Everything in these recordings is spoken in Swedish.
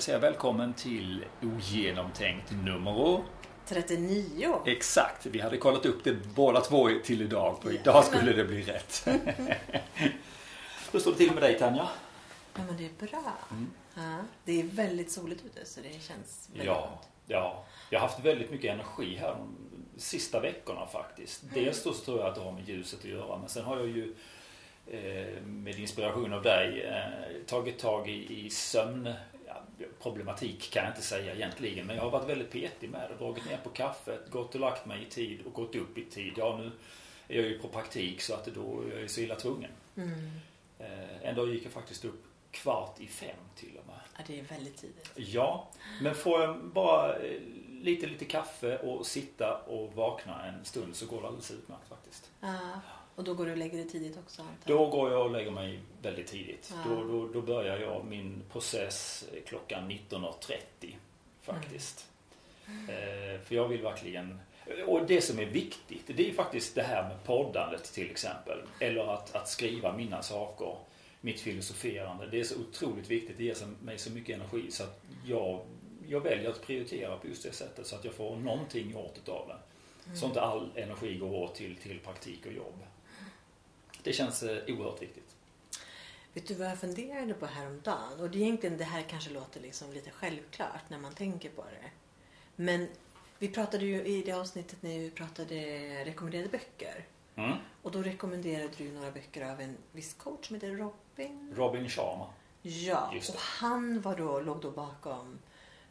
vill säga välkommen till Ogenomtänkt nummer 39. Exakt, vi hade kollat upp det båda två till idag. För idag skulle det bli rätt. Hur står det till med dig Tanja? Ja, men det är bra. Mm. Ja, det är väldigt soligt ute så det känns väldigt ja, skönt. Ja, jag har haft väldigt mycket energi här de sista veckorna faktiskt. Mm. Dels då så tror jag att det har med ljuset att göra men sen har jag ju eh, med inspiration av dig eh, tagit tag i, i sömn problematik kan jag inte säga egentligen. Men jag har varit väldigt petig med det. Dragit ner på kaffet, gått och lagt mig i tid och gått upp i tid. Ja, nu är jag ju på praktik så att då är jag så illa tvungen. Mm. Eh, en dag gick jag faktiskt upp kvart i fem till och med. Ja, det är väldigt tidigt. Ja, men får jag bara eh, lite, lite kaffe och sitta och vakna en stund så går det alldeles utmärkt faktiskt. Ja. Och då går du och lägger dig tidigt också? Då går jag och lägger mig väldigt tidigt. Ja. Då, då, då, börjar jag min process klockan 19.30 faktiskt. Mm. Eh, för jag vill verkligen och det som är viktigt, det är faktiskt det här med poddandet till exempel. Eller att, att skriva mina saker. Mitt filosoferande. Det är så otroligt viktigt. Det ger mig så mycket energi så att jag, jag väljer att prioritera på just det sättet. Så att jag får någonting gjort utav det. Mm. Så inte all energi går åt till, till praktik och jobb. Det känns eh, oerhört viktigt. Vet du vad jag funderade på häromdagen? Och det är egentligen, det här kanske låter liksom lite självklart när man tänker på det. Men vi pratade ju i det avsnittet när vi pratade rekommenderade böcker. Mm. Och då rekommenderade du några böcker av en viss coach som heter Robin. Robin Sharma. Ja, och han var då, låg då bakom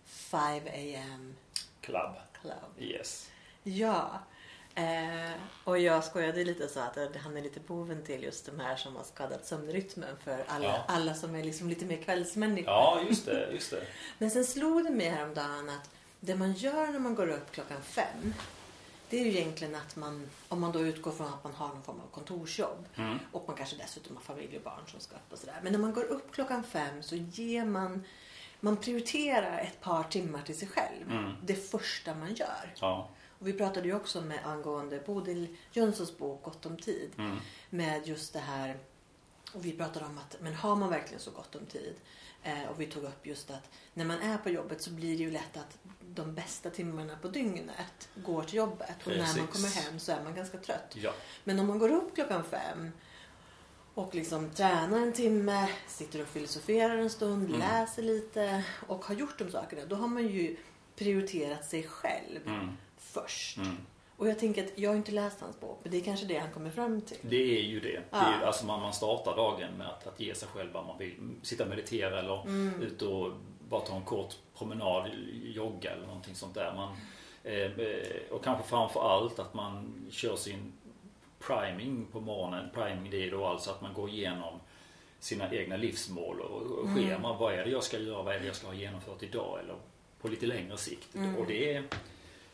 5 AM Club. Club. Yes. Ja, Eh, och jag skojade lite så att han är lite boven till just de här som har skadat sömnrytmen för alla, ja. alla som är liksom lite mer kvällsmänniskor. Ja, just det, just det. Men sen slog det mig häromdagen att det man gör när man går upp klockan fem det är ju egentligen att man, om man då utgår från att man har någon form av kontorsjobb mm. och man kanske dessutom har familj och barn som ska upp och sådär. Men när man går upp klockan fem så ger man, man prioriterar ett par timmar till sig själv. Mm. Det första man gör. Ja. Och vi pratade ju också med angående Bodil Jönssons bok Gott om tid. Mm. Med just det här och vi pratade om att men har man verkligen så gott om tid? Eh, och vi tog upp just att när man är på jobbet så blir det ju lätt att de bästa timmarna på dygnet går till jobbet. Och Precis. när man kommer hem så är man ganska trött. Ja. Men om man går upp klockan fem och liksom tränar en timme, sitter och filosoferar en stund, mm. läser lite och har gjort de sakerna. Då har man ju prioriterat sig själv. Mm först. Mm. Och jag tänker att jag har inte läst hans bok, men det är kanske det han kommer fram till. Det är ju det. Ja. det är, alltså man, man startar dagen med att, att ge sig själv vad man vill. Sitta och meditera eller mm. ut och bara ta en kort promenad, jogga eller någonting sånt där. Man, eh, och kanske framför allt att man kör sin priming på morgonen. Priming det är då alltså att man går igenom sina egna livsmål och, och mm. schema. Vad är det jag ska göra? Vad är det jag ska ha genomfört idag? Eller på lite längre sikt. Mm. Och det är eh,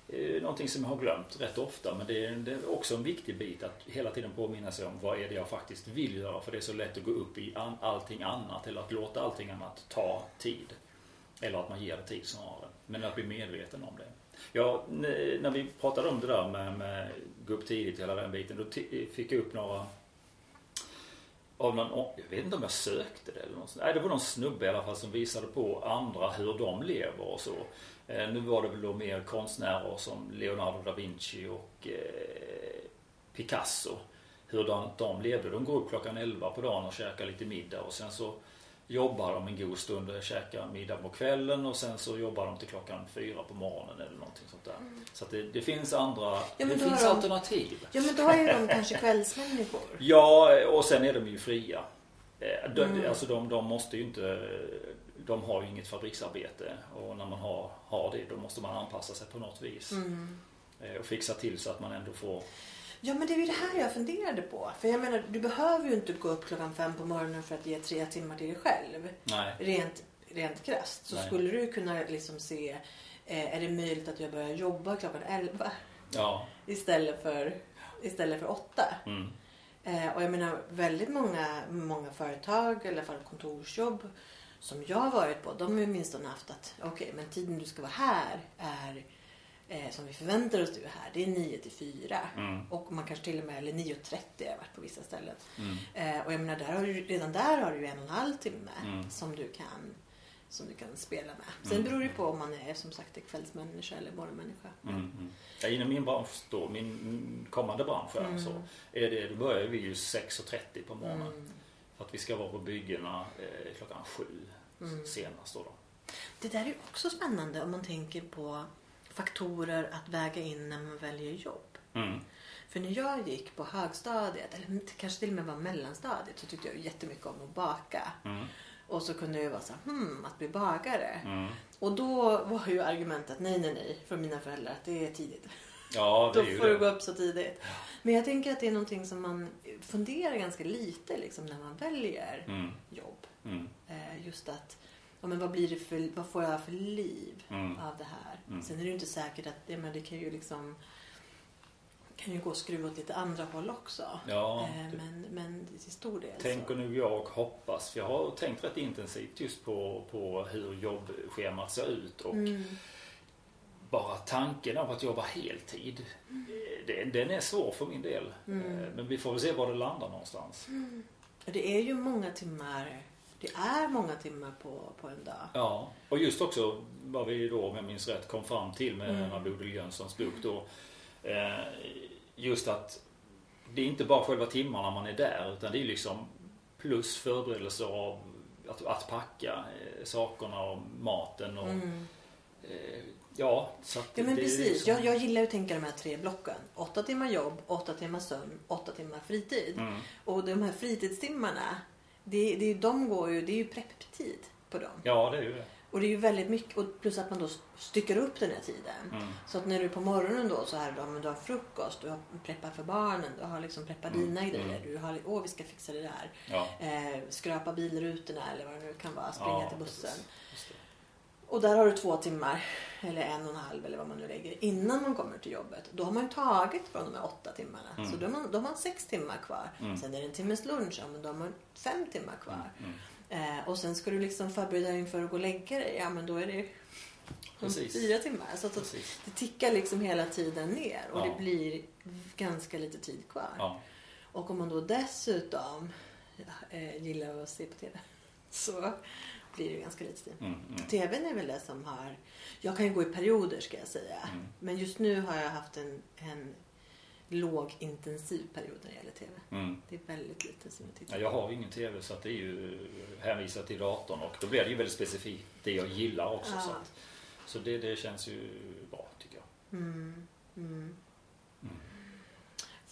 Eh, någonting som jag har glömt rätt ofta men det är, det är, också en viktig bit att hela tiden påminna sig om vad är det jag faktiskt vill göra för det är så lätt att gå upp i an, allting annat eller att låta allting annat ta tid. Eller att man ger det tid snarare. Men att bli medveten om det. Ja, när vi pratade om det där med, med gå upp tidigt hela den biten då fick jag upp några av någon, jag vet inte om jag sökte det eller något Nej, det var någon snubbe i alla fall som visade på andra hur de lever och så. Eh, nu var det väl då mer konstnärer som Leonardo da Vinci och eh, Picasso. Hur de, de levde. De går upp klockan 11 på dagen och käkar lite middag och sen så jobbar de en god stund och käkar middag på kvällen och sen så jobbar de till klockan fyra på morgonen eller någonting sånt där. Mm. Så det, det, finns andra, ja, det finns de, alternativ. Ja men då är de kanske kvällsmänniskor. Ja och sen är de ju fria. Eh, de, mm. Alltså de, de måste ju inte de har ju inget fabriksarbete och när man har, har det då måste man anpassa sig på något vis. Mm. Eh, och fixa till så att man ändå får Ja men det är ju det här jag funderade på. För jag menar du behöver ju inte gå upp klockan fem på morgonen för att ge tre timmar till dig själv. Nej. Rent, rent krasst. Så Nej. skulle du kunna liksom se, eh, är det möjligt att jag börjar jobba klockan elva? Ja. Istället för, istället för åtta. Mm. Eh, och jag menar väldigt många, många företag, eller kontorsjobb som jag har varit på, de har ju åtminstone haft att okej, okay, men tiden du ska vara här är eh, som vi förväntar oss du är här, det är 9 till 4. Mm. Och man kanske till och med, eller 9.30 har jag varit på vissa ställen. Mm. Eh, och jag menar, där har du, redan där har du en och en halv timme mm. som du kan som du kan spela med. Sen beror det på om man är som sagt är kvällsmänniska eller morgonmänniska. Mm, mm. Ja, inom min bransch då, min kommande bransch Mm. så är det, då börjar vi ju 6.30 på morgonen. Mm. För att vi ska vara på byggena eh, klockan sju Mm. senast då. då. Det där är också spännande om man tänker på faktorer att väga in när man väljer jobb. Mm. För när jag gick på högstadiet, eller kanske till och med var mellanstadiet, så tyckte jag jättemycket om att baka. Mm. Och så kunde jag vara så här, hmm, att bli bagare. Mm. Och då var ju argumentet nej, nej, nej från mina föräldrar att det är tidigt. Ja, det Då är ju får du det. gå upp så tidigt. Men jag tänker att det är någonting som man funderar ganska lite liksom, när man väljer Mm. jobb. Mm. Eh, just att, ja, men vad, blir det för, vad får jag för liv Mm. av det här? Mm. Sen är det ju inte säkert att ja, men det kan ju liksom kan ju gå och skruva åt lite andra håll också. Ja, eh, det- men, men till stor del Tänker nu jag och hoppas. För jag har tänkt rätt intensivt just på, på hur jobbschemat ser ut. Och Mm. bara tanken av att jobba heltid. eh, Den, den är svår för min del. Mm. Men vi får väl se var det landar någonstans. Och Det är ju många timmar. Det är många timmar på, på en dag. Ja, och just också vad vi då, om jag minns rätt, kom fram till med Mm. Bodil Jönssons bok då. Eh, just att det är inte bara själva timmarna man är där utan det är liksom plus förberedelser av att, att packa eh, sakerna och maten och Mm. eh, ja, så att Ja men det är precis. liksom- Jag, jag gillar att tänka de här tre blocken. Åtta timmar jobb, åtta timmar sömn, åtta timmar fritid. Mm. Och de här fritidstimmarna, det, det, de går ju, det är ju prepptid på dem. Ja, det är ju det. Och det är ju väldigt mycket, och plus att man då styckar upp den här tiden. Mm. Så att när du på morgonen då så här, då, men du har frukost, du har preppat för barnen, du har liksom preppat Mm, dina grejer. mm. Du har, åh vi ska fixa det där. Ja. Eh, skrapa bilrutorna eller vad det nu kan vara, springa Ja, till bussen. precis. Och där har du två timmar, eller en och en halv eller vad man nu lägger, innan man kommer till jobbet. Då har man ju tagit från de här åtta timmarna. Mm. Så då har, man, då har man sex timmar kvar. Mm. Sen är det en timmes lunch, ja men då har man fem timmar kvar. Mm. Eh, och sen ska du liksom förbereda dig inför att gå och lägga dig. Ja men då är det Precis. fyra timmar. Så att Precis. det tickar liksom hela tiden ner och Ja. det blir ganska lite tid kvar. Ja. Och om man då dessutom eh, gillar att se på TV så blir det ganska lite tid. Mm. Mm. TVn är väl det som har... Jag kan ju gå i perioder ska jag säga. Mm. Men just nu har jag haft en, en lågintensiv period när det gäller TV. Mm. Det är väldigt lite som jag tittar Ja, jag har ju ingen TV så att det är ju hänvisat till datorn och då blir det ju väldigt specifikt det jag gillar också. Ja. Så, att, så det, det känns ju bra tycker jag. Mm. Mm.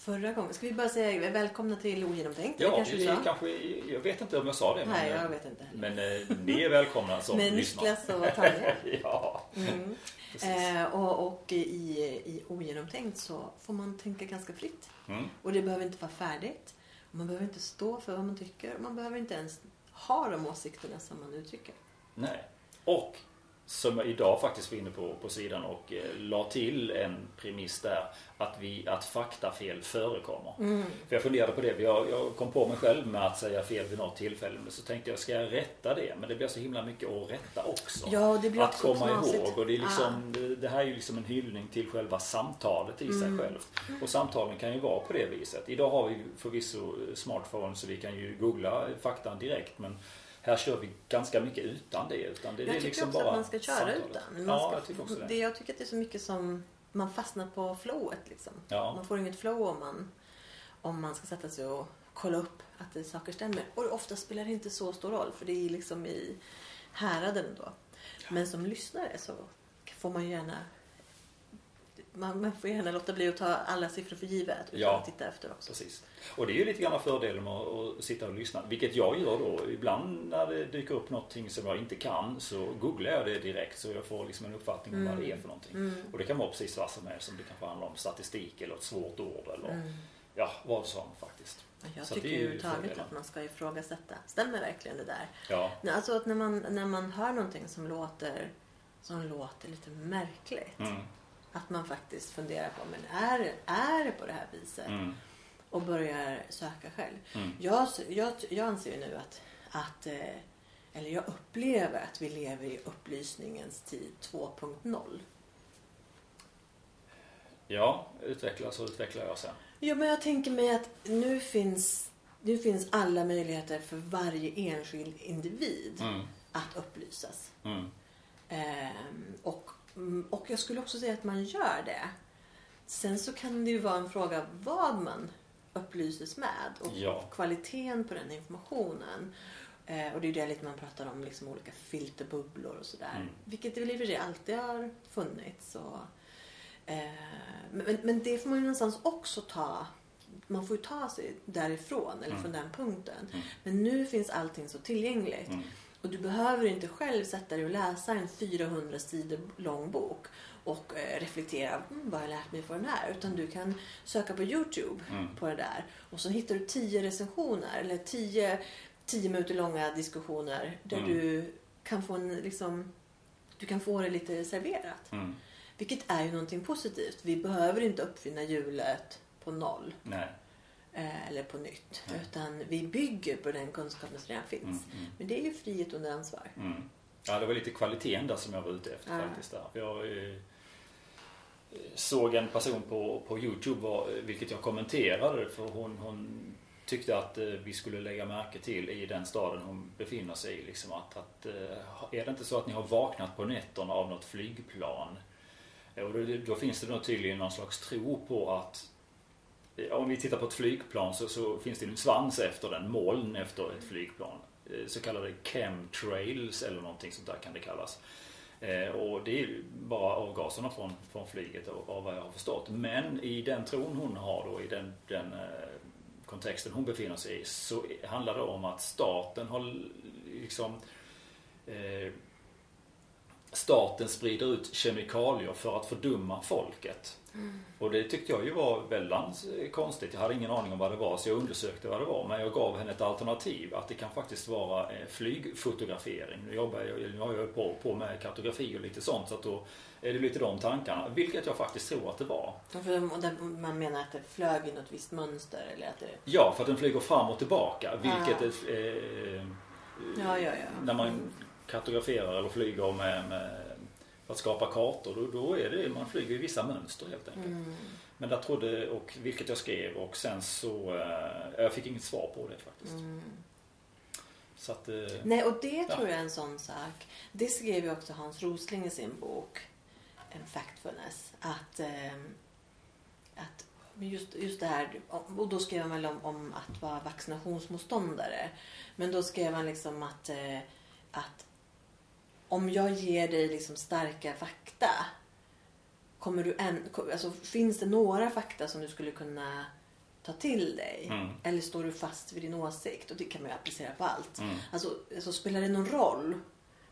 Förra gången, ska vi bara säga välkomna till Ogenomtänkt? Ja, kanske sa? kanske, jag vet inte om jag sa det. Nej, men, jag vet inte. Men eh, ni är välkomna som Med lyssnar. Niklas och Tanja. ja, Mm. Eh, och och i, i Ogenomtänkt så får man tänka ganska fritt. Mm. Och det behöver inte vara färdigt. Man behöver inte stå för vad man tycker. Man behöver inte ens ha de åsikterna som man uttrycker. Nej. Och som jag idag faktiskt var inne på, på sidan och eh, la till en premiss där att, vi, att faktafel förekommer. Mm. För jag funderade på det. Jag, jag kom på mig själv med att säga fel vid något tillfälle. Men så tänkte jag, ska jag rätta det? Men det blir så himla mycket att rätta också. Ja, det blir att också komma knasigt. ihåg. Och det, är liksom, det, det här är ju liksom en hyllning till själva samtalet i sig Mm. självt. Och samtalen kan ju vara på det viset. Idag har vi förvisso smartphone så vi kan ju googla faktan direkt. Men här kör vi ganska mycket utan det. Utan det, det Jag är tycker liksom också bara att man ska köra samtalet. utan. Man ja, ska, jag tycker också det. det. Jag tycker att det är så mycket som man fastnar på flowet. Liksom. Ja. Man får inget flow om man, om man ska sätta sig och kolla upp att det, saker stämmer. Och ofta spelar det inte så stor roll för det är liksom i häraden då. Men som lyssnare så får man gärna man, man får gärna låta bli att ta alla siffror för givet utan Ja. att titta efter också. Precis. Och det är ju lite grann fördelen med att sitta och lyssna. Vilket jag gör då. Ibland när det dyker upp någonting som jag inte kan så googlar jag det direkt så jag får liksom en uppfattning om vad det är för någonting. Mm. Och det kan vara precis vad som helst. Som det kanske handlar om statistik eller ett svårt ord eller Mm. ja, vad som faktiskt. Jag Så tycker ju överhuvudtaget att man ska ifrågasätta. Stämmer verkligen det där? Ja, Alltså att när man, när man hör någonting som låter, som låter lite märkligt. Att man faktiskt funderar på, men är, är det på det här viset? mm, Och börjar söka själv. mm. Jag, jag, jag anser ju nu att, att eh, eller jag upplever att vi lever i upplysningens tid 2.0. Ja, utveckla så utvecklar jag sen. Ja, men jag tänker mig att nu finns, nu finns alla möjligheter för varje enskild individ Mm, att upplysas. Mm. Ehm, och, och jag skulle också säga att man gör det. Sen så kan det ju vara en fråga vad man upplyses med och Ja. kvaliteten på den informationen. Eh, och det är ju det lite man pratar om, liksom olika filterbubblor och sådär. Mm. Vilket det väl i och för sig alltid har funnits. Och, eh, men, men det får man ju någonstans också ta man får ju ta sig därifrån eller Mm. från den punkten. Mm. Men nu finns allting så tillgängligt. Mm. Och du behöver inte själv sätta dig och läsa en 400 sidor lång bok och eh, reflektera mm, vad har jag lärt mig för den här. Utan du kan söka på Youtube Mm. på det där och så hittar du 10 recensioner eller 10 10 minuter långa diskussioner där Mm. du kan få en liksom du kan få det lite serverat. Mm. Vilket är ju någonting positivt. Vi behöver inte uppfinna hjulet på noll Nej. Eh, eller på nytt. Nej. Utan vi bygger på den kunskapen som redan finns. Mm. Mm. Men det är ju frihet under ansvar. Mm. Ja, det var lite kvaliteten där som jag var ute efter Ja. faktiskt. Där. Jag eh, såg en person på, på Youtube, var, vilket jag kommenterade, för hon, hon tyckte att eh, vi skulle lägga märke till i den staden hon befinner sig i. Liksom att, att, eh, är det inte så att ni har vaknat på nätterna av något flygplan? Och då, då finns det nog tydligen någon slags tro på att Eh, om vi tittar på ett flygplan så, så finns det en svans efter den, moln efter ett flygplan. Eh, så kallade chemtrails eller någonting sånt där kan det kallas. Eh, och det är ju bara avgaserna från, från flyget av vad jag har förstått. Men i den tron hon har då, i den, den kontexten hon befinner sig i, så handlar det om att staten har liksom eh, Staten sprider ut kemikalier för att fördumma folket. Och det tyckte jag ju var väldigt konstigt. Jag hade ingen aning om vad det var så jag undersökte vad det var. Men jag gav henne ett alternativ. Att det kan faktiskt vara eh, flygfotografering. Nu, jobbar jag, nu har jag på, på med kartografi och lite sånt. Så att då är det lite de tankarna. Vilket jag faktiskt tror att det var. För man menar att det flög i något visst mönster eller att det... Ja, för att den flyger fram och tillbaka. Vilket Ah. är, eh, Ja, ja, ja. när man kartograferar eller flyger med, med för att skapa kartor. Då, då är det, man flyger i vissa mönster helt enkelt. Mm. Men där trodde, och vilket jag skrev och sen så, eh, jag fick inget svar på det faktiskt. Mm. Så att, eh, Nej, och det Ja. tror jag är en sån sak. Det skrev ju också Hans Rosling i sin bok en Factfulness. Att, ehm, att just, just det här, och då skrev han väl om, om att vara vaccinationsmotståndare. Men då skrev han liksom att, eh, att om jag ger dig liksom starka fakta kommer du en, alltså, finns det några fakta som du skulle kunna ta till dig? Mm. Eller står du fast vid din åsikt? Och det kan man ju applicera på allt. Mm. Alltså, alltså spelar det någon roll?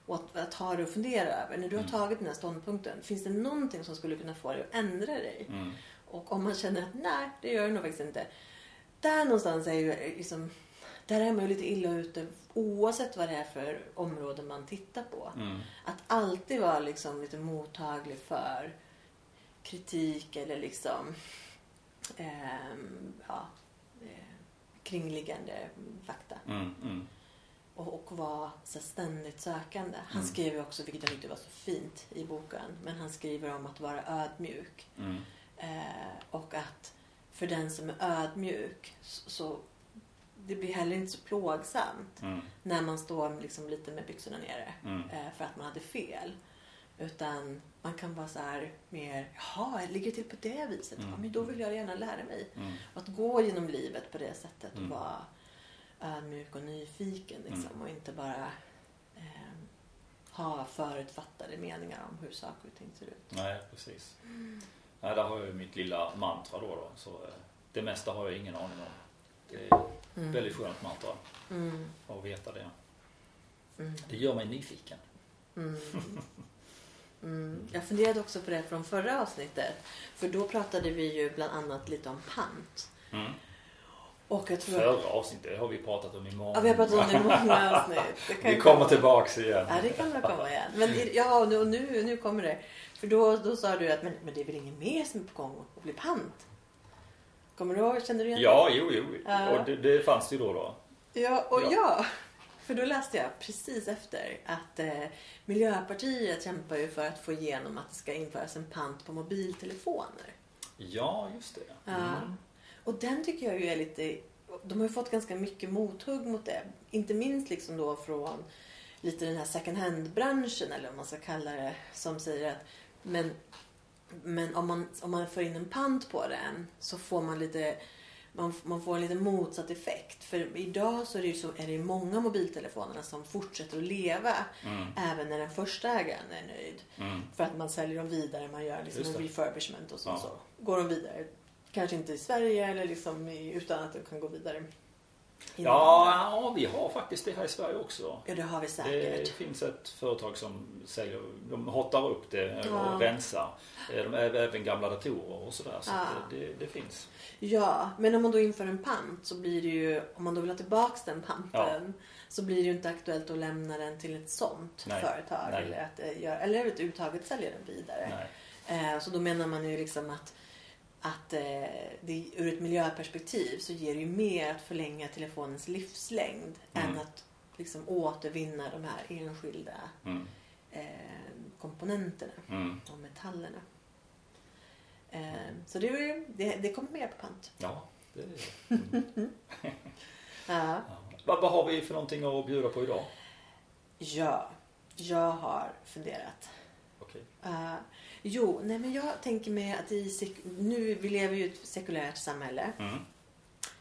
Och att, att ha det att fundera över. När du har Mm. tagit den här ståndpunkten. Finns det någonting som skulle kunna få dig att ändra dig? mm, Och om man känner att nej, det gör det nog faktiskt inte. Där någonstans är ju liksom, där är man ju lite illa ute oavsett vad det är för område man tittar på. mm, Att alltid vara liksom lite mottaglig för kritik eller liksom ehm, ja, eh, kringliggande fakta. mm, mm, Och, och vara så ständigt sökande. Han Mm. skriver också, vilket jag tyckte var så fint i boken, men han skriver om att vara ödmjuk. mm, Eh, och att för den som är ödmjuk så, så det blir heller inte så plågsamt mm, när man står liksom lite med byxorna nere mm, eh, för att man hade fel. Utan man kan vara så här mer, jaha, ligger det till på det viset? Mm. Ja, men då vill jag gärna lära mig. mm, att gå genom livet på det sättet och Mm. vara ödmjuk och nyfiken liksom, Mm. och inte bara eh, ha förutfattade meningar om hur saker och ting ser ut. Nej, precis. Nej, där har jag ju mitt lilla mantra då. då så, eh, det mesta har jag ingen aning om. Det är Mm. väldigt skönt mantra Mm. att veta det. Mm. Det gör mig nyfiken. Mm. Mm. Jag funderade också på det från förra avsnittet. För då pratade vi ju bland annat lite om pant. Mm. Och jag tror Förra avsnittet har vi pratat om i många Ja, vi har pratat om det i många avsnitt. Vi kommer komma. tillbaks igen. Ja, det kan nog komma igen. Men ja, nu, nu kommer det. För då, då sa du att men, men det är väl ingen mer som är på gång att bli pant? Kommer du ihåg? Känner du igen Ja, jo, jo. Ja. Och det, det fanns ju då då. Ja, och Ja. ja. För då läste jag precis efter att eh, Miljöpartiet kämpar ju för att få igenom att det ska införas en pant på mobiltelefoner. Ja, just det. Ja. Mm. Och den tycker jag ju är lite... De har ju fått ganska mycket mothugg mot det. Inte minst liksom då från lite den här second hand-branschen eller vad man ska kalla det som säger att men, men om, man, om man får in en pant på den så får man lite man, man får en lite motsatt effekt. För idag så är det ju så, är det många mobiltelefonerna som fortsätter att leva Mm. även när den första ägaren är nöjd. Mm. För att man säljer dem vidare, man gör liksom en refurbishment och så, Ja. så. Går de vidare. Kanske inte i Sverige eller liksom i, utan att de kan gå vidare. Ja, ja, vi har faktiskt det här i Sverige också. ja, det har vi Det säkert. finns ett företag som säljer, de hottar upp det och Ja. rensar. Eh, De är även gamla datorer och sådär. Så Ja. att det, det, det finns. Ja, men om man då inför en pant så blir det ju, om man då vill ha tillbaks den panten, så blir det ju inte aktuellt att lämna den till ett sånt Nej, företag. nej. Eller, att, eh, eller överhuvudtaget sälja den vidare. Nej. Eh, så då menar man ju liksom att, att eh, det, ur ett miljöperspektiv så ger det ju mer att förlänga telefonens livslängd Mm. än att liksom återvinna de här enskilda Mm. eh, komponenterna Mm. och metallerna. Eh, så det, är ju- det, det kommer mer på pant. Ja, det mm. Ja. ja. vad, vad har vi för någonting att bjuda på idag? ja, jag har funderat. Okej. Eh, jo, nej men jag tänker mig att i, nu, vi lever ju i ett sekulärt samhälle. Mm.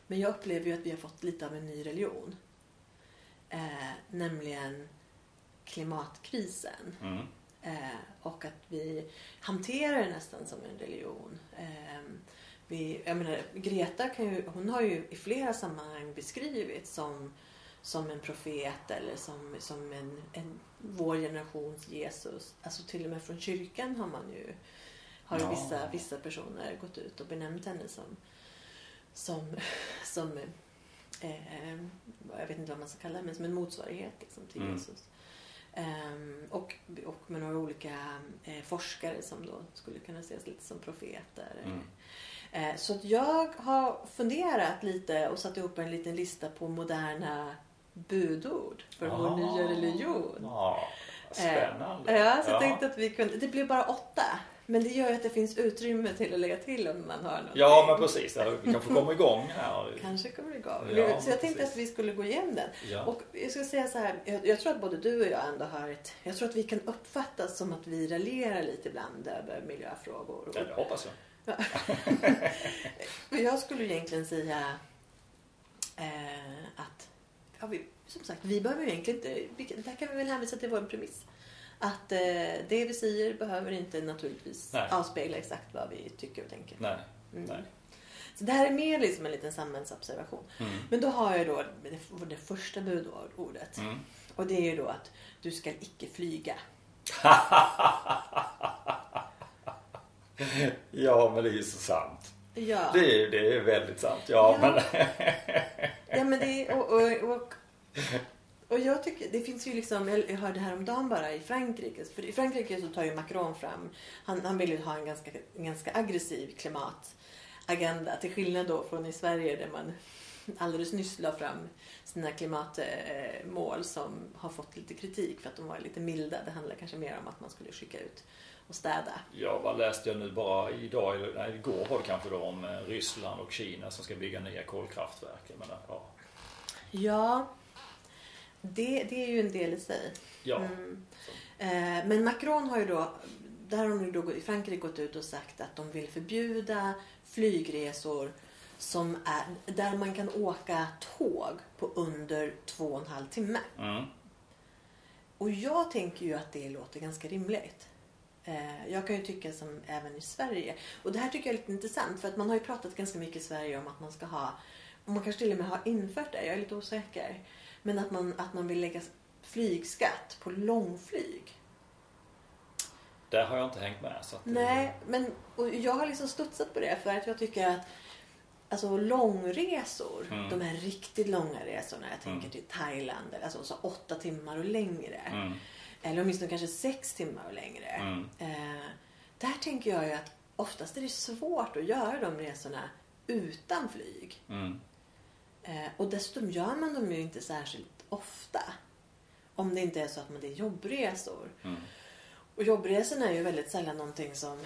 Men jag upplever ju att vi har fått lite av en ny religion. Eh, nämligen klimatkrisen. Mm. Eh, och att vi hanterar det nästan som en religion. Eh, vi, jag menar, Greta kan ju, hon har ju i flera sammanhang beskrivits som, som en profet eller som, som en, en, vår generations Jesus. Alltså till och med från kyrkan har man ju har Ja. vissa, vissa personer gått ut och benämnt henne som, som, som eh, jag vet inte vad man ska kalla det, men som en motsvarighet liksom, till Mm. Jesus. Ehm, och, och med några olika eh, forskare som då skulle kunna ses lite som profeter. Mm. Eh, så jag har funderat lite och satt ihop en liten lista på moderna budord för vår Ah. nya religion. Spännande. Eh, ja, så jag tänkte att vi kunde, det blev bara åtta. Men det gör ju att det finns utrymme till att lägga till om man har någonting. Ja, men precis. Vi kanske kommer igång här. Kanske kommer igång. Ja, så jag tänkte precis. att vi skulle gå igenom den. Ja. Och jag ska säga så här, jag, jag tror att både du och jag ändå har ett, jag tror att vi kan uppfattas som att vi raljerar lite ibland över miljöfrågor. ja, det hoppas jag. Jag skulle egentligen säga eh, att, ja, vi, som sagt, vi behöver ju egentligen inte, där kan vi väl hänvisa till vår premiss. Att eh, det vi säger behöver inte naturligtvis Nej. avspegla exakt vad vi tycker och tänker. Nej. Mm. Nej. Så det här är mer liksom en liten samhällsobservation. Mm. Men då har jag då det, det första budordet. Mm. Och det är ju då att du ska icke flyga. Ja, men det är ju så sant. Ja. Det är, det är väldigt sant. Ja, Ja. men... Ja men det är, och, och, och, och jag tycker, det finns ju liksom, jag hörde häromdagen bara i Frankrike, för i Frankrike så tar ju Macron fram, han, han vill ju ha en ganska, ganska aggressiv klimatagenda till skillnad då från i Sverige där man alldeles nyss la fram sina klimatmål som har fått lite kritik för att de var lite milda. Det handlar kanske mer om att man skulle skicka ut och städa. Ja, vad läste jag nu bara idag, eller nej, igår var det kanske då om eh, Ryssland och Kina som ska bygga nya kolkraftverk. Jag menar, ja. Ja, det, det är ju en del i sig. ja. Mm. Eh, Men Macron har ju då, där har de ju då i Frankrike gått ut och sagt att de vill förbjuda flygresor som är, där man kan åka tåg på under två och en halv timme. Mm. Och jag tänker ju att det låter ganska rimligt. Eh, Jag kan ju tycka som även i Sverige. Och det här tycker jag är lite intressant för att man har ju pratat ganska mycket i Sverige om att man ska ha, och man kanske till och med har infört det, jag är lite osäker. Men att man, att man vill lägga flygskatt på långflyg. Där har jag inte hängt med. Så att det- Nej, men och jag har liksom studsat på det för att jag tycker att Alltså långresor, Mm. de här riktigt långa resorna, jag tänker Mm. till Thailand, alltså så åtta timmar och längre. Mm. Eller åtminstone kanske sex timmar och längre. Mm. Eh, där tänker jag ju att oftast är det svårt att göra de resorna utan flyg. Mm. Eh, och dessutom gör man dem ju inte särskilt ofta. Om det inte är så att man det är jobbresor. Mm. Och jobbresorna är ju väldigt sällan någonting som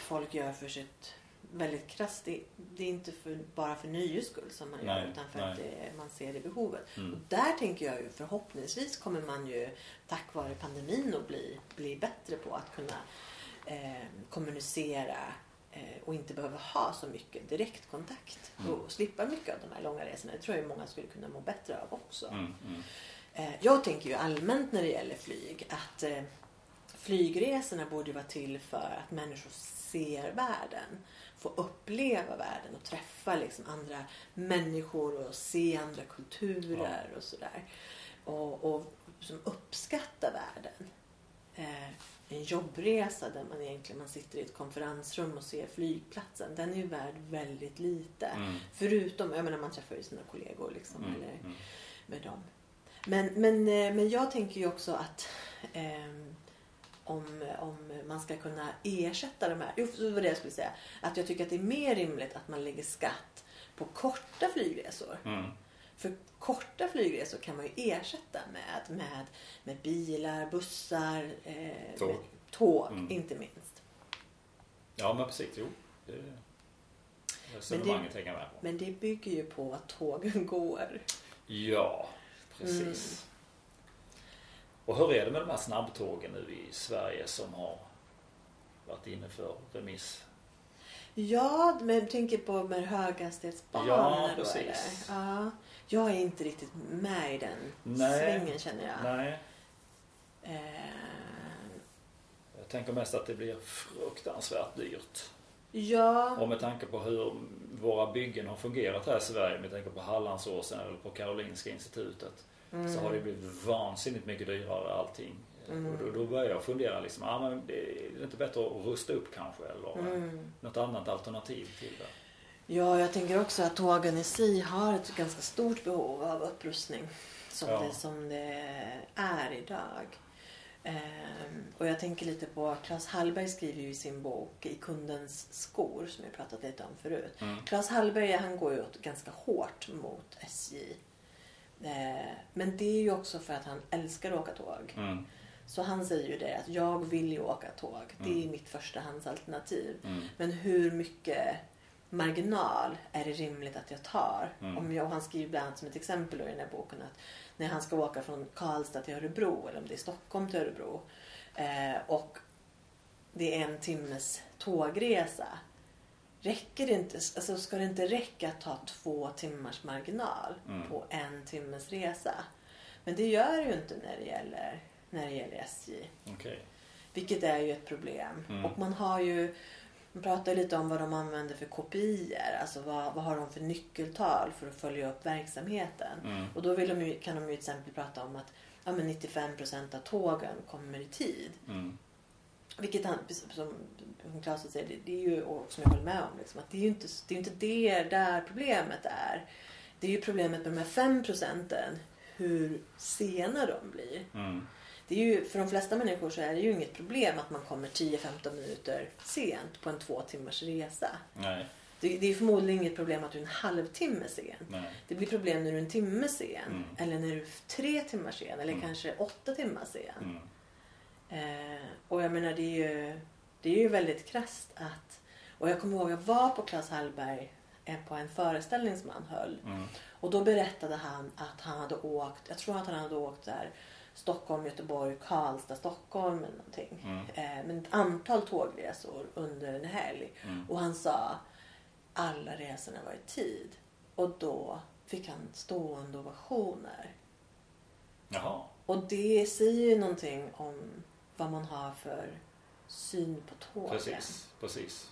folk gör för sitt väldigt krasst. Det, det är inte för, bara för nöjes skull som man gör Nej, utan för nej. att det, man ser det behovet. Mm. Och där tänker jag ju förhoppningsvis kommer man ju tack vare pandemin att bli, bli bättre på att kunna eh, kommunicera eh, och inte behöva ha så mycket direktkontakt Mm. och slippa mycket av de här långa resorna. Det tror jag många skulle kunna må bättre av också. Mm, mm. Eh, Jag tänker ju allmänt när det gäller flyg att eh, flygresorna borde vara till för att människor ser världen. Får uppleva världen och träffa liksom andra människor och se andra kulturer och sådär. Och, och som uppskatta världen. Eh, en jobbresa där man egentligen man sitter i ett konferensrum och ser flygplatsen. Den är ju värd väldigt lite. Mm. Förutom, jag menar man träffar ju sina kollegor liksom. Mm, Eller, mm. med dem. Men, men, eh, men jag tänker ju också att ehm, om, om man ska kunna ersätta de här. Jo, det var det jag skulle säga. Att jag tycker att det är mer rimligt att man lägger skatt på korta flygresor. Mm. För korta flygresor kan man ju ersätta med, med, med bilar, bussar, eh, Tåg. Tåg Mm. inte minst. Ja men precis, jo. Det resonemanget hänger med på. Men det bygger ju på att tågen går. Ja, precis. Mm. Och hur är det med de här snabbtågen nu i Sverige som har varit inne för remiss? Ja, men jag tänker på med höghastighetsbanorna Ja, då precis. eller? Ja. Jag är inte riktigt med i den Nej. svängen känner jag. Nej, Eh, jag tänker mest att det blir fruktansvärt dyrt. ja, Och med tanke på hur våra byggen har fungerat här i Sverige, med tanke på Hallandsåsen eller på Karolinska institutet, så har det blivit vansinnigt mycket dyrare allting. Mm. Och då, då börjar jag fundera liksom, ah, men det är det inte bättre att rusta upp kanske eller mm. något annat alternativ till det? ja, jag tänker också att tågen i sig har ett ganska stort behov av upprustning. Som, Ja. det, som det är idag. Ehm, och jag tänker lite på Claes Hallberg skriver ju i sin bok I kundens skor som jag pratat lite om förut. Mm. Claes Hallberg han går ju åt ganska hårt mot SJ. Eh, men det är ju också för att han älskar att åka tåg. Mm. Så han säger ju det att jag vill ju åka tåg. Det är Mm. mitt förstahandsalternativ. Mm. Men hur mycket marginal är det rimligt att jag tar? Mm. Om jag, och han skriver bland annat som ett exempel i den här boken att när han ska åka från Karlstad till Örebro eller om det är Stockholm till Örebro eh, och det är en timmes tågresa. Räcker det inte, alltså ska det inte räcka att ta två timmars marginal Mm. på en timmes resa? Men det gör det ju inte när det gäller, när det gäller SJ. Okej. Vilket är ju ett problem. Mm. Och man har ju man pratar lite om vad de använder för kopior. Alltså vad, vad har de för nyckeltal för att följa upp verksamheten. Mm. Och då vill de ju, kan de ju till exempel prata om att ja, men 95% av tågen kommer i tid. Mm. Vilket han, som, Claes säger, det, det är ju, och som jag håller med om, liksom, att det är ju inte det, är inte det där problemet är. Det är ju problemet med de här 5 procenten, hur sena de blir. Mm. Det är ju, för de flesta människor så är det ju inget problem att man kommer 10-15 minuter sent på en två timmars resa. Nej, Det, det är förmodligen inget problem att du är en halvtimme sen. nej. Det blir problem när du är en timme sen. Mm. Eller när du är tre timmar sen. Eller Mm. kanske åtta timmar sen. Eh, och jag menar det är ju, det är ju väldigt krasst att... Och jag kommer ihåg jag var på Claes Hallberg eh, på en föreställning som han höll. Mm. Och då berättade han att han hade åkt, jag tror att han hade åkt där Stockholm, Göteborg, Karlstad, Stockholm eller någonting. Mm. Eh, men ett antal tågresor under en helg. Mm. Och han sa alla resorna var i tid. Och då fick han stående ovationer. Jaha. Och det säger ju någonting om vad man har för syn på tågen. Precis, precis.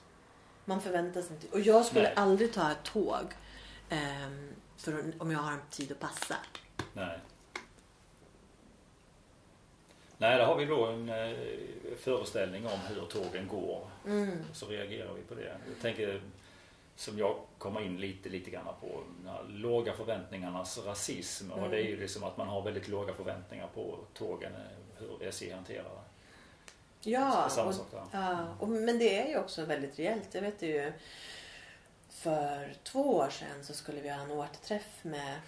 Man förväntar sig inte. Och jag skulle Nej. aldrig ta ett tåg ehm, för om jag har en tid att passa. Nej. Nej, där har vi då en eh, föreställning om hur tågen går. Mm. Så reagerar vi på det. Jag tänker, som jag kommer in lite, lite grann på, låga förväntningarnas rasism. Och Mm. det är ju liksom att man har väldigt låga förväntningar på tågen, eh, hur SJ hanterar det. Ja, Samma och, sak där. ja och, men det är ju också väldigt reellt. Jag vet ju för två år sedan så skulle vi ha en återträff med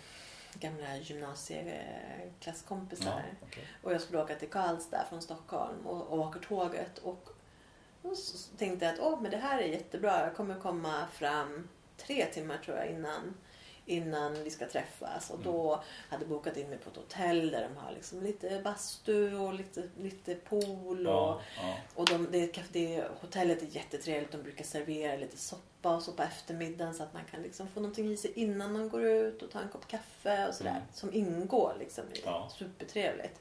gamla gymnasieklaskompisar. Ja, okej. Och jag skulle åka till Karlstad från Stockholm och, och åker tåget. Och Och så tänkte jag att Åh, men det här är jättebra. Jag kommer komma fram tre timmar tror jag innan innan vi ska träffas. Och då hade bokat in mig på ett hotell där de har liksom lite bastu och lite, lite pool. Och, Ja, ja. och de, det, det, hotellet är jättetrevligt. De brukar servera lite soppa och så på eftermiddagen så att man kan liksom få någonting i sig innan man går ut och ta en kopp kaffe och sådär. Mm. Som ingår liksom i Ja. Supertrevligt.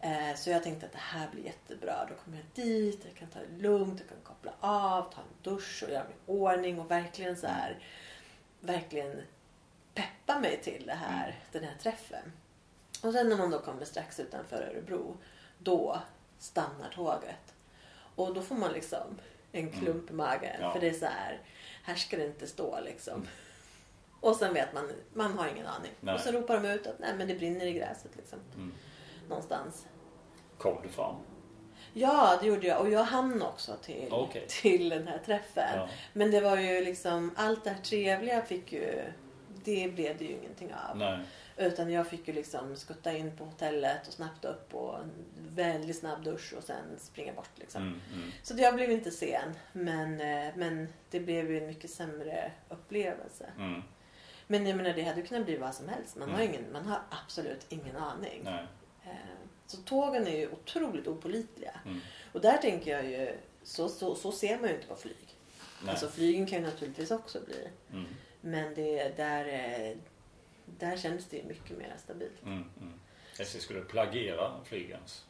Eh, så jag tänkte att det här blir jättebra. Då kommer jag dit, jag kan ta det lugnt, jag kan koppla av, ta en dusch och göra mig i ordning och verkligen så här, verkligen peppa mig till det här, den här träffen. Och sen när man då kommer strax utanför Örebro, då stannar tåget. Och då får man liksom en klump i magen. Ja. För det är så här, här ska det inte stå liksom. Och sen vet man, man har ingen aning. Nej. Och så ropar de ut att nej men det brinner i gräset liksom. Mm. Någonstans. Kom du fram? Ja, det gjorde jag. Och jag hann också till, Okej. till den här träffen. Ja. Men det var ju liksom, allt det här trevliga fick ju, det blev det ju ingenting av. Nej. Utan jag fick ju liksom skutta in på hotellet och snabbt upp och en väldigt snabb dusch och sen springa bort liksom. Mm, mm. Så jag blev inte sen. Men, eh, men det blev ju en mycket sämre upplevelse. Mm. Men jag menar det hade ju kunnat bli vad som helst. Man, har, Mm. ingen, man har absolut ingen aning. Nej. Eh, Så tågen är ju otroligt opålitliga. Mm. Och där tänker jag ju, så, så, så ser man ju inte på flyg. Nej. Alltså flygen kan ju naturligtvis också bli. Men det, där, eh, där känns det ju mycket mer stabilt. Mm. Mm. SJ skulle plagiera flygens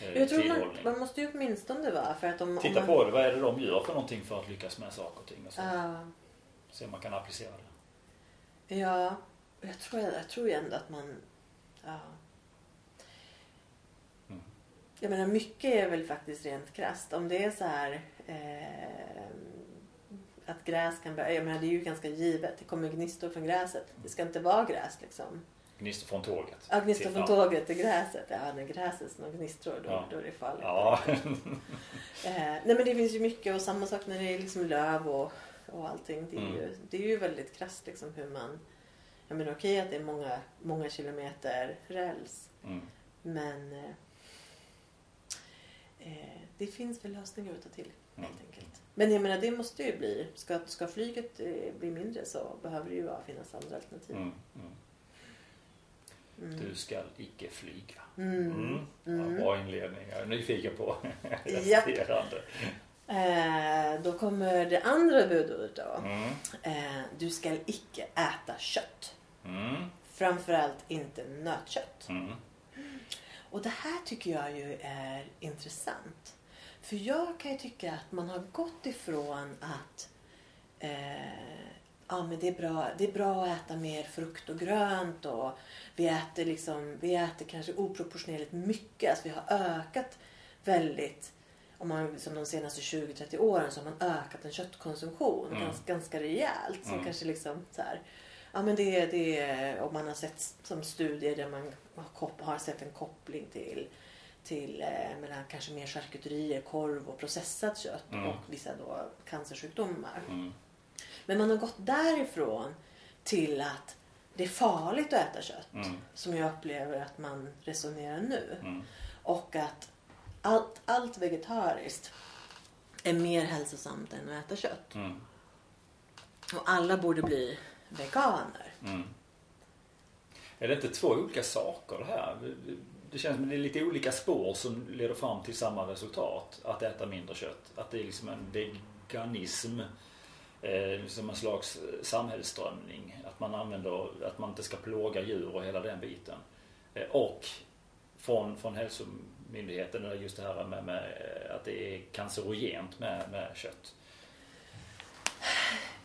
eh, Jag tror man, man måste ju åtminstone vara för att om, Titta om man, på det, vad är det de gör för någonting för att lyckas med saker och ting? Och så. Ja, Se om man kan applicera det. ja, jag tror, jag tror ju ändå att man... Ja. Mm. Jag menar mycket är väl faktiskt rent krasst. Om det är så här eh, att gräs kan börja... Jag menar det är ju ganska givet. Det kommer gnistor från gräset. Det ska inte vara gräs liksom. Gnistor från tåget. Ja, gnistor från tåget till gräset. Ja, när gräset är gnistor då, Ja. då är det farligt. Ja. Eh, nej men det finns ju mycket och samma sak när det är liksom löv och, och allting. Det är, Mm. ju, det är ju väldigt krasst liksom hur man... Jag menar okej att det är många, många kilometer räls. Mm. Men eh, eh, det finns väl lösningar att ta till Mm. helt enkelt. Men jag menar det måste ju bli. Ska, ska flyget eh, bli mindre så behöver det ju finnas andra alternativ. Mm. Mm. Mm. Du ska icke flyga. Mm. Mm. Mm. Ja, bra inledning. Jag är nyfiken på resterande. Eh, då kommer det andra budordet då. Mm. Eh, du ska icke äta kött. Mm. Framförallt inte nötkött. Mm. Och det här tycker jag ju är intressant. För jag kan ju tycka att man har gått ifrån att eh, ja, men det, är bra, det är bra att äta mer frukt och grönt och vi äter, liksom, vi äter kanske oproportionerligt mycket. Alltså vi har ökat väldigt om man, som de senaste 20-30 åren så har man ökat en köttkonsumtion Mm. ganska, ganska rejält. Som Mm. kanske liksom så här, ja men det, det och man har sett som studier där man har, har sett en koppling till till eh, mellan kanske mer charkuterier, korv och processat kött Mm. och vissa då cancersjukdomar. Mm. Men man har gått därifrån till att det är farligt att äta kött. Mm. Som jag upplever att man resonerar nu. Mm. Och att allt, allt vegetariskt är mer hälsosamt än att äta kött. Mm. Och alla borde bli veganer. Mm. Är det inte två olika saker det här? Det känns som det är lite olika spår som leder fram till samma resultat. Att äta mindre kött. Att det är liksom en veganism. Eh, som en slags samhällsströmning. Att man använder, att man inte ska plåga djur och hela den biten. Eh, och från, från hälsomyndigheten just det här med, med eh, att det är cancerogent med, med kött.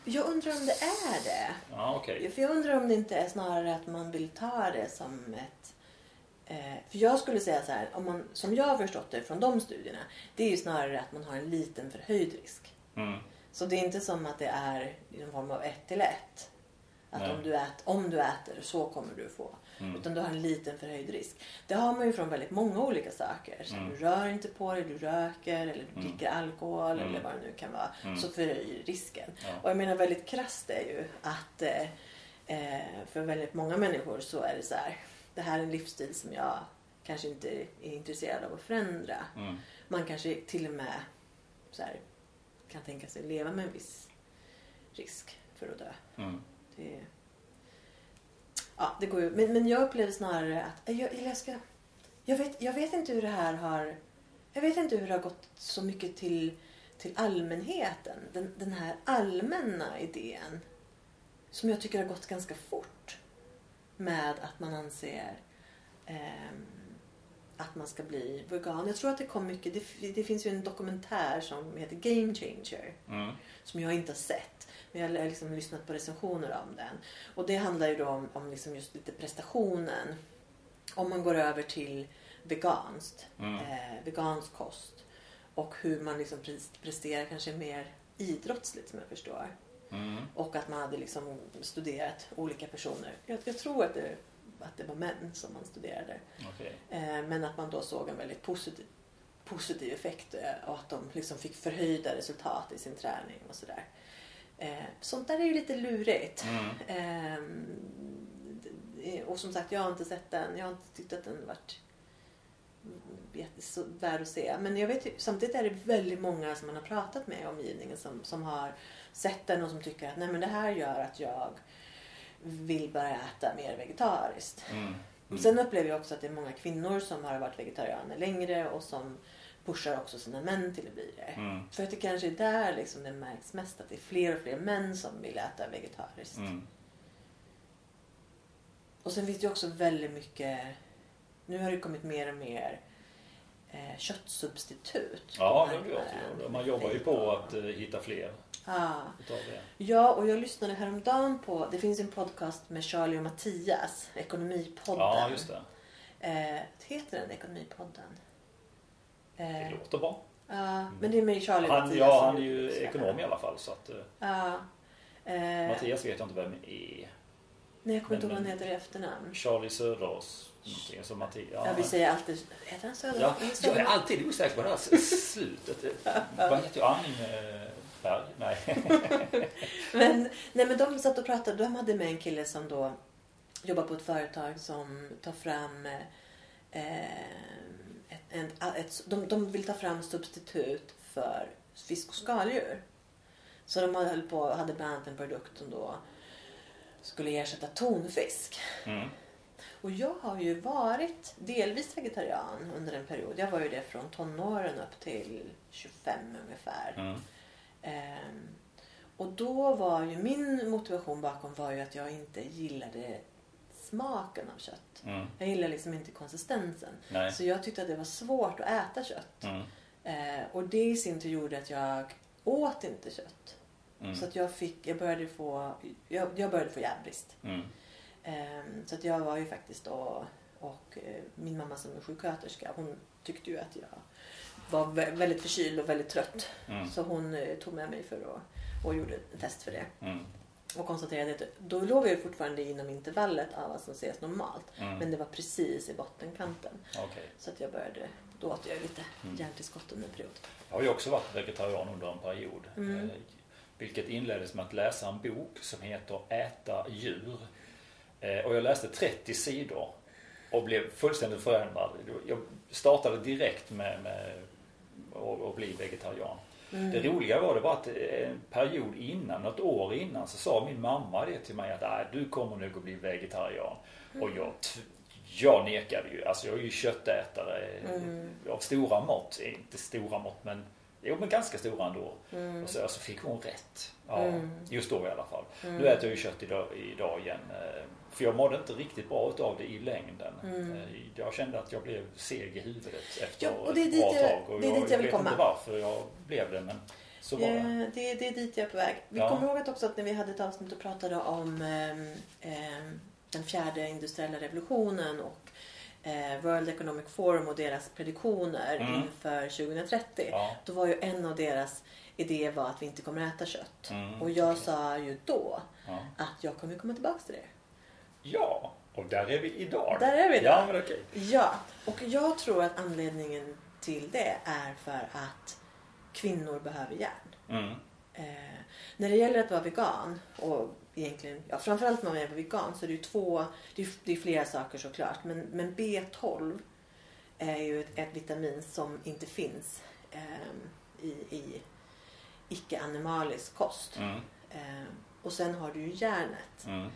Jag undrar om det är det. Ja, okej. För jag undrar om det inte är snarare att man vill ta det som ett... Eh, för jag skulle säga så här, om man, som jag har förstått det från de studierna. Det är ju snarare att man har en liten förhöjd risk. Mm. Så det är inte som att det är i någon form av ett till ett. Att Nej. om du, ät, om du äter så kommer du få. Mm. Utan du har en liten förhöjd risk. Det har man ju från väldigt många olika saker. Så Mm. Du rör inte på dig, du röker eller du Mm. dricker alkohol Mm. eller vad det nu kan vara. Mm. Så förhöjer risken. Ja. Och jag menar väldigt krasst är ju att eh, eh, för väldigt många människor så är det så här. Det här är en livsstil som jag kanske inte är intresserad av att förändra. Mm. Man kanske till och med så här, kan tänka sig leva med en viss risk för att dö. Mm. Det, ja, det går ju. Men, men jag upplevde snarare att jag, jag, ska, jag, vet, jag vet inte hur det här har jag vet inte hur det har gått så mycket till, till allmänheten. Den, den här allmänna idén som jag tycker har gått ganska fort med att man anser ehm, att man ska bli vegan. Jag tror att det kom mycket. Det, det finns ju en dokumentär som heter Game Changer Mm. som jag inte har sett. Men jag har liksom lyssnat på recensioner om den. Och det handlar ju då om, om liksom just lite prestationen. Om man går över till veganskt, Mm. eh, vegansk kost. Och hur man liksom pres- presterar kanske mer idrottsligt som jag förstår. Mm. Och att man hade liksom studerat olika personer. Jag, jag tror att det, att det var män som man studerade. Okej. Eh, men att man då såg en väldigt positiv, positiv effekt eh, och att de liksom fick förhöjda resultat i sin träning och sådär. Eh, sånt där är ju lite lurigt. Mm. Ehm, och som sagt, jag har inte sett den. Jag har inte tyckt att den varit värd att se. Men jag vet ju, samtidigt är det väldigt många som man har pratat med i omgivningen som, som har sett den och som tycker att Nej, men det här gör att jag vill börja äta mer vegetariskt. Mm. Men Sen upplever jag också att det är många kvinnor som har varit vegetarianer längre och som pushar också sina män till att bli det. Mm. För att det kanske är där liksom det märks mest att det är fler och fler män som vill äta vegetariskt. Mm. Och sen finns det ju också väldigt mycket, nu har det kommit mer och mer eh, köttsubstitut. Ja, det marknaden. gjort. Man jobbar ju på att eh, hitta fler Utav det. ja, och jag lyssnade häromdagen på, det finns en podcast med Charlie och Mattias, Ekonomipodden. Ja, just det. Eh, heter den Ekonomipodden? Det Eh, låter bra. ja, men det är med Charlie och Han, Mattias. ja, som han är ju ekonom det. i alla fall. Så att, eh, Ja. Eh, Mattias vet jag inte vem är. nej, jag kommer inte ihåg vad han heter i efternamn. Charlie Söderås. Så Mattias, ja, Ja, vi säger alltid, heter han Söder? ja, det jag är alltid osäker på det här slutet. Vad heter jag? Almberg? Nej. Men, nej, men de satt och pratade. De hade med en kille som då jobbar på ett företag som tar fram eh, ett, en, ett, de, de vill ta fram substitut för fisk och skaldjur. Så de höll på, hade bland annat en produkt som då skulle ersätta tonfisk. Mm. Och jag har ju varit delvis vegetarian under en period. Jag var ju det från tonåren upp till 25 ungefär. Mm. Ehm, och då var ju min motivation bakom var ju att jag inte gillade smaken av kött. Mm. Jag gillar liksom inte konsistensen. Nej. Så jag tyckte att det var svårt att äta kött. Mm. Eh, och det i sin tur gjorde att jag åt inte kött. Mm. Så att jag fick, jag började få, jag, jag började få järnbrist. Mm. Ehm, så att jag var ju faktiskt då, och eh, min mamma som är sjuksköterska, hon tyckte ju att jag var vä- väldigt förkyld och väldigt trött. Mm. Så hon eh, tog med mig för att, och gjorde en test för det. Mm. Och konstaterade att då låg jag fortfarande inom intervallet av vad som ses normalt. Mm. Men det var precis i bottenkanten. Okej. Så att jag började, då åt jag lite Mm. järntillskott under en period. Jag har ju också varit vegetarian under en period. Mm. Eh, Vilket inleddes med att läsa en bok som heter Äta djur. Eh, Och jag läste 30 sidor och blev fullständigt förändrad. Jag startade direkt med, med att att bli vegetarian. Mm. Det roliga var det var att en period innan, något år innan, så sa min mamma det till mig att "Nej, du kommer nog att bli vegetarian. Och jag, jag nekade ju. Alltså jag är ju köttätare Mm. av stora mått. Inte stora mått men, jo men ganska stora ändå. Mm. Och så, så fick hon rätt. Ja, Mm. Just då i alla fall. Mm. Nu äter jag ju kött idag, idag igen. Eh, För jag mådde inte riktigt bra utav det i längden. Mm. Eh, Jag kände att jag blev seg i huvudet efter Ja, och det är ett bra jag- tag. Och det är jag, dit jag vill vet komma. inte varför jag blev det men så var det. Eh, det, det är dit jag är på väg. Vi Ja. kommer ihåg att också att när vi hade ett avsnitt och pratade om ehm, den fjärde industriella revolutionen och eh, World Economic Forum och deras prediktioner Mm. inför 2030. Ja. Då var ju en av deras idéer var att vi inte kommer äta kött. Mm. Och jag sa ju då Ja. att jag kommer komma tillbaka till det. Ja, och där är vi idag. Där är vi idag. Ja, men okej. Ja, och jag tror att anledningen till det är för att kvinnor behöver järn. Mm. Eh, när det gäller att vara vegan och egentligen, ja, framförallt när man är vegan så är det ju två, det är, det är flera saker såklart. Men, men B12 är ju ett, ett vitamin som inte finns eh, i, i icke-animalisk kost. Mm. Eh, och sen har du ju järnet Mm.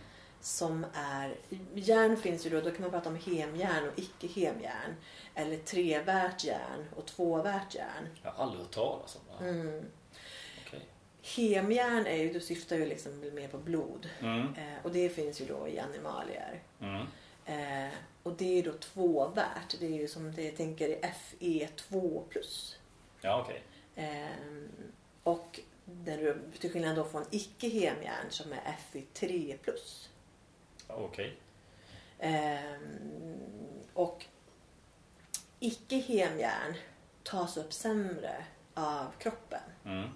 Som är... Järn finns ju då, då kan man prata om hemjärn och icke-hemjärn. Eller trevärt järn och tvåvärt järn. Jag har aldrig hört talas om det. Mm. Okej. Hemjärn är ju, då syftar ju liksom mer på blod. Mm. Eh, och det finns ju då i animalier. Mm. Eh, och det är då tvåvärt. Det är ju som det jag tänker i FE2+. Ja, okej. Eh, och den, du- till skillnad då från icke-hemjärn som är FE3+. Okej. Eh, och icke-hemjärn tas upp sämre av kroppen. Mm.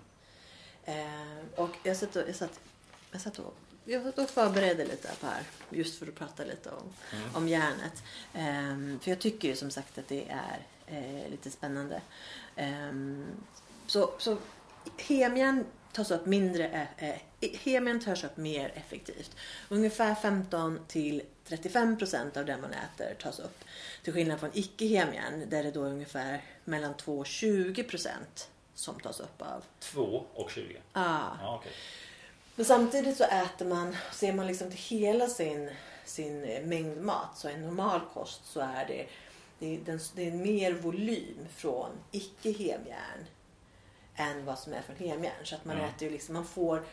Eh, och jag satt och, jag satt, jag satt och, jag satt och förberedde lite på här. Just för att prata lite om, Mm. om järnet. Eh, för jag tycker ju som sagt att det är eh, lite spännande. Eh, så, så hemjärn tas upp mindre, eh, eh, hemjärn tas upp mer effektivt. Ungefär 15 till 35 procent av det man äter tas upp. Till skillnad från icke-hemjärn där det då är ungefär mellan 2 och 20 procent som tas upp av. 2 och 20. Ah. Ja, okej. Men samtidigt så äter man, ser man liksom till hela sin, sin eh, mängd mat, så en normal kost så är det, det, är, den, det är mer volym från icke-hemjärn än vad som är från hemjärn. Så att man Mm. äter ju liksom, man får,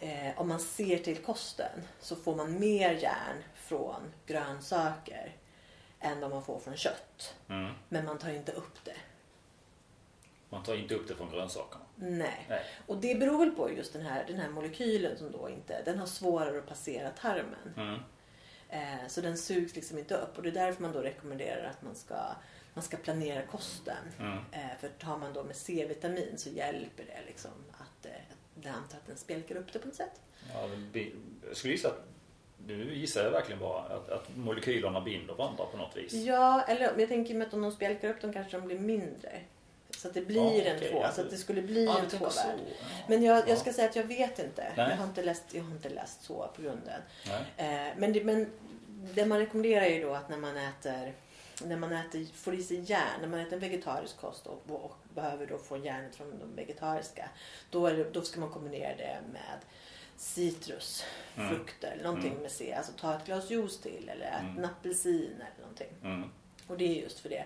eh, om man ser till kosten så får man mer järn från grönsaker än vad man får från kött. Mm. Men man tar inte upp det. Man tar inte upp det från grönsakerna. Nej. Nej. Och det beror väl på just den här, den här molekylen som då inte, den har svårare att passera tarmen. Mm. Eh, så den sugs liksom inte upp och det är därför man då rekommenderar att man ska, man ska planera kosten. Mm. Eh, för tar man då med C-vitamin så hjälper det liksom att, eh, att jag antar att den spjälkar upp det på något sätt. Ja, det jag skulle gissa att nu gissar jag verkligen bara att, att molekylerna binder varandra på något vis. Ja, eller jag tänker mig att om de spjälkar upp dem kanske de blir mindre. Så att det blir Ja, en okej, två, ja. så att det skulle bli Ja, en. Ja. Men jag, jag Ja. ska säga att jag vet inte. Nej. Jag har inte läst, jag har inte läst så på grunden. Eh, men, det, men det man rekommenderar är ju då att när man äter när man äter, får i sig järn, när man äter en vegetarisk kost och, och behöver då få järnet från de vegetariska. Då, det, då ska man kombinera det med citrus, Mm. frukter eller någonting Mm. med C. Alltså ta ett glas juice till eller ät Mm. en apelsin eller någonting. Mm. Och det är just för det.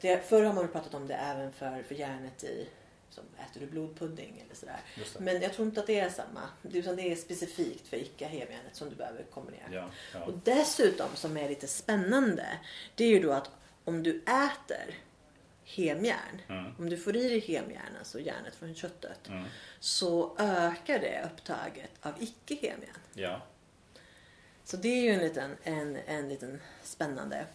det förr har man pratat om det även för, för järnet i som äter du blodpudding eller sådär. Men jag tror inte att det är samma. Det, utan det är specifikt för icke-hemjärnet som du behöver kombinera. Ja, ja. Och dessutom som är lite spännande. Det är ju då att om du äter hemjärn. Mm. Om du får i dig hemjärn, alltså järnet från köttet. Mm. Så ökar det upptaget av icke-hemjärn. Ja. Så det är ju en liten, en, en liten spännande.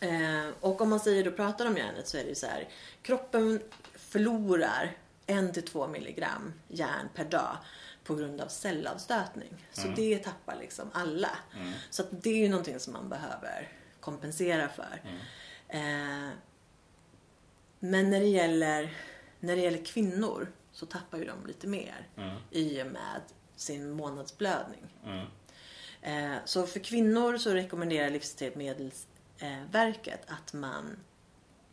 Eh, och om man säger då pratar om järnet så är det ju så här. Kroppen förlorar 1-2 milligram järn per dag på grund av cellavstötning. Så Mm. det tappar liksom alla. Mm. Så det är ju någonting som man behöver kompensera för. Mm. Eh, men när det, gäller, när det gäller kvinnor så tappar ju de lite mer Mm. i och med sin månadsblödning. Mm. Eh, Så för kvinnor så rekommenderar Livsmedelsverket att man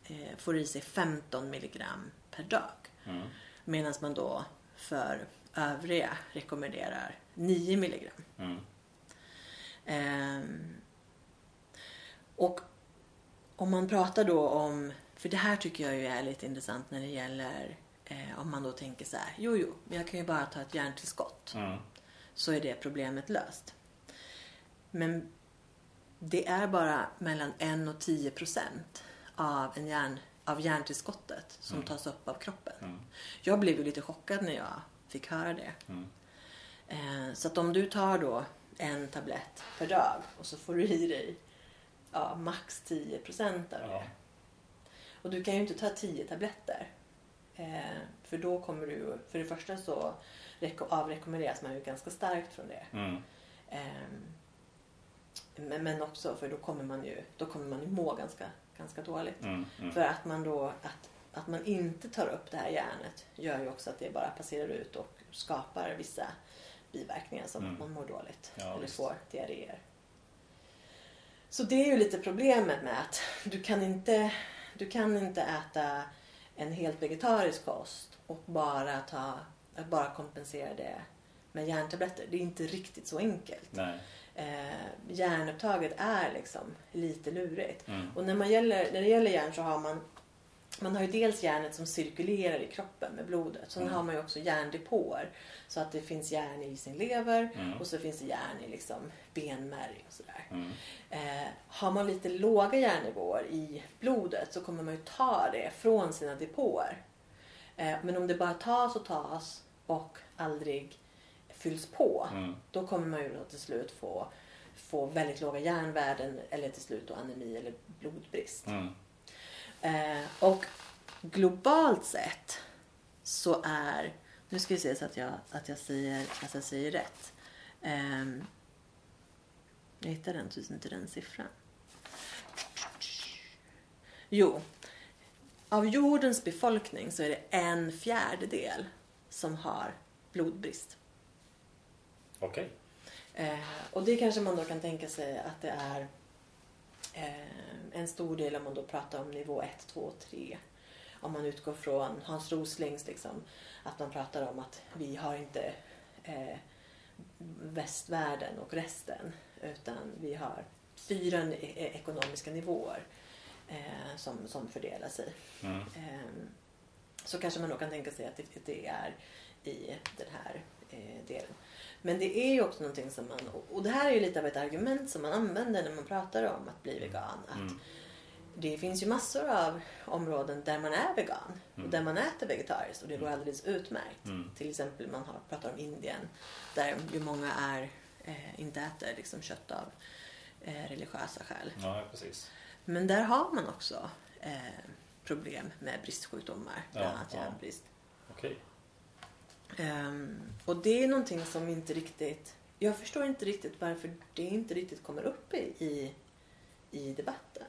eh, får i sig 15 milligram per dag. Mm. Medan man då för övriga rekommenderar 9 milligram. Mm. Ehm, och om man pratar då om, för det här tycker jag ju är lite intressant när det gäller eh, om man då tänker så här, jo jo, men jag kan ju bara ta ett järntillskott Mm. så är det problemet löst. Men det är bara mellan 1 och 10 procent av, en järn, av järntillskottet som Mm. tas upp av kroppen. Mm. Jag blev ju lite chockad när jag fick höra det. Mm. Eh, så att om du tar då en tablett per dag och så får du i dig ja, max 10 procent av det. Ja. Och du kan ju inte ta 10 tabletter. Eh, för då kommer du, för det första så reko- avrekommenderas man ju ganska starkt från det. Mm. Ehm, men, men också för då kommer man ju, då kommer man ju må ganska, ganska dåligt. Mm. Mm. För att man då, att, att man inte tar upp det här järnet gör ju också att det bara passerar ut och skapar vissa biverkningar som Mm. att man mår dåligt Ja, eller visst. får diarréer. Så det är ju lite problemet med att du kan inte, du kan inte äta en helt vegetarisk kost och bara, ta, bara kompensera det med järntabletter. Det är inte riktigt så enkelt. Nej. Eh, järnupptaget är liksom lite lurigt. Mm. Och när, man gäller, när det gäller järn så har man man har ju dels järnet som cirkulerar i kroppen med blodet. Sen Mm. har man ju också järndepåer. Så att det finns järn i sin lever Mm. och så finns det järn i liksom benmärg och sådär. Mm. Eh, har man lite låga järnnivåer i blodet så kommer man ju ta det från sina depåer. Eh, men om det bara tas och tas och aldrig fylls på Mm. då kommer man ju då till slut få, få väldigt låga järnvärden eller till slut då anemi eller blodbrist. Mm. Eh, och globalt sett så är, nu ska vi se så att jag, att jag, säger, att jag säger rätt. Ehm, jag den, tusen inte den siffran. Jo, av jordens befolkning så är det en fjärdedel som har blodbrist. Okej. Eh, och det kanske man då kan tänka sig att det är eh, en stor del om man då pratar om nivå 1, 2, 3. Om man utgår från Hans Roslings, liksom, att man pratar om att vi har inte eh, västvärlden och resten utan vi har fyra e- ekonomiska nivåer eh, som, som fördelar sig. Mm. Ehm, så kanske man då kan tänka sig att det, det är i den här eh, delen. Men det är ju också någonting som man, och- det här är ju lite av ett argument som man använder när man pratar om att bli vegan. Att Mm. Det finns ju massor av områden där man är vegan Mm. och där man äter vegetariskt och det går alldeles utmärkt. Mm. Till exempel man har, pratar om Indien där ju många är, eh, inte äter liksom kött av eh, religiösa skäl. Ja, precis. Men där har man också eh, problem med bristsjukdomar, bland Ja, annat ja. järnbrist. Okej. Ehm, och det är någonting som inte riktigt... Jag förstår inte riktigt varför det inte riktigt kommer upp i, i, i debatten.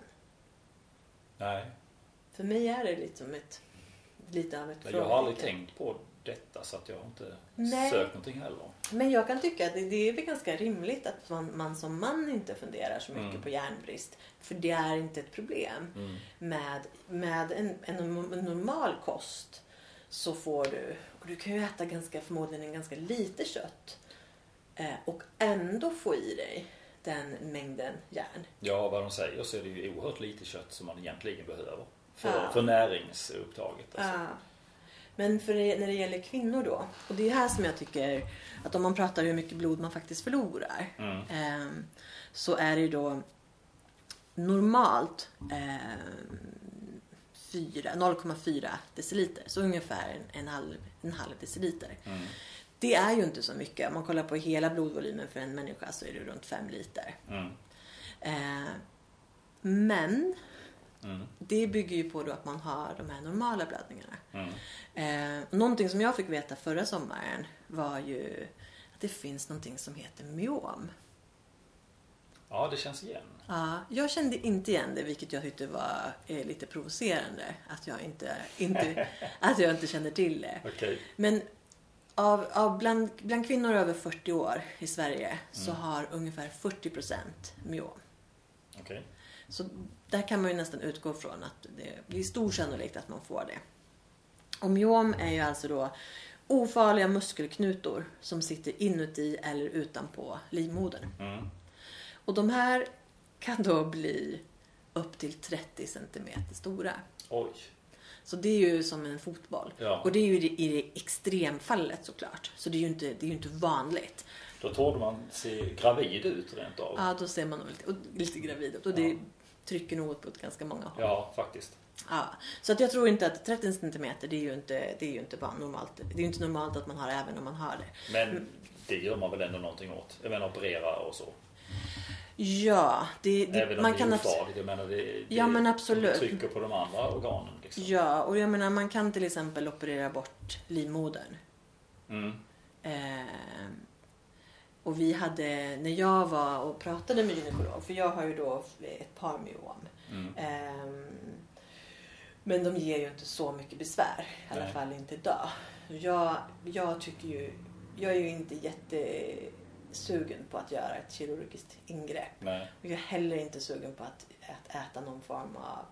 Nej. För mig är det lite som ett, lite av ett Jag har aldrig tänkt på detta så att jag har inte Nej. sökt någonting heller. Men jag kan tycka att det, det är väl ganska rimligt att man, man som man inte funderar så mycket Mm. på järnbrist. För det är inte ett problem. Mm. med, med en, en normal kost så får du, du kan ju äta ganska, förmodligen en ganska lite kött eh, och ändå få i dig den mängden järn. Ja, vad de säger så är det ju oerhört lite kött som man egentligen behöver. För, Ja. för näringsupptaget. Alltså. Ja. Men för det, när det gäller kvinnor då, och det är här som jag tycker att om man pratar hur mycket blod man faktiskt förlorar Mm. ehm, så är det ju då normalt fyra- 0,4 deciliter, så ungefär en, halv, en halv deciliter. Mm. Det är ju inte så mycket. Om man kollar på hela blodvolymen för en människa så är det runt 5 liter. Mm. Eh, men Mm. det bygger ju på då att man har de här normala blödningarna. Mm. Eh, någonting som jag fick veta förra sommaren var ju att det finns någonting som heter myom. Ja, det känns igen. Ja, jag kände inte igen det, vilket jag tyckte var eh, lite provocerande. Att jag inte, inte, att jag inte kände till det. Okej. Men av, av bland, bland kvinnor över 40 år i Sverige så har ungefär 40 procent myom. Okej. Så där kan man ju nästan utgå från att det blir stor sannolikhet att man får det. Och myom är ju alltså då ofarliga muskelknutor som sitter inuti eller utanpå livmodern. Mm. Och de här kan då bli upp till 30 centimeter stora. Oj. Så det är ju som en fotboll. Ja. Och det är ju i det, extremfallet såklart. Så det är ju inte, det är ju inte vanligt. Då trodde man se gravid ut rent av. Ja, då ser man nog lite, lite gravid ut. Och det Ja. trycker nog åt på ganska många håll. Ja, faktiskt. Ja, så att jag tror inte att 30 centimeter det är ju inte, det är ju inte bara normalt. Det är ju inte normalt att man har även om man har det. Men det gör man väl ändå någonting åt? Jag menar operera och så. Ja, det, det, Även om man det kan är ofarligt. Jag menar det, det Ja, men absolut. trycker på de andra organen. Liksom. Ja, och jag menar man kan till exempel operera bort livmodern. Mm. Eh, och vi hade, när jag var och pratade med gynekolog, för jag har ju då ett par myom. Mm. Ehm, men de ger ju inte så mycket besvär. I alla Nej. fall inte idag. Jag, jag tycker ju, jag är ju inte jättesugen på att göra ett kirurgiskt ingrepp. Nej. Och jag är heller inte sugen på att, att äta någon form av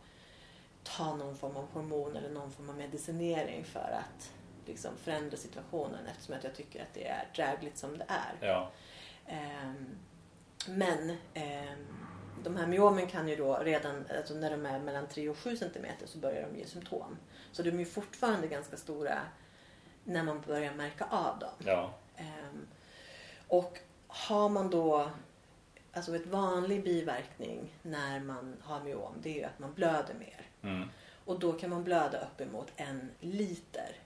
ta någon form av hormon eller någon form av medicinering för att liksom förändra situationen eftersom att jag tycker att det är drägligt som det är. Ja. Ehm, men ehm, de här myomen kan ju då redan, alltså när de är mellan 3 och 7 cm så börjar de ge symptom. Så de är ju fortfarande ganska stora när man börjar märka av dem. Ja. Ehm, och har man då, alltså ett vanlig biverkning när man har myom det är ju att man blöder mer. Mm. Och då kan man blöda uppemot en liter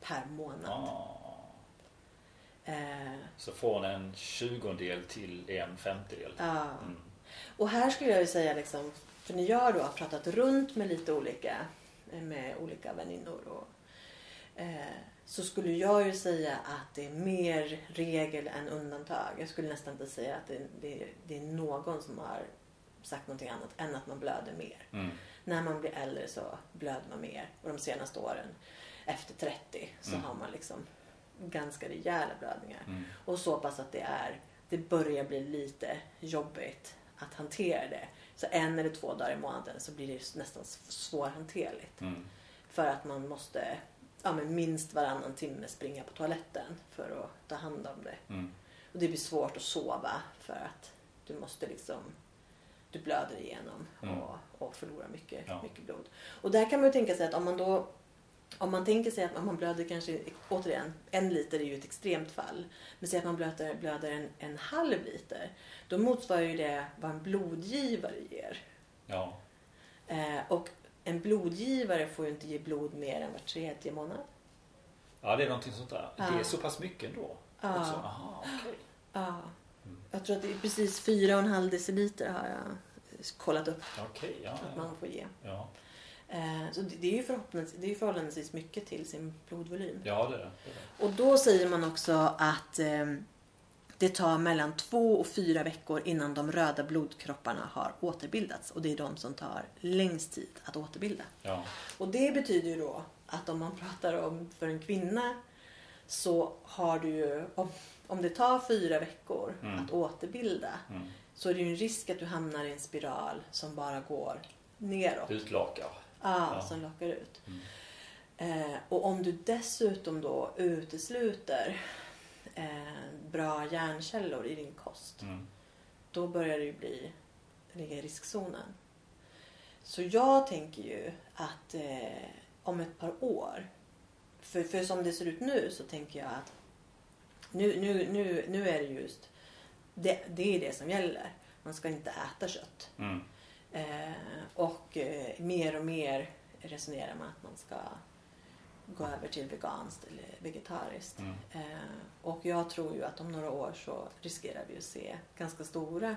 per månad. Ah. Eh, Så från en tjugondel till en femtedel. ja. Mm. Och här skulle jag ju säga liksom, för när jag då har pratat runt med lite olika, med olika väninnor och, eh, så skulle jag ju säga att det är mer regel än undantag. Jag skulle nästan inte säga att det, det, det är någon som har sagt någonting annat än att man blöder mer. Mm. När man blir äldre så blöder man mer och de senaste åren efter 30 så Mm. har man liksom ganska rejäla blödningar. Mm. Och så pass att det är, det börjar bli lite jobbigt att hantera det. Så en eller två dagar i månaden så blir det nästan svårhanterligt. Mm. För att man måste ja, men minst varannan timme springa på toaletten för att ta hand om det. Mm. Och det blir svårt att sova för att du måste liksom du blöder igenom Mm. och, och förlorar mycket, Ja. mycket blod. Och där kan man ju tänka sig att om man då om man tänker sig att man blöder kanske, återigen, en liter är ju ett extremt fall. Men säg att man blöder, blöder en, en halv liter. Då motsvarar ju det vad en blodgivare ger. Ja. Eh, och en blodgivare får ju inte ge blod mer än var tredje månad. ja, det är någonting sånt där. Ja. Det är så pass mycket ändå? Ja. Också? Aha, okej. Ja. Mm. Jag tror att det är precis 4,5 deciliter har jag kollat upp Okej, ja. att man får ge. Ja, Eh, så det, är ju förhoppningsvis, det är förhållandevis mycket till sin blodvolym. ja det är det. Och då säger man också att eh, det tar mellan två och fyra veckor innan de röda blodkropparna har återbildats. Och det är de som tar längst tid att återbilda. Ja. Och det betyder ju då att om man pratar om för en kvinna så har du ju, om, om det tar fyra veckor Mm. att återbilda Mm. så är det ju en risk att du hamnar i en spiral som bara går neråt. Utlakar. Ja, Ja. som lockar ut. Mm. Eh, och om du dessutom då utesluter eh, bra järnkällor i din kost, Mm. då börjar det ju bli, ligga i riskzonen. Så jag tänker ju att eh, om ett par år, för, för som det ser ut nu så tänker jag att nu, nu, nu, nu är det just, det, det är det som gäller. Man ska inte äta kött. Mm. Eh, och eh, mer och mer resonerar man att man ska gå över till veganskt eller vegetariskt. Mm. Eh, och jag tror ju att om några år så riskerar vi att se ganska stora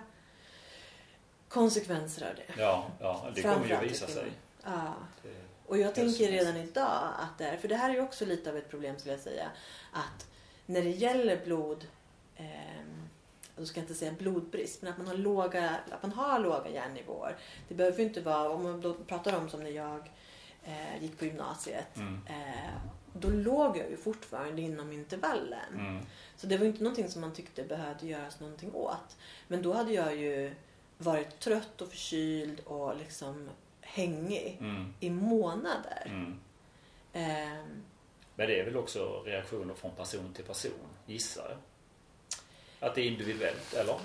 konsekvenser av det. Ja, ja, det kommer ju visa sig. Ja. Och jag tänker redan idag att det är, för det här är ju också lite av ett problem skulle jag säga, att när det gäller blod, ehm, jag ska inte säga blodbrist, men att man har låga, att man har låga järnnivåer. Det behöver ju inte vara, om man då pratar om som när jag eh, gick på gymnasiet, mm. eh, då låg jag ju fortfarande inom intervallen. Mm. Så det var inte någonting som man tyckte behövde göras någonting åt. Men då hade jag ju varit trött och förkyld och liksom hängig Mm. i månader. Mm. Ehm, Men det är väl också reaktioner från person till person, gissar jag. Att det är individuellt, eller?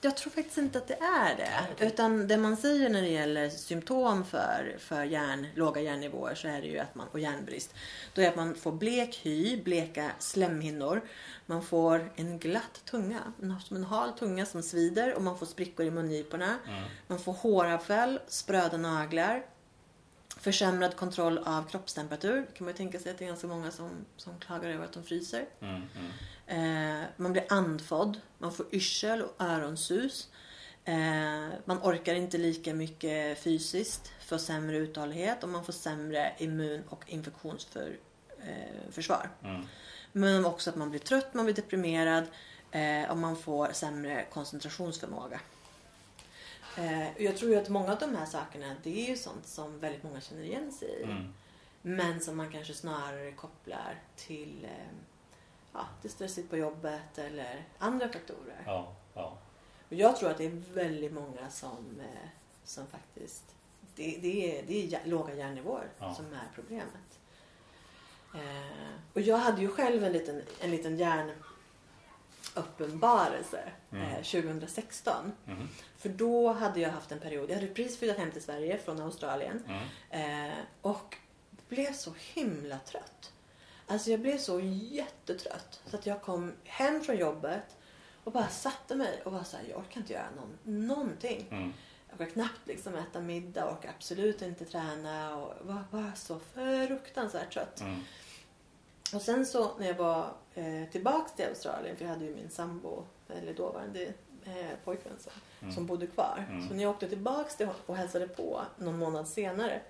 jag tror faktiskt inte att det är det. Okej. Utan det man säger när det gäller symptom för, för järn, låga järnnivåer så är det ju att man, och järnbrist. Då är det att man får blek hy, bleka slemhinnor. Man får en glatt tunga, en- som en hal tunga som svider och man får sprickor i mungiporna. Mm. Man får håravfäll, spröda naglar, försämrad kontroll av kroppstemperatur. Det kan man ju tänka sig att det är ganska många som, som klagar över att de fryser. Mm. Mm. Eh, man blir andfådd, man får yrsel och öronsus. Eh, man orkar inte lika mycket fysiskt, får sämre uthållighet och man får sämre immun och infektionsförsvar. Eh. Mm. Men också att man blir trött, man blir deprimerad eh, och man får sämre koncentrationsförmåga. Eh, jag tror ju att många av de här sakerna det är ju sånt som väldigt många känner igen sig i. Mm. Men som man kanske snarare kopplar till eh, ja, det stressigt på jobbet eller andra faktorer. Ja, ja. Och jag tror att det är väldigt många som, eh, som faktiskt det, det, är, det är låga järnnivåer Ja. som är problemet. Eh, och jag hade ju själv en liten, en liten hjärnuppenbarelse Mm. eh, 2016. Mhm. För då hade jag haft en period, jag hade precis flyttat hem till Sverige från Australien. Mm. Eh, och blev så himla trött. Alltså jag blev så jättetrött. Så att jag kom hem från jobbet och bara satte mig och var så här, jag orkar inte göra någon, någonting. Mm. Jag orkar knappt liksom äta middag, orkar absolut inte träna och var bara så fruktansvärt trött. Och sen så när jag var eh, tillbaks till Australien, för jag hade ju min sambo, eller dåvarande eh, pojkvän som, Mm. som bodde kvar. Mm. Så när jag åkte tillbaks till och hälsade på någon månad senare,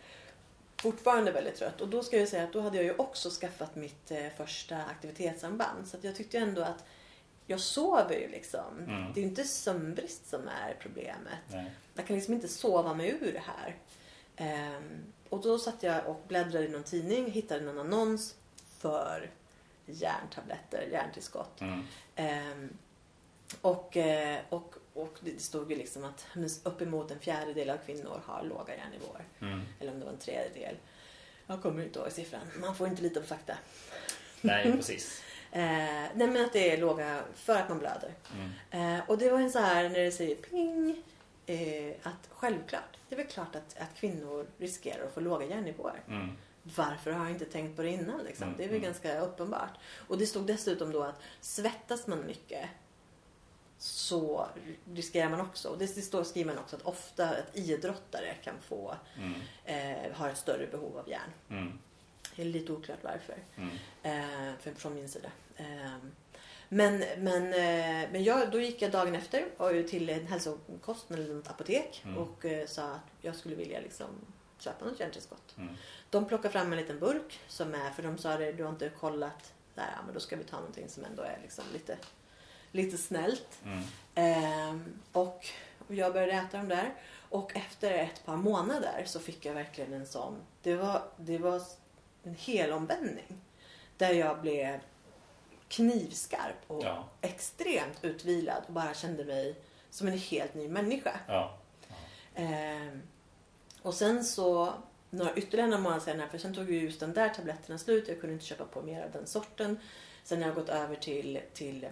fortfarande väldigt trött. Och då ska jag säga att då hade jag ju också skaffat mitt eh, första aktivitetsarmband. Så jag tyckte ändå att jag sover ju liksom. Mm. Det är ju inte sömnbrist som är problemet. Nej. Jag kan liksom inte sova mig ur det här. Ehm, och då satt jag och bläddrade i någon tidning, hittade någon annons för järntabletter, järntillskott. Mm. Ehm, och, eh, och, och det stod ju liksom att uppemot en fjärdedel av kvinnor har låga järnnivåer. Mm. Eller om det var en tredjedel. Jag kommer inte ihåg siffran. Man får inte lita på fakta. Nej, precis. Eh, nej men att det är låga för att man blöder. Mm. Eh, och det var en så här när det säger ping. Eh, att självklart, det är väl klart att, att kvinnor riskerar att få låga järnnivåer. Mm. Varför har jag inte tänkt på det innan? Liksom? Mm, Det är väl mm. ganska uppenbart. Och det stod dessutom då att svettas man mycket så riskerar man också, och det står skriver man också att ofta att idrottare kan få, Mm. eh, har ett större behov av järn. Mm. Det är lite oklart varför. Mm. Eh, för, från min sida. Eh, men men, eh, men jag, då gick jag dagen efter och till en hälsokost eller något apotek Mm. och eh, sa att jag skulle vilja liksom köpa något järntillskott. Mm. De plockade fram en liten burk som är, för de sa det, du har inte kollat. Där, ja, men då ska vi ta någonting som ändå är liksom lite, lite snällt. Mm. Ehm, och, och jag började äta dem där. Och efter ett par månader så fick jag verkligen en sån. Det var, det var en hel omvändning. Där jag blev knivskarp och Ja. extremt utvilad och bara kände mig som en helt ny människa. Ja. Ehm, och sen så några ytterligare några månader senare, för sen tog ju just den där tabletterna slut. Jag kunde inte köpa på mer av den sorten. Sen har jag gått över till, till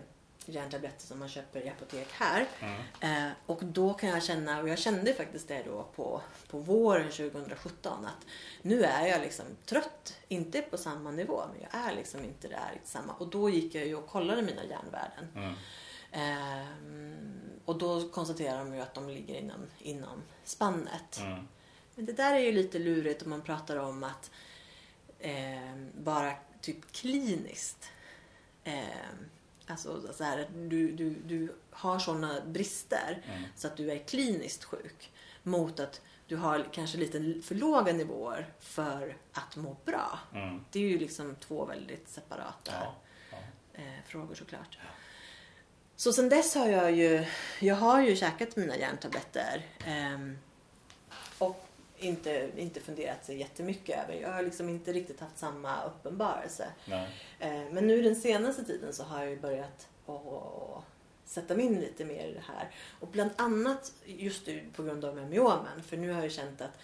järntabletter som man köper i apotek här. Mm. Eh, och då kan jag känna, och jag kände faktiskt det då på, på våren 2017 att nu är jag liksom trött. Inte på samma nivå men jag är liksom inte där i samma. Och då gick jag ju och kollade mina järnvärden. Mm. Ehm, och då konstaterar de ju att de ligger inom, inom spannet. Mm. Men det där är ju lite lurigt om man pratar om att ehm, bara typ kliniskt. Ehm, alltså så här, att du, du, du har sådana brister Mm. så att du är kliniskt sjuk. Mot att du har kanske lite för låga nivåer för att må bra. Mm. Det är ju liksom två väldigt separata Ja. Ja. eh, frågor såklart. Så sen dess har jag ju, jag har ju käkat mina järntabletter. och inte, inte funderat så jättemycket över. Jag har liksom inte riktigt haft samma uppenbarelse. Nej. Eh, men nu den senaste tiden så har jag ju börjat att sätta mig in lite mer i det här. Och bland annat just på grund av myomen. För nu har jag känt att,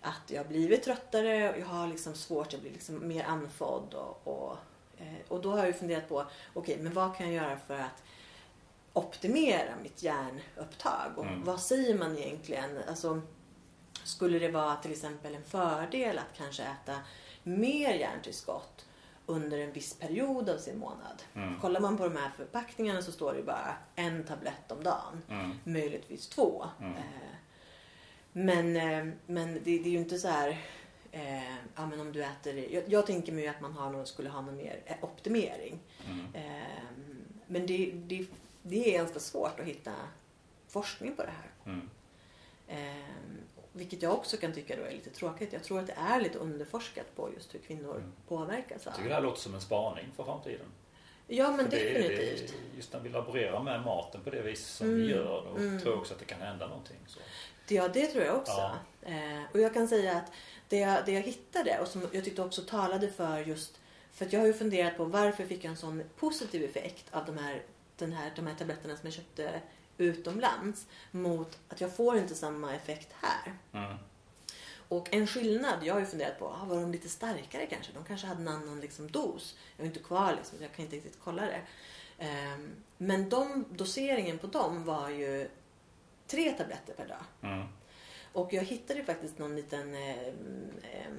att jag har blivit tröttare och jag har liksom svårt, jag blir liksom mer andfådd. Och, och, eh, och då har jag funderat på, okej men vad kan jag göra för att optimera mitt järnupptag? Och Mm. vad säger man egentligen? Alltså, skulle det vara till exempel en fördel att kanske äta mer järntillskott under en viss period av sin månad? Mm. Kollar man på de här förpackningarna så står det bara en tablett om dagen. Mm. Möjligtvis två. Mm. Eh, Men, eh, men det, det är ju inte så här... Eh, ja, men om du äter... Jag, jag tänker mig att man har någon, skulle ha någon mer eh, optimering. Mm. Eh, men det, det, det är ganska svårt att hitta forskning på det här. Mm. Eh, vilket jag också kan tycka då är lite tråkigt. Jag tror att det är lite underforskat på just hur kvinnor Mm. påverkas av. Jag tycker det här låter som en spaning för framtiden. Ja men För det, är- definitivt. det, just när vi laborerar med maten på det vis som Mm. vi gör, då Mm. tror jag också att det kan hända någonting. Så. Ja, det tror jag också. Ja. Eh, och jag kan säga att det jag, det jag hittade och som jag tyckte också talade för just... För att jag har ju funderat på varför fick jag en sån positiv effekt av de här, den här, de här tabletterna som jag köpte utomlands mot att jag får inte samma effekt här. Mm. Och en skillnad, jag har ju funderat på, ah, var de lite starkare kanske? De kanske hade en annan liksom, dos. Jag är inte kvar liksom, jag kan inte riktigt kolla det. Um, men de, doseringen på dem var ju tre tabletter per dag. Mm. Och jag hittade faktiskt någon liten eh, eh,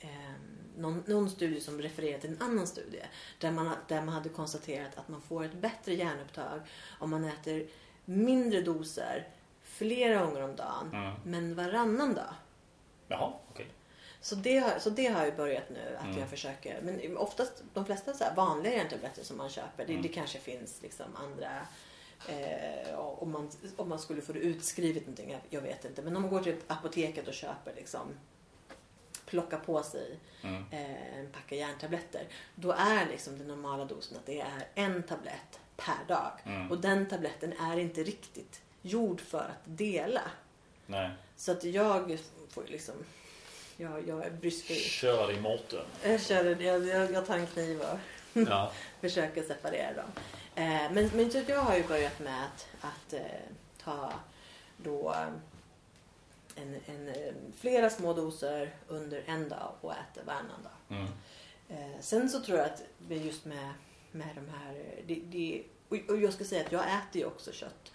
eh, någon, någon, studie som refererade till en annan studie. Där man, där man hade konstaterat att man får ett bättre järnupptag om man äter mindre doser flera gånger om dagen. Mm. Men varannan dag. Jaha, okej. Okay. Så det, har, så det har jag börjat nu att mm. jag försöker. Men oftast, de flesta så här vanliga järntabletter som man köper. Mm. Det, det kanske finns liksom andra Eh, om, man, om man skulle få det utskrivet någonting, jag, jag, vet inte. Men om man går till apoteket och köper liksom plocka på sig mm. eh, en packe järntabletter. Då är liksom den normala dosen att det är en tablett per dag. Mm. Och den tabletten är inte riktigt gjord för att dela. Nej. Så att jag får liksom jag, jag är brysk. Köra i måtten. Jag, kör, jag, jag, jag tar en kniv och ja. försöker separera dem. Eh, men, men så jag har ju börjat med att, att eh, ta då en, en, flera små doser under en dag och äta varannan dag. Mm. Eh, sen så tror jag att just med, med de här... Det, det, och jag ska säga att jag äter ju också kött.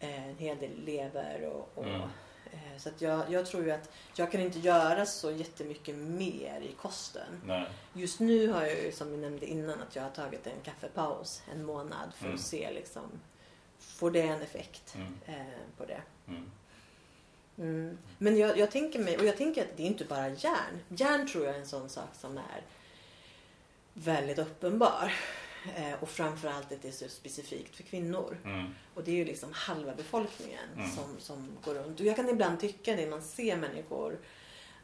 Eh, en hel del lever och, och mm. Eh, så att jag, jag tror ju att jag kan inte göra så jättemycket mer i kosten. Nej. Just nu har jag ju som jag nämnde innan att jag har tagit en kaffepaus en månad för mm. att se liksom Får det en effekt mm. eh, på det? Mm. mm. Men jag, jag, tänker mig, och jag tänker att det är inte bara järn. Järn tror jag är en sån sak som är väldigt uppenbar. Eh, och framförallt att det är så specifikt för kvinnor. Mm. Och det är ju liksom halva befolkningen mm. som, som går runt. Och jag kan ibland tycka det, man ser människor,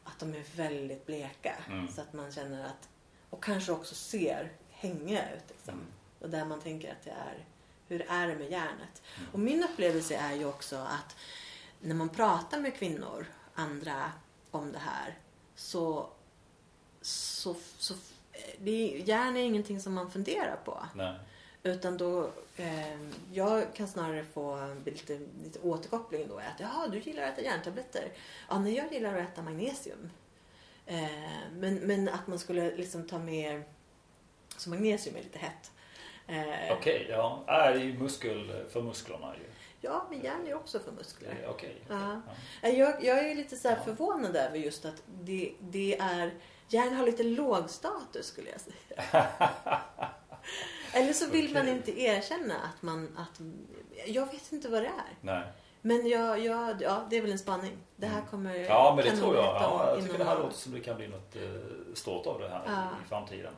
att de är väldigt bleka. Mm. Så att man känner att, och kanske också ser hängiga ut. Liksom. Mm. Och där man tänker att det är, hur är det med järnet? Mm. Och min upplevelse är ju också att när man pratar med kvinnor, andra, om det här så, så, så det, järn är ingenting som man funderar på. Nej. Utan då, eh, jag kan snarare få lite, lite återkoppling då. Att jaha, du gillar att äta järntabletter. Ja, nej, jag gillar att äta magnesium. Eh, men, men att man skulle liksom ta med, så magnesium är lite hett. Eh, Okej, okay, ja. det är ju muskel för musklerna ju. Ja, men järn är också för muskler. Okej. Okay. Ja. ja. Jag, jag är lite så ja. förvånad över just att det, det är Järn har lite låg status skulle jag säga. Eller så vill okay. man inte erkänna att man... Att, jag vet inte vad det är. Nej. Men jag, jag, ja, det är väl en spaning. Det här mm. kommer... Ja, men det tror jag. Ja, jag tycker det här låter som det kan bli något eh, stort av det här ja. i framtiden.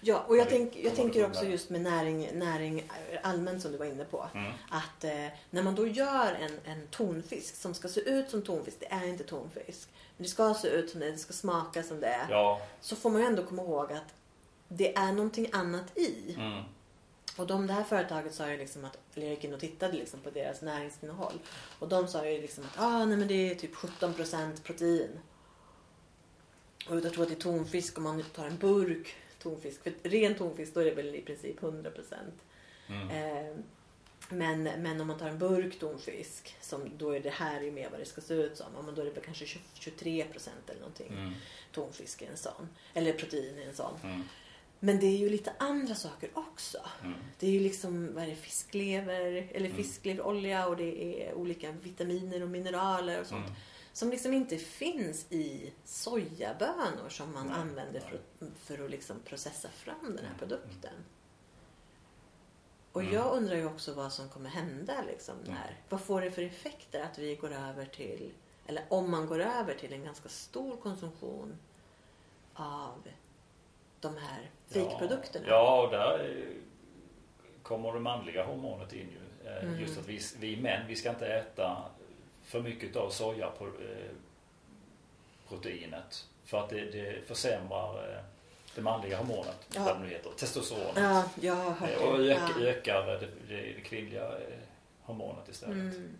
Ja, och jag, tänk, jag tänker också just med näring, näring allmänt som du var inne på. Mm. Att eh, när man då gör en, en tonfisk som ska se ut som tonfisk, det är inte tonfisk. Men det ska se ut som det, det ska smaka som det är. Ja. Så får man ju ändå komma ihåg att det är någonting annat i. Mm. Och de, det här företaget sa ju liksom att, eller jag gick in och tittade liksom på deras näringsinnehåll. Och de sa ju liksom att ah, nej, men det är typ 17% protein. Och jag tror att det är tonfisk om man tar en burk tonfisk. För ren tonfisk då är det väl i princip 100 Mm. Eh, men, men om man tar en burk tonfisk, som då är det här ju mer vad det ska se ut som. Då är det kanske 23% eller någonting mm. tonfisk i en sån. Eller protein i en sån. Mm. Men det är ju lite andra saker också. Mm. Det är ju liksom vad är det, fisklever eller mm. fiskleverolja och det är olika vitaminer och mineraler och sånt. Mm. Som liksom inte finns i sojabönor som man använder för, för att liksom processa fram den här Mm. produkten. Och Mm. jag undrar ju också vad som kommer hända liksom Mm. när. Vad får det för effekter att vi går över till, eller om man går över till en ganska stor konsumtion av de här fejkprodukterna? Ja, och där eh, kommer det manliga hormonet in ju. Eh, Mm. Just att vi, vi män, vi ska inte äta för mycket av sojaproteinet. För att det, det försämrar eh, det manliga hormonet, Ja. vad det nu heter, testosteron. Ja, jag har hört Eh, Och det. ökar, Ja. ökar det, det, det kvinnliga eh, hormonet istället. Mm.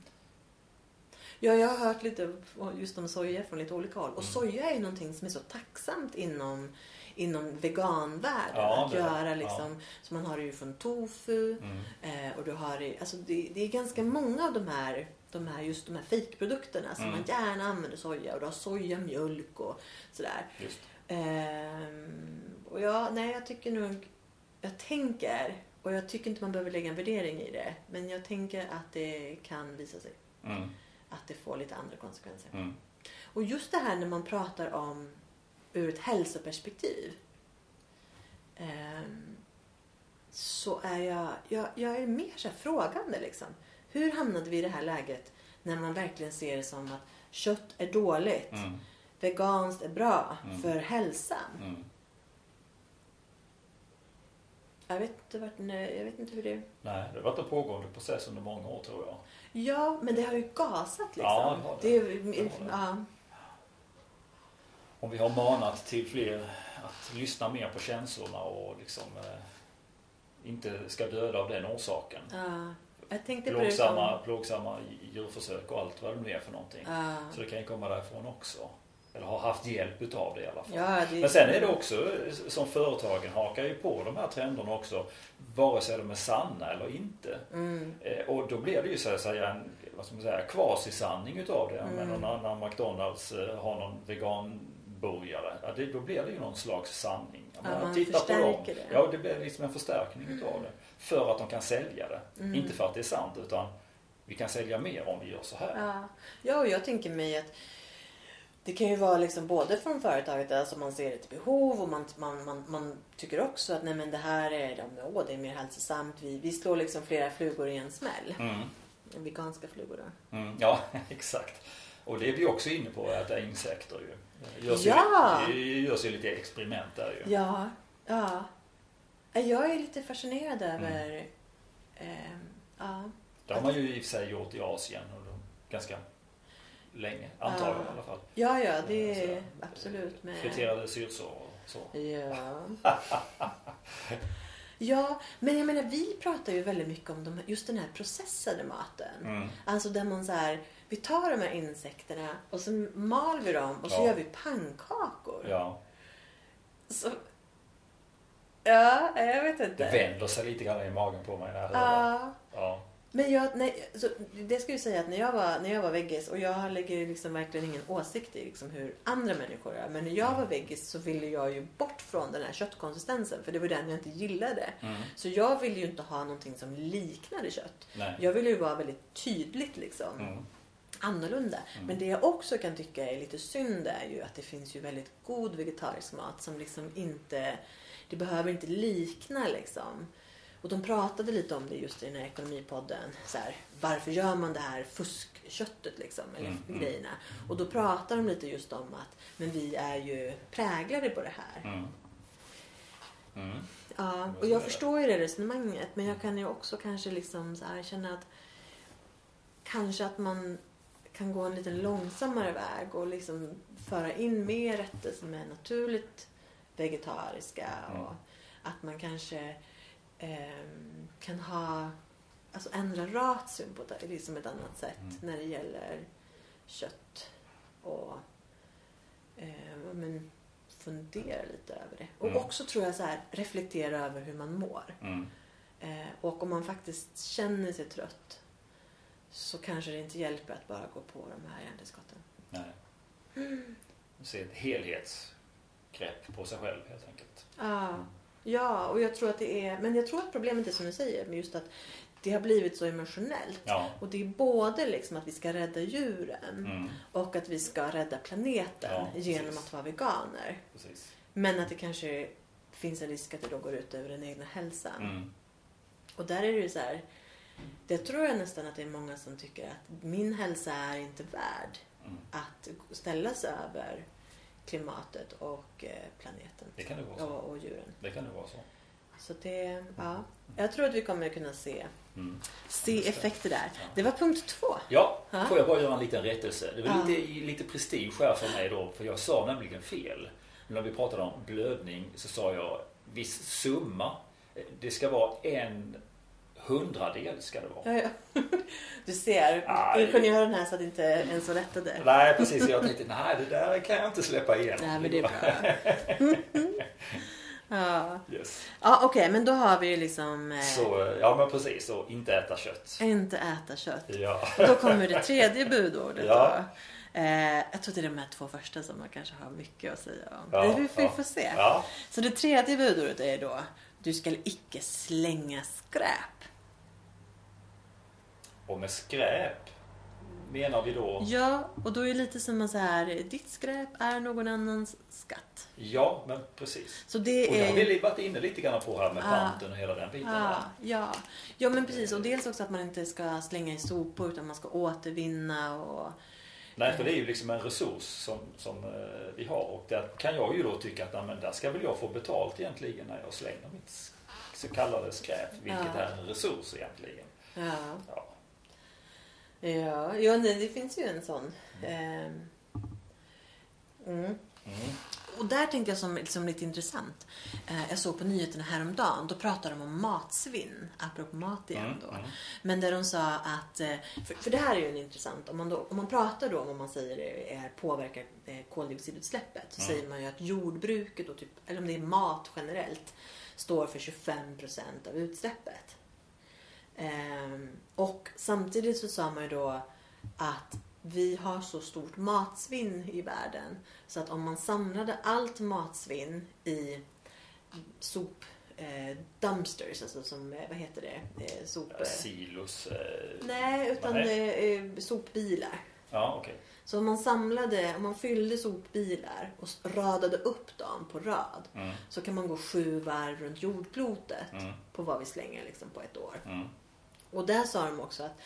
Ja, jag har hört lite just om soja från lite olika håll. Och Mm. soja är ju någonting som är så tacksamt inom, inom veganvärlden. Ja, att göra liksom, så man har det ju från tofu Mm. eh, och du har det, alltså det, det är ganska många av de här, de här just de här fejkprodukterna som Mm. man gärna använder soja och du har sojamjölk och sådär. Just. Ehm, och jag, nej, jag tycker nog... Jag tänker, och jag tycker inte man behöver lägga en värdering i det, men jag tänker att det kan visa sig Mm. att det får lite andra konsekvenser. Mm. Och just det här när man pratar om ur ett hälsoperspektiv. ehm, så är jag, jag, jag är mer så frågande liksom. Hur hamnade vi i det här läget när man verkligen ser det som att kött är dåligt, Mm. Veganskt är bra Mm. för hälsan. Mm. Jag vet inte, vart, nej, jag vet inte hur det... Nej, det har varit en pågående process under många år tror jag. Ja, men det har ju gasat liksom. Ja, det har det. det. Det har det. ja. Om vi har manat till fler att lyssna mer på känslorna och liksom eh, inte ska döda av den orsaken. ja. Jag tänkte på det Plågsamma, som... plågsamma djurförsök och allt vad det nu är för någonting. Ja. Så det kan ju komma därifrån också. Eller har haft hjälp utav det i alla fall. Ja, det... Men sen är det också som företagen hakar ju på de här trenderna också. Vare sig de är sanna eller inte. Mm. Eh, Och då blir det ju så att säga en vad ska man säga, kvasisanning utav det. Mm. Men när, när McDonalds eh, har någon veganburgare, ja, det, då blir det ju någon slags sanning. Ja, menar, man titta på dem. det. Ja, det blir liksom en förstärkning utav det. För att de kan sälja det. Mm. Inte för att det är sant utan vi kan sälja mer om vi gör så här. Ja. ja, och jag tänker mig att det kan ju vara liksom både från företaget, alltså man ser ett behov och man, man, man, man tycker också att nej men det här är, åh, det är mer hälsosamt. Vi, vi slår liksom flera flugor i en smäll. Mm. Veganska flugor då. Mm. Ja, exakt. Och det är vi också inne på, att är insekter ju. Det görs, Ja! ju, det görs ju lite experiment där ju. Ja, ja. Ja, Jag är lite fascinerad Mm. över... ehm, ja. Det har man ju i och för sig gjort i Asien och ganska länge, antar jag i alla fall. ja, ja, det Så, är absolut med... Friterade syrsor och så. Ja. ja, men jag menar vi pratar ju väldigt mycket om de, just den här processade maten. Mm. Alltså där man så här, vi tar de här insekterna och så mal vi dem och så Ja. gör vi pannkakor. Ja, Så, ja, jag vet det inte. vänder sig lite grann i magen på mig när jag hör det. Ja. Men jag, nej, så det ska jag säga att när jag var, när jag var veggis och jag lägger liksom verkligen ingen åsikt i liksom hur andra människor är. Men när jag var veggis så ville jag ju bort från den här köttkonsistensen för det var den jag inte gillade. Mm. Så jag ville ju inte ha någonting som liknade kött. Nej. Jag ville ju vara väldigt tydligt liksom. Mm. Annorlunda. Mm. Men det jag också kan tycka är lite synd är ju att det finns ju väldigt god vegetarisk mat som liksom inte, det behöver inte likna liksom. Och de pratade lite om det just i den här ekonomipodden. Så här, varför gör man det här fuskköttet liksom? Eller Mm, mm. grejerna. Och då pratar de lite just om att men vi är ju präglade på det här. Mm. Mm. Ja, och jag förstår ju det resonemanget. Men jag kan ju också kanske liksom så här känna att kanske att man kan gå en lite långsammare väg och liksom föra in mer rätter som är naturligt vegetariska. Mm. Och att man kanske ehm, kan ha, alltså ändra ration på ett, liksom ett annat sätt Mm. när det gäller kött. Och eh, men fundera lite över det. Och Mm. också tror jag så här, reflektera över hur man mår. Mm. Eh, och om man faktiskt känner sig trött så kanske det inte hjälper att bara gå på de här hjärntillskotten. Nej. Se ett helhetsgrepp på sig själv helt enkelt. Ja. Ja, och jag tror att det är... Men jag tror att problemet är som du säger, just att det har blivit så emotionellt. Ja. Och det är både liksom att vi ska rädda djuren Mm. och att vi ska rädda planeten Ja, genom att vara veganer. Precis. Men att det kanske finns en risk att det då går ut över den egna hälsan. Mm. Och där är det ju så här. Det tror jag nästan att det är många som tycker att min hälsa är inte värd Mm. att ställa sig över klimatet och eh, planeten. Det kan det vara så. Och, och djuren. Det kan det vara så. Så det, ja. Jag tror att vi kommer kunna se, Mm. se effekter där. Ja. Det var punkt två. Ja, Ja. får jag bara göra en liten rättelse. Det var Ja. lite, lite prestige här för mig då, för jag sa nämligen fel. När vi pratade om blödning så sa jag viss summa. Det ska vara en hundradel ska det vara. Ja, ja. Du ser, Aj. ingenjören här satt inte ens och rättade. Nej precis, jag tänkte nej det där kan jag inte släppa igenom. Nej, men det är bra. Ja, Yes. ja okej, men då har vi ju liksom eh, Så, ja men precis, och inte äta kött. inte äta kött. Ja. Då kommer det tredje budordet Ja. då. Eh, jag tror det är de här två första som man kanske har mycket att säga om. Ja, vi, vi, vi får se. Ja. Så det tredje budordet är då du ska icke slänga skräp. Och med skräp menar vi då, Ja, och då är det lite som att så här, ditt skräp är någon annans skatt. ja men precis. Så det Och det har är vi varit inne lite grann på här med Ah. panten och hela den biten. Ja, va? ja. ja, men precis. Och dels också att man inte ska slänga i sopor utan man ska återvinna och... Nej, för det är ju liksom en resurs som, som eh, vi har och där kan jag ju då tycka att men där ska väl jag få betalt egentligen när jag slänger mitt så kallade skräp, vilket Ja. är en resurs egentligen. Ja, Ja. Ja, ja nej, det finns ju en sån. Ehm. Mm. Mm. Och där tänkte jag som, som lite intressant. Eh, jag såg på nyheterna häromdagen. Då pratade de om matsvinn. Apropå mat igen Mm, då. mm. Men där de sa att, eh, för, för det här är ju en intressant, om man, då, om man pratar då om vad man säger är, påverkar eh, koldioxidutsläppet så Mm. säger man ju att jordbruket, och typ, eller om det är mat generellt, står för 25% av utsläppet. Ehm, och samtidigt så sa man ju då att vi har så stort matsvinn i världen så att om man samlade allt matsvinn i sop eh, dumpsters, alltså som, eh, vad heter det? Eh, sop... Ja, Silos. Eh, Nej, utan Nej. eh, sopbilar. ja, okej. Så om man samlade, om man fyllde sopbilar och radade upp dem på rad Mm, så kan man gå sju varv runt jordklotet mm, på vad vi slänger liksom på ett år. mm. Och där sa de också att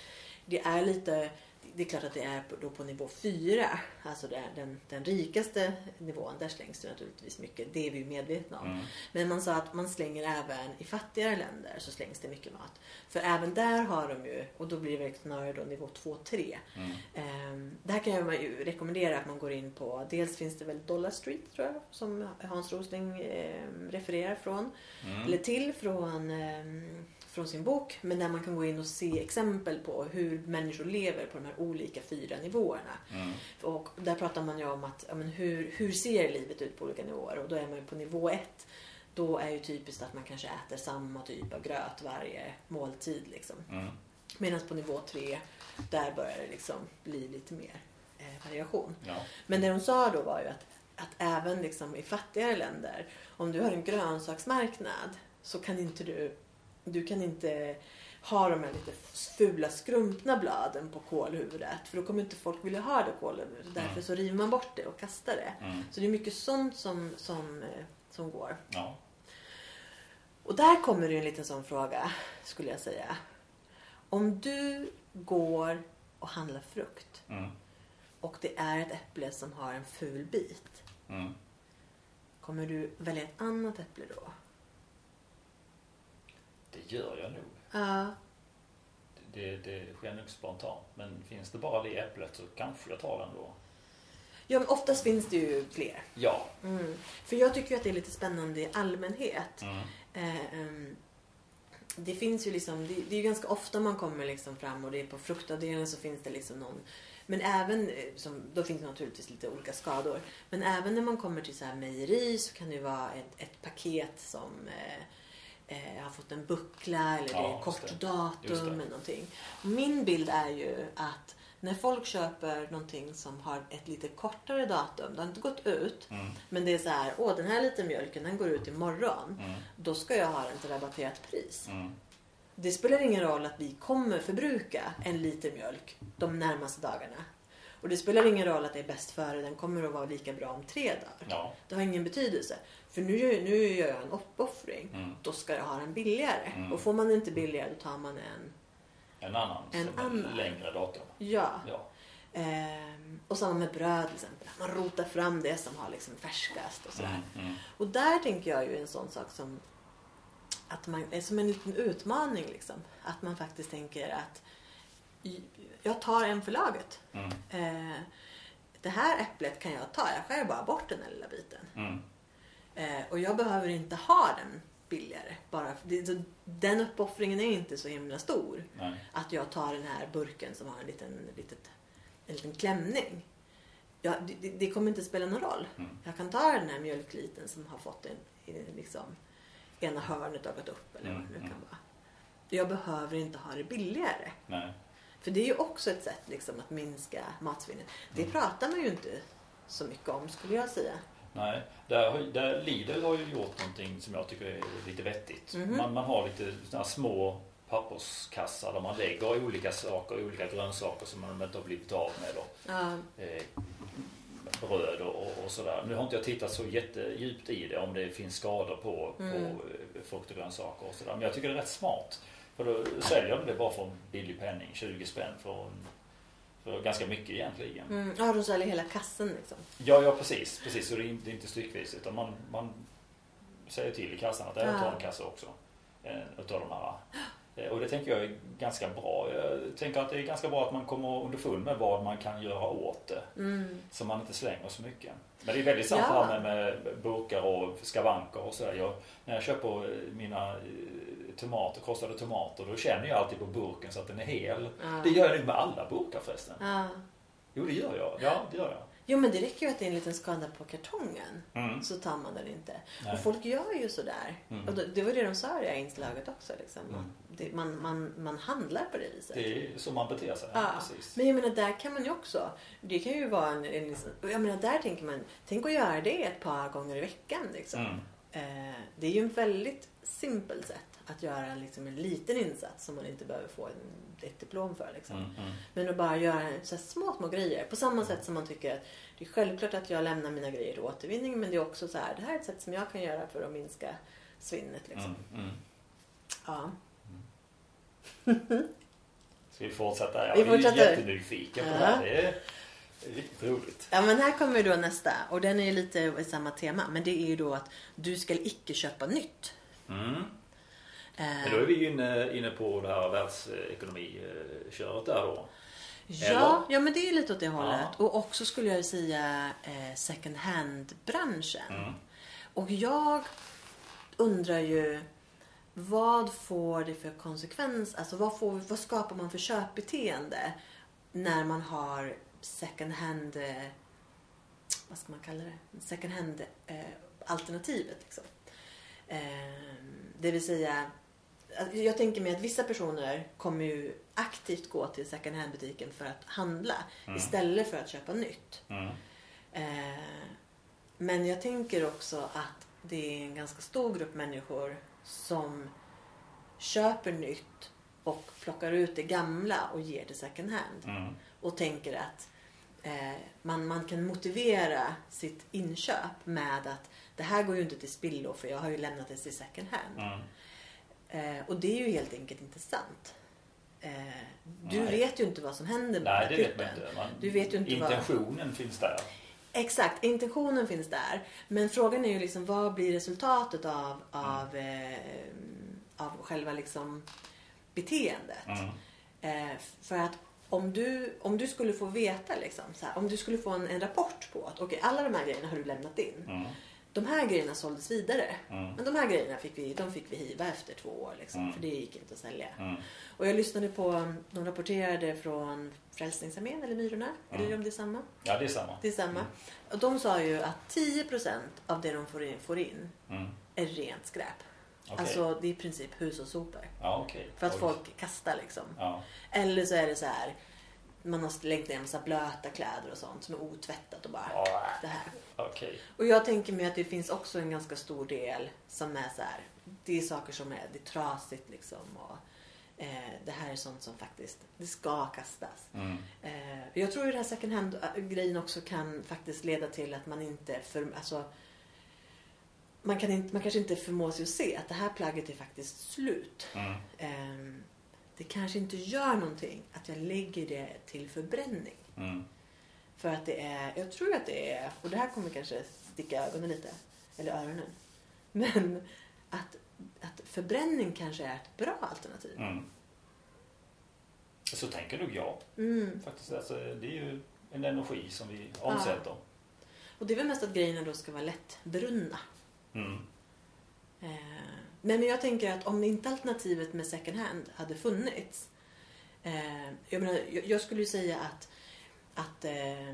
det är lite, det är klart att det är då på nivå fyra, alltså det är den, den rikaste nivån, där slängs det naturligtvis mycket, det är vi medvetna om. Mm. Men man sa att man slänger även i fattigare länder så slängs det mycket mat. För även där har de ju, och då blir det snarare då nivå 2-3. Mm. Ehm, där kan jag ju rekommendera att man går in på, dels finns det väl Dollar Street tror jag, som Hans Rosling ehm, refererar från. Mm. Eller till från, ehm, från sin bok. Men där man kan gå in och se exempel på hur människor lever på de här olika fyra nivåerna. Mm. Och där pratar man ju om att, ja, men hur, hur ser livet ut på olika nivåer? Och då är man ju på nivå ett. Då är ju typiskt att man kanske äter samma typ av gröt varje måltid. Liksom. Mm. Medan på nivå tre, där börjar det liksom bli lite mer eh, variation. Ja. Men det de sa då var ju att, att även liksom i fattigare länder, om du har en grönsaksmarknad så kan inte du, du kan inte ha de här lite fula skrumpna bladen på kålhuvudet. För då kommer inte folk vilja ha det kålhuvudet. Därför Mm. så river man bort det och kastar det. Mm. Så det är mycket sånt som, som, eh, som går. Ja. Och där kommer det en liten sån fråga, skulle jag säga. Om du går och handlar frukt Mm. och det är ett äpple som har en ful bit. Mm. Kommer du välja ett annat äpple då? Det gör jag nog. Ja. Det, det sker nog spontant. Men finns det bara det äpplet så kanske jag tar den då. Ja, men oftast finns det ju fler. Ja. Mm. För jag tycker ju att det är lite spännande i allmänhet. Mm. Eh, ehm, det finns ju liksom, det, det är ju ganska ofta man kommer liksom fram och det är på fruktavdelningen så finns det liksom någon men även, eh, som, då finns det naturligtvis lite olika skador. Men även när man kommer till så här mejeri så kan det ju vara ett, ett paket som eh, eh, har fått en buckla eller det Ja, är kort det. Datum det. eller någonting. Min bild är ju att när folk köper någonting som har ett lite kortare datum, det har inte gått ut, Mm. men det är så här, åh den här liter mjölken den går ut imorgon. Mm. Då ska jag ha den till rabatterat pris. Mm. Det spelar ingen roll att vi kommer förbruka en liter mjölk de närmaste dagarna. Och det spelar ingen roll att det är bäst före, den kommer att vara lika bra om tre dagar. Ja. Det har ingen betydelse. För nu nu gör jag en uppoffring. Mm. Då ska jag ha den billigare. Mm. Och får man inte billigare då tar man en. En annan En annan. längre datum. Ja. Ja. Ehm, och samma med bröd till exempel. Man rotar fram det som har liksom färskast och sådär. Mm. Mm. Och där tänker jag ju en sån sak som att man som en liten utmaning liksom. Att man faktiskt tänker att jag tar en för laget. Mm. Eh, det här äpplet kan jag ta. Jag skär bara bort den här lilla biten. Eh, och jag behöver inte ha den billigare. Bara, det, den uppoffringen är inte så himla stor. Nej. Att jag tar den här burken som har en liten, litet, en liten klämning. Ja, det, det- det kommer inte spela någon roll. Mm. Jag kan ta den här mjölkliten som har fått en, liksom, ena hörnet ögat upp eller vad Mm, det nu kan mm. vara. Jag behöver inte ha det billigare. Nej. För det är ju också ett sätt liksom, att minska matsvinnet. Det Mm. pratar man ju inte så mycket om skulle jag säga. Nej, där, där Lidl har ju gjort någonting som jag tycker är lite vettigt. Mhm. Man, man har lite såna små papperskassar där man lägger olika saker, olika grönsaker som man inte har blivit av med. Då. Ja, Eh, bröd och, och, och sådär. Nu har inte jag tittat så jättedjupt i det om det finns skador på, Mm. på eh, frukt och grönsaker och sådär. Men jag tycker det är rätt smart. För då säljer de det bara för en billig penning, 20 spänn för, en, för ganska mycket egentligen. mm, ja de säljer hela kassen liksom. Ja, ja precis. precis. Så det är inte, det är inte styckvis utan man, man säger till i kassan att jag Ja. tar en kassa också. Eh, utav de här. Eh, Och det tänker jag är ganska bra. Jag tänker att det är ganska bra att man kommer underfund med vad man kan göra åt det. Mm. Så man inte slänger så mycket. Men det är väldigt sant Ja. med, med burkar och skavanker och sådär. När jag köper mina eh, tomater, krossade tomater, då känner jag alltid på burken så att den är hel. Ja. Det gör jag nog med alla burkar förresten. Ja. Jo, det gör jag. Ja, det gör jag. Jo men det räcker ju att det är en liten skada på kartongen. Mm. Så tar man den inte. Nej. Och folk gör ju sådär. Mm. Och det, det var det de sa i det här inslaget också. Liksom. Mm. Det, man, man, man handlar på det viset. Det är så man beter sig. Ja, Precis. men jag menar där kan man ju också. Det kan ju vara en, en liksom- jag menar där tänker man, tänk att göra det ett par gånger i veckan liksom. Mm. Eh, det är ju en väldigt simpel sätt att göra liksom en liten insats som man inte behöver få en, ett diplom för. Liksom. Mm, mm. Men att bara göra så små, små grejer. På samma sätt som man tycker att det är självklart att jag lämnar mina grejer till återvinning. Men det är också så här, det här är ett sätt som jag kan göra för att minska svinnet. Liksom. Mm, mm. Ja. Ska vi fortsätta? Jag Vi är fortsätter. jättenyfiken på Ja. det här. Det är riktigt roligt. ja, men här kommer då nästa. Och den är lite i samma tema. Men det är ju då att du ska icke köpa nytt. Mm. Eh, Men då är vi ju inne, inne på det här världsekonomiköret där då. Ja, Eller? ja, men det är lite åt det hållet. Ja. Och också skulle jag säga eh, second hand-branschen. Mm. Och jag undrar ju vad får det för konsekvens? Alltså vad, får, vad skapar man för köpbeteende när man har second hand, eh, vad ska man kalla det? Second hand eh, alternativet liksom. Eh, det vill säga, jag tänker mig att vissa personer kommer ju aktivt gå till second hand butiken för att handla Mm. istället för att köpa nytt. Mm. Eh, men jag tänker också att det är en ganska stor grupp människor som köper nytt och plockar ut det gamla och ger till second hand. Mm. Och tänker att eh, man, man kan motivera sitt inköp med att det här går ju inte till spillo för jag har ju lämnat det till second hand. Mm. Eh, och det är ju helt enkelt inte sant. Eh, du Nej. vet ju inte vad som händer med Nej, det vet man inte. Man, Du vet ju inte vad- intentionen finns där. Exakt, intentionen finns där. Men frågan är ju liksom vad blir resultatet av, av, eh, av själva liksom beteendet? Mm. Eh, för att om du, om du skulle få veta, liksom, här, om du skulle få en, en rapport på att okej, alla de här grejerna har du lämnat in. Mm. De här grejerna såldes vidare. Mm. Men de här grejerna fick vi, de fick vi hiva efter två år. Liksom, Mm. För det gick inte att sälja. Mm. Och jag lyssnade på, de rapporterade från Frälsningsarmén eller Myrorna. Eller Mm. om det är samma? Ja, det är samma. Det är samma. Och de sa ju att 10% av det de får in, får in Mm. är rent skräp. Okej. Alltså det är i princip hushållssopor. ja, okej. För att Oj. folk kastar liksom. Ja. Eller så är det så här. Man har slängt ner en massa blöta kläder och sånt som är otvättat och bara Ja, det här. Okej. Och jag tänker mig att det finns också en ganska stor del som är så här. Det är saker som är, det är trasigt liksom. Och, eh, det här är sånt som faktiskt, det ska kastas. Mm. Eh, jag tror ju den här second hand-grejen också kan faktiskt leda till att man inte för, alltså, man, kan inte, man kanske inte förmår sig att se att det här plagget är faktiskt slut. Mm. Eh, det kanske inte gör någonting att jag lägger det till förbränning. Mm. För att det är, jag tror att det är, och det här kommer kanske sticka ögonen lite, eller öronen. Men att, att förbränning kanske är ett bra alternativ. Mm. Så tänker nog jag. Mm. Faktiskt, alltså, det är ju en energi som vi omsätter. Och det är väl mest att grejerna då ska vara lättbrunna. Mm. Eh, Nej, men jag tänker att om inte alternativet med second hand hade funnits. Eh, jag, menar, jag, jag skulle ju säga att, att eh,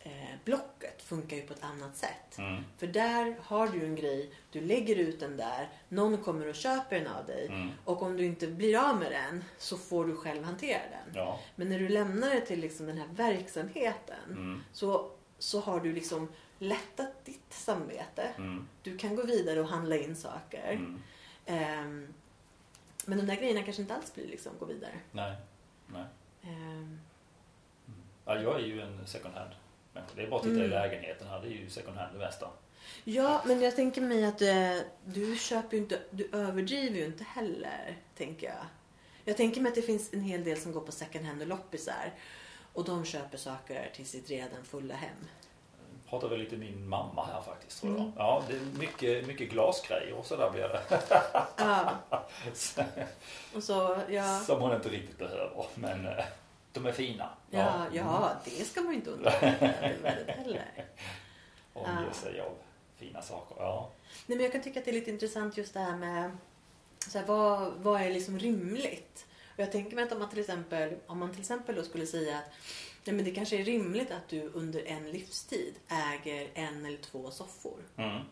eh, Blocket funkar ju på ett annat sätt. Mm. För där har du en grej, du lägger ut den där, någon kommer och köper den av dig. Mm. Och om du inte blir av med den så får du själv hantera den. Ja. Men när du lämnar det till liksom den här verksamheten Mm. så, så har du liksom lättat ditt samvete. Mm. Du kan gå vidare och handla in saker. Mm. Ehm, men de där grejerna kanske inte alls blir liksom gå vidare. Nej. Nej. Ehm, Ja, jag är ju en second hand människa. Det är bara att titta i Mm. lägenheten här. Det är ju second hand det mesta. ja, men jag tänker mig att eh, du köper ju inte, du överdriver ju inte heller, tänker jag. Jag tänker mig att det finns en hel del som går på second hand och loppisar. Och de köper saker till sitt redan fulla hem. Pratar väl lite min mamma här faktiskt tror jag. Mm. Ja, det är mycket, mycket glasgrejer och sådär blir det. Ja, och så, ja. Som hon inte riktigt behöver. Men eh, de är fina. Ja, ja, det ska man ju inte underskatta heller. Omger Ja. sig av fina saker. Ja. Nej, men jag kan tycka att det är lite intressant just det här med så här, vad, vad är liksom rimligt? Och jag tänker mig att om man till exempel, om man till exempel då skulle säga att nej, men det kanske är rimligt att du under en livstid äger en eller två soffor. Mm.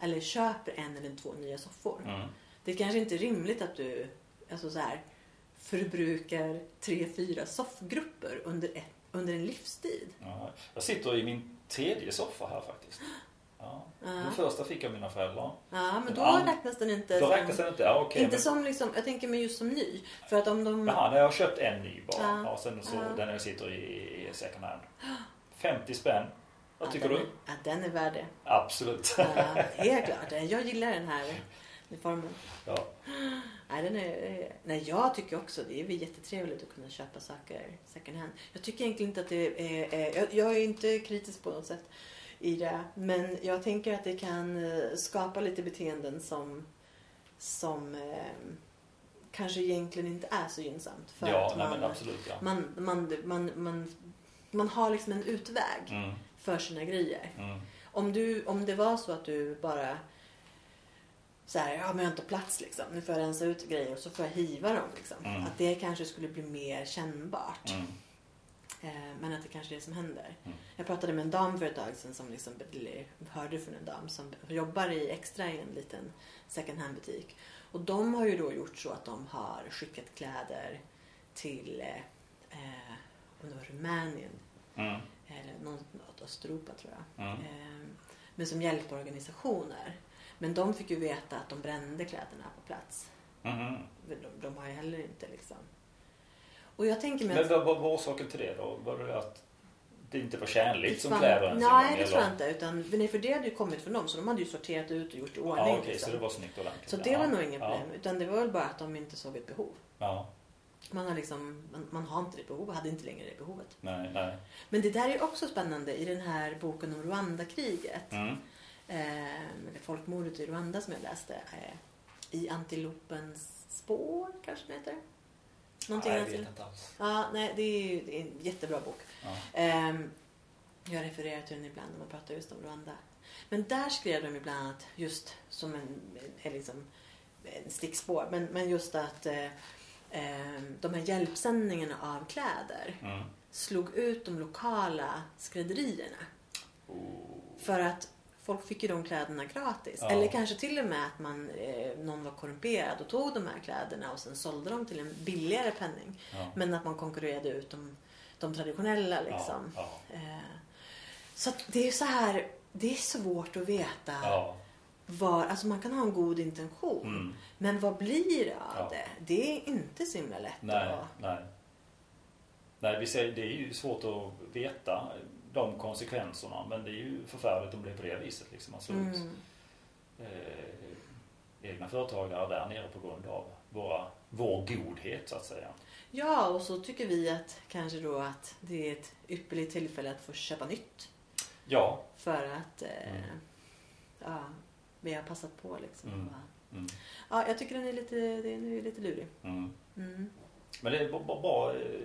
Eller köper en eller två nya soffor. Mm. Det kanske inte är rimligt att du alltså så här, förbrukar tre, fyra soffgrupper under, ett, under en livstid. Ja. Jag sitter i min tredje soffa här faktiskt. Ja. Den första fick jag mina föräldrar. Ja, men då Ja. räknas den inte Då som... räknas den inte. Ja, okej. inte men- som liksom, jag tänker mig just som ny. För att om de... Jaha, nej, jag har köpt en ny bara. Ja. Ja. sen så, Ja. Den jag sitter i är second hand. 50 spänn. Vad Ja, tycker den du? Ja, den är värd det. Absolut. Ja, helt klart. Jag gillar den här formen. Ja. Nej, den är, nej, jag tycker också det är jättetrevligt att kunna köpa saker second hand. Jag tycker egentligen inte att det är... är jag, jag är inte kritisk på något sätt i det. Men jag tänker att det kan eh, skapa lite beteenden som, som eh, kanske egentligen inte är så gynnsamt. För ja, att nej, man, absolut ja. man, man, man, man, man har liksom en utväg Mm, för sina grejer. mm, Om, du, om det var så att du bara så här, ja men jag har inte plats liksom. Nu får jag rensa ut grejer och så får jag hiva dem liksom. Mm. Att det kanske skulle bli mer kännbart. Mm, Eh, men att det kanske är det som händer. Mm. Jag pratade med en dam för ett tag sedan som liksom, hörde från en dam som jobbar i extra i en liten second hand butik. Och de har ju då gjort så att de har skickat kläder till eh, eh, om det var Rumänien mm, eller något, Östeuropa tror jag. mm. Eh, men som hjälporganisationer. Men de fick ju veta att de brände kläderna på plats. Mhm. De, de har ju heller inte liksom. Och jag tänker mig Men att... vad vad var orsaken till det då? Var det att det inte var tjänligt som kläder Nej, det tror jag inte. Utan, nej, för det hade ju kommit från dem. Så de hade ju sorterat ut och gjort i ordning. Ja, okej, liksom. så det var snyggt ordentligt. Så det ja. var nog inget ja. problem. Utan det var väl bara att de inte såg ett behov. Ja, Man har, liksom, man, man har inte det behovet, hade inte längre det behovet. nej, nej. Men det där är också spännande i den här boken om Rwanda-kriget. Mm. Eh, folkmordet i Rwanda som jag läste. Eh, I antilopens spår kanske den heter. Någonting i jag vet inte alls. Ja, nej, det är, ju- det är en jättebra bok. Ja. Ehm, jag refererar till den ibland när man pratar just om Rwanda. Men där skrev de ibland att just som en, en, liksom, en stickspår, men, men just att eh, eh, de här hjälpsändningarna av kläder Mm. slog ut de lokala skrädderierna. Oh. För att folk fick ju de kläderna gratis. Ja. Eller kanske till och med att man, eh, någon var korrumperad och tog de här kläderna och sen sålde dem till en billigare penning. Ja. Men att man konkurrerade ut de, de traditionella liksom. Ja, Eh, Så det är så här, det är svårt att veta var, alltså man kan ha en god intention. Mm. Men vad blir det av det? Det är inte så himla lätt Nej, att... nej. Nej, vi säger, det är ju svårt att veta de konsekvenserna. Men det är ju förfärligt det blir på det viset. Liksom. Man slår ut Mm. eh, egna företagare där nere på grund av våra, vår godhet så att säga. Ja, och så tycker vi att kanske då att det är ett ypperligt tillfälle att få köpa nytt. Ja. För att eh, Mm. ja, vi har passat på liksom. Mm. Mm. Ja, jag tycker den är lite, den är lite lurig. Mm. Mm. Men det är bara, bara, bara eh,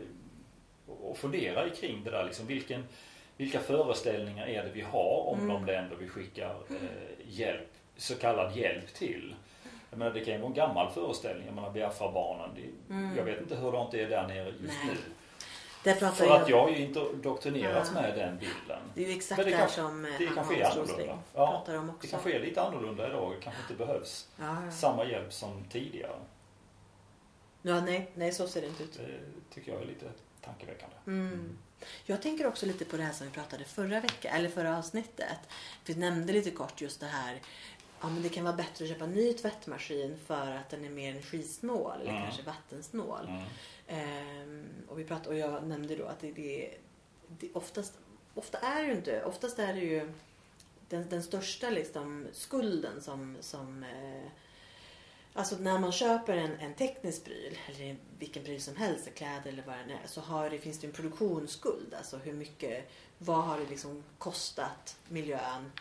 att fundera kring det där. Liksom, vilken, vilka föreställningar är det vi har om Mm. de länder vi skickar eh, hjälp, så kallad hjälp till? Jag menar, det kan ju vara en gammal föreställning. Jag menar Biafra-barnen. Det, Mm. Jag vet inte hur långt det är där nere just Nej. nu. Det pratar För jag att jag har ju indoktrinerats Ja. med den bilden. Det är ju exakt Men det det, kan- som eh, Det kanske är annorlunda. Ja, pratar om det också. kanske är lite annorlunda idag. Det kanske inte behövs Ja, ja. samma hjälp som tidigare. ja, nej, nej, så ser det inte ut. Det tycker jag är lite tankeväckande. Mm. Jag tänker också lite på det här som vi pratade förra veckan, eller förra avsnittet. Vi nämnde lite kort just det här. Ja, men det kan vara bättre att köpa en ny tvättmaskin för att den är mer energisnål eller Mm. kanske vattensnål. Mm. Ehm, och, vi pratade, och jag nämnde då att det, det, det oftast, ofta är det ju inte, oftast är det ju den, den största liksom skulden som, som eh, Alltså när man köper en, en teknisk pryl eller vilken pryl som helst, kläder eller vad det är, så har det, finns det en produktionsskuld. Alltså hur mycket, vad har det liksom kostat miljön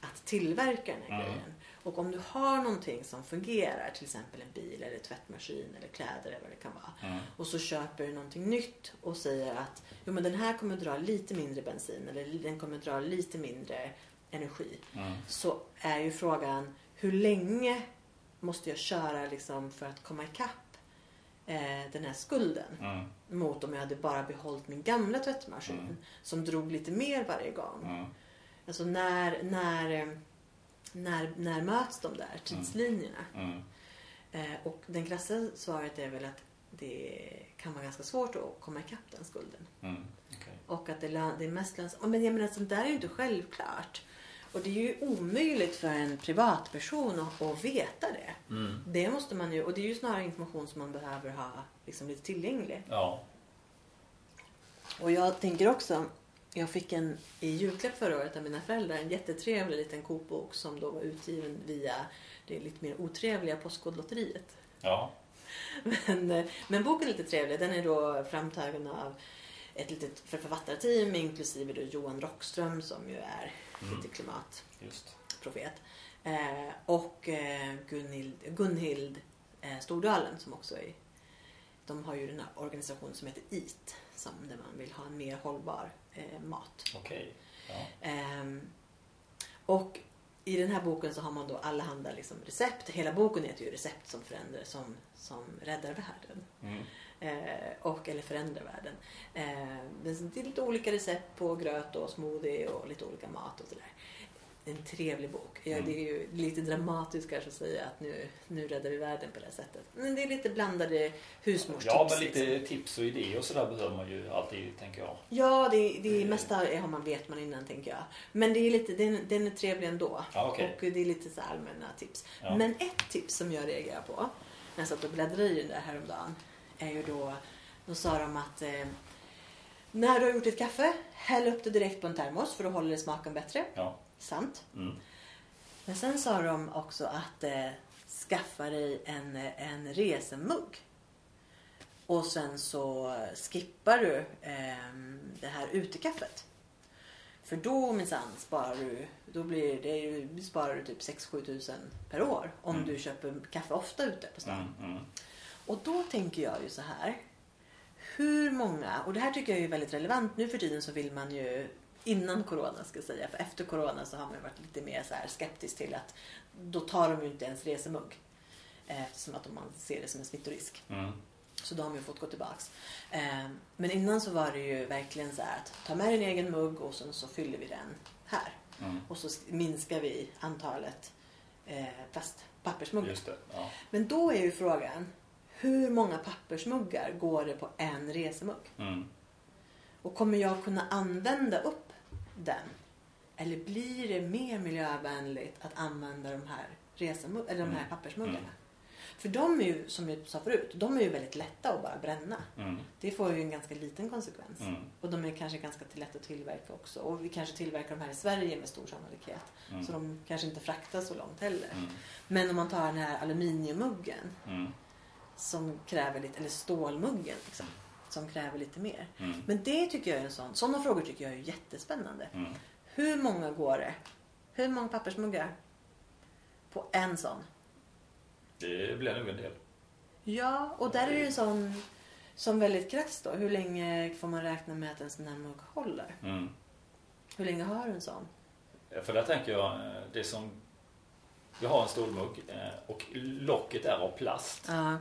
att tillverka den här Mm. grejen. Och om du har någonting som fungerar, till exempel en bil eller tvättmaskin eller kläder eller vad det kan vara. Mm. Och så köper du någonting nytt och säger att jo, men den här kommer dra lite mindre bensin eller den kommer dra lite mindre energi. Mm. Så är ju frågan hur länge måste jag köra liksom för att komma ikapp eh, den här skulden Mm. mot om jag hade bara behållit min gamla tvättmaskin Mm. som drog lite mer varje gång. Mm. Alltså när, när, eh, när, när möts de där tidslinjerna? Eh, och det krassa svaret är väl att det kan vara ganska svårt att komma ikapp den skulden. Okej. Och att det, det är mest lönsamt. Men jag menar, sånt där är ju inte självklart. Och det är ju omöjligt för en privatperson att, att veta det. Mm. Det måste man ju, och det är ju snarare information som man behöver ha liksom lite tillgänglig. Ja. Och jag tänker också, jag fick en i julklapp förra året av mina föräldrar en jättetrevlig liten kokbok som då var utgiven via det lite mer otrevliga Postkodlotteriet. Ja. Men, eh, men boken är lite trevlig. Den är då framtagen av ett litet författarteam inklusive då Johan Rockström som ju är Mm. lite klimatprofet. Eh, och eh, Gunhild, Gunhild eh, Stordalen som också är de har ju den här organisationen som heter EAT som där man vill ha en mer hållbar eh, mat. Okej. Ja. Ehm, och i den här boken så har man då allehanda liksom recept. Hela boken heter ju Recept som förändrar, som, som räddar världen. Mm. Eh, och, eller förändrar världen. Eh, det är lite olika recept på gröt och smoothie och lite olika mat och sådär. En trevlig bok. Ja, Mm. Det är ju lite dramatiskt kanske att säga att nu, nu räddar vi världen på det här sättet. Men det är lite blandade husmorstips. Ja, men liksom. lite tips och idéer och sådär behöver man ju alltid, tänker jag. Ja, det, det mesta har man, vet man innan tänker jag. Men det är lite, den, den är trevlig ändå. Ja, okej. Och det är lite så allmänna tips. Ja. Men ett tips som jag reagerar på när jag satt och bläddrade i den där häromdagen är ju då, då sa de att eh, när du har gjort ditt kaffe, häll upp det direkt på en termos för då håller det smaken bättre. Ja. Sant. Mm. Men sen sa de också att eh, skaffa dig en, en resemugg. Och sen så skippar du eh, det här utekaffet. För då minsann sparar du, då blir det ju, sparar du typ 6-7 tusen per år om Mm. du köper kaffe ofta ute på stan. Mm. Och då tänker jag ju så här. Hur många, och det här tycker jag är väldigt relevant nu för tiden så vill man ju innan corona ska jag säga, för efter corona så har man varit lite mer så här skeptisk till att då tar de ju inte ens resemugg. Eh, Eftersom att man ser det som en smittorisk. Mm. Så då har man ju fått gå tillbaks. Eh, Men innan så var det ju verkligen så här att ta med din egen mugg och sen så fyller vi den här. Mm. Och så minskar vi antalet eh, plast, pappersmuggar. Just det. Ja. Men då är ju frågan, hur många pappersmuggar går det på en resemugg? Mm. Och kommer jag kunna använda upp den? Eller blir det mer miljövänligt att använda de här, resemugg- eller de här Mm. pappersmuggarna? Mm. För de är ju, som jag sa förut, de är ju väldigt lätta att bara bränna. Mm. Det får ju en ganska liten konsekvens. Mm. Och de är kanske ganska lätta att tillverka också. Och vi kanske tillverkar de här i Sverige med stor sannolikhet. Mm. Så de kanske inte fraktas så långt heller. Mm. Men om man tar den här aluminiummuggen Mm. Som kräver lite, eller stålmuggen liksom, som kräver lite mer. Mm. Men det tycker jag är en sån, sådana frågor tycker jag är jättespännande. Mm. Hur många går det? Hur många pappersmuggar? På en sån? Det blir nog en del. Ja, och där är det ju sån som väldigt krasst då. Hur länge får man räkna med att en sån här mugg håller? Mm. Hur länge har du en sån? För där tänker jag, eh, det som Vi har en stålmugg eh, och locket är av plast. Ja.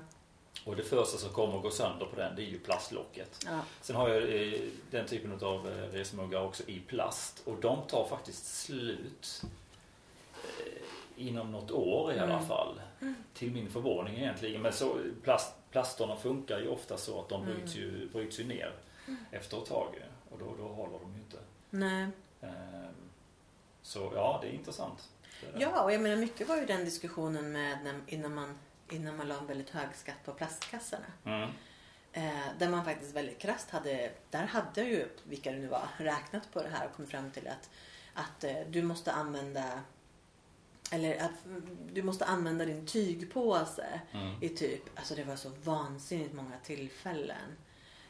Och det första som kommer att gå sönder på den det är ju plastlocket. Ja. Sen har jag eh, den typen av eh, resmuggar också i plast och de tar faktiskt slut eh, inom något år i alla Mm. fall. Till min förvåning egentligen. Men så, plast, plasterna funkar ju ofta så att de Mm. bryts ju, bryts ju ner efter ett tag. Och då, då håller de ju inte. Nej. Ehm, Så ja, det är intressant. Det är det. Ja, och jag menar mycket var ju den diskussionen med när, innan, man, innan man la en väldigt hög skatt på plastkassorna. Mm. Eh, där man faktiskt väldigt krasst hade, där hade ju, vilka det nu var, räknat på det här och kommit fram till att, att eh, du måste använda eller att mm, du måste använda din tygpåse Mm. i typ, alltså det var så vansinnigt många tillfällen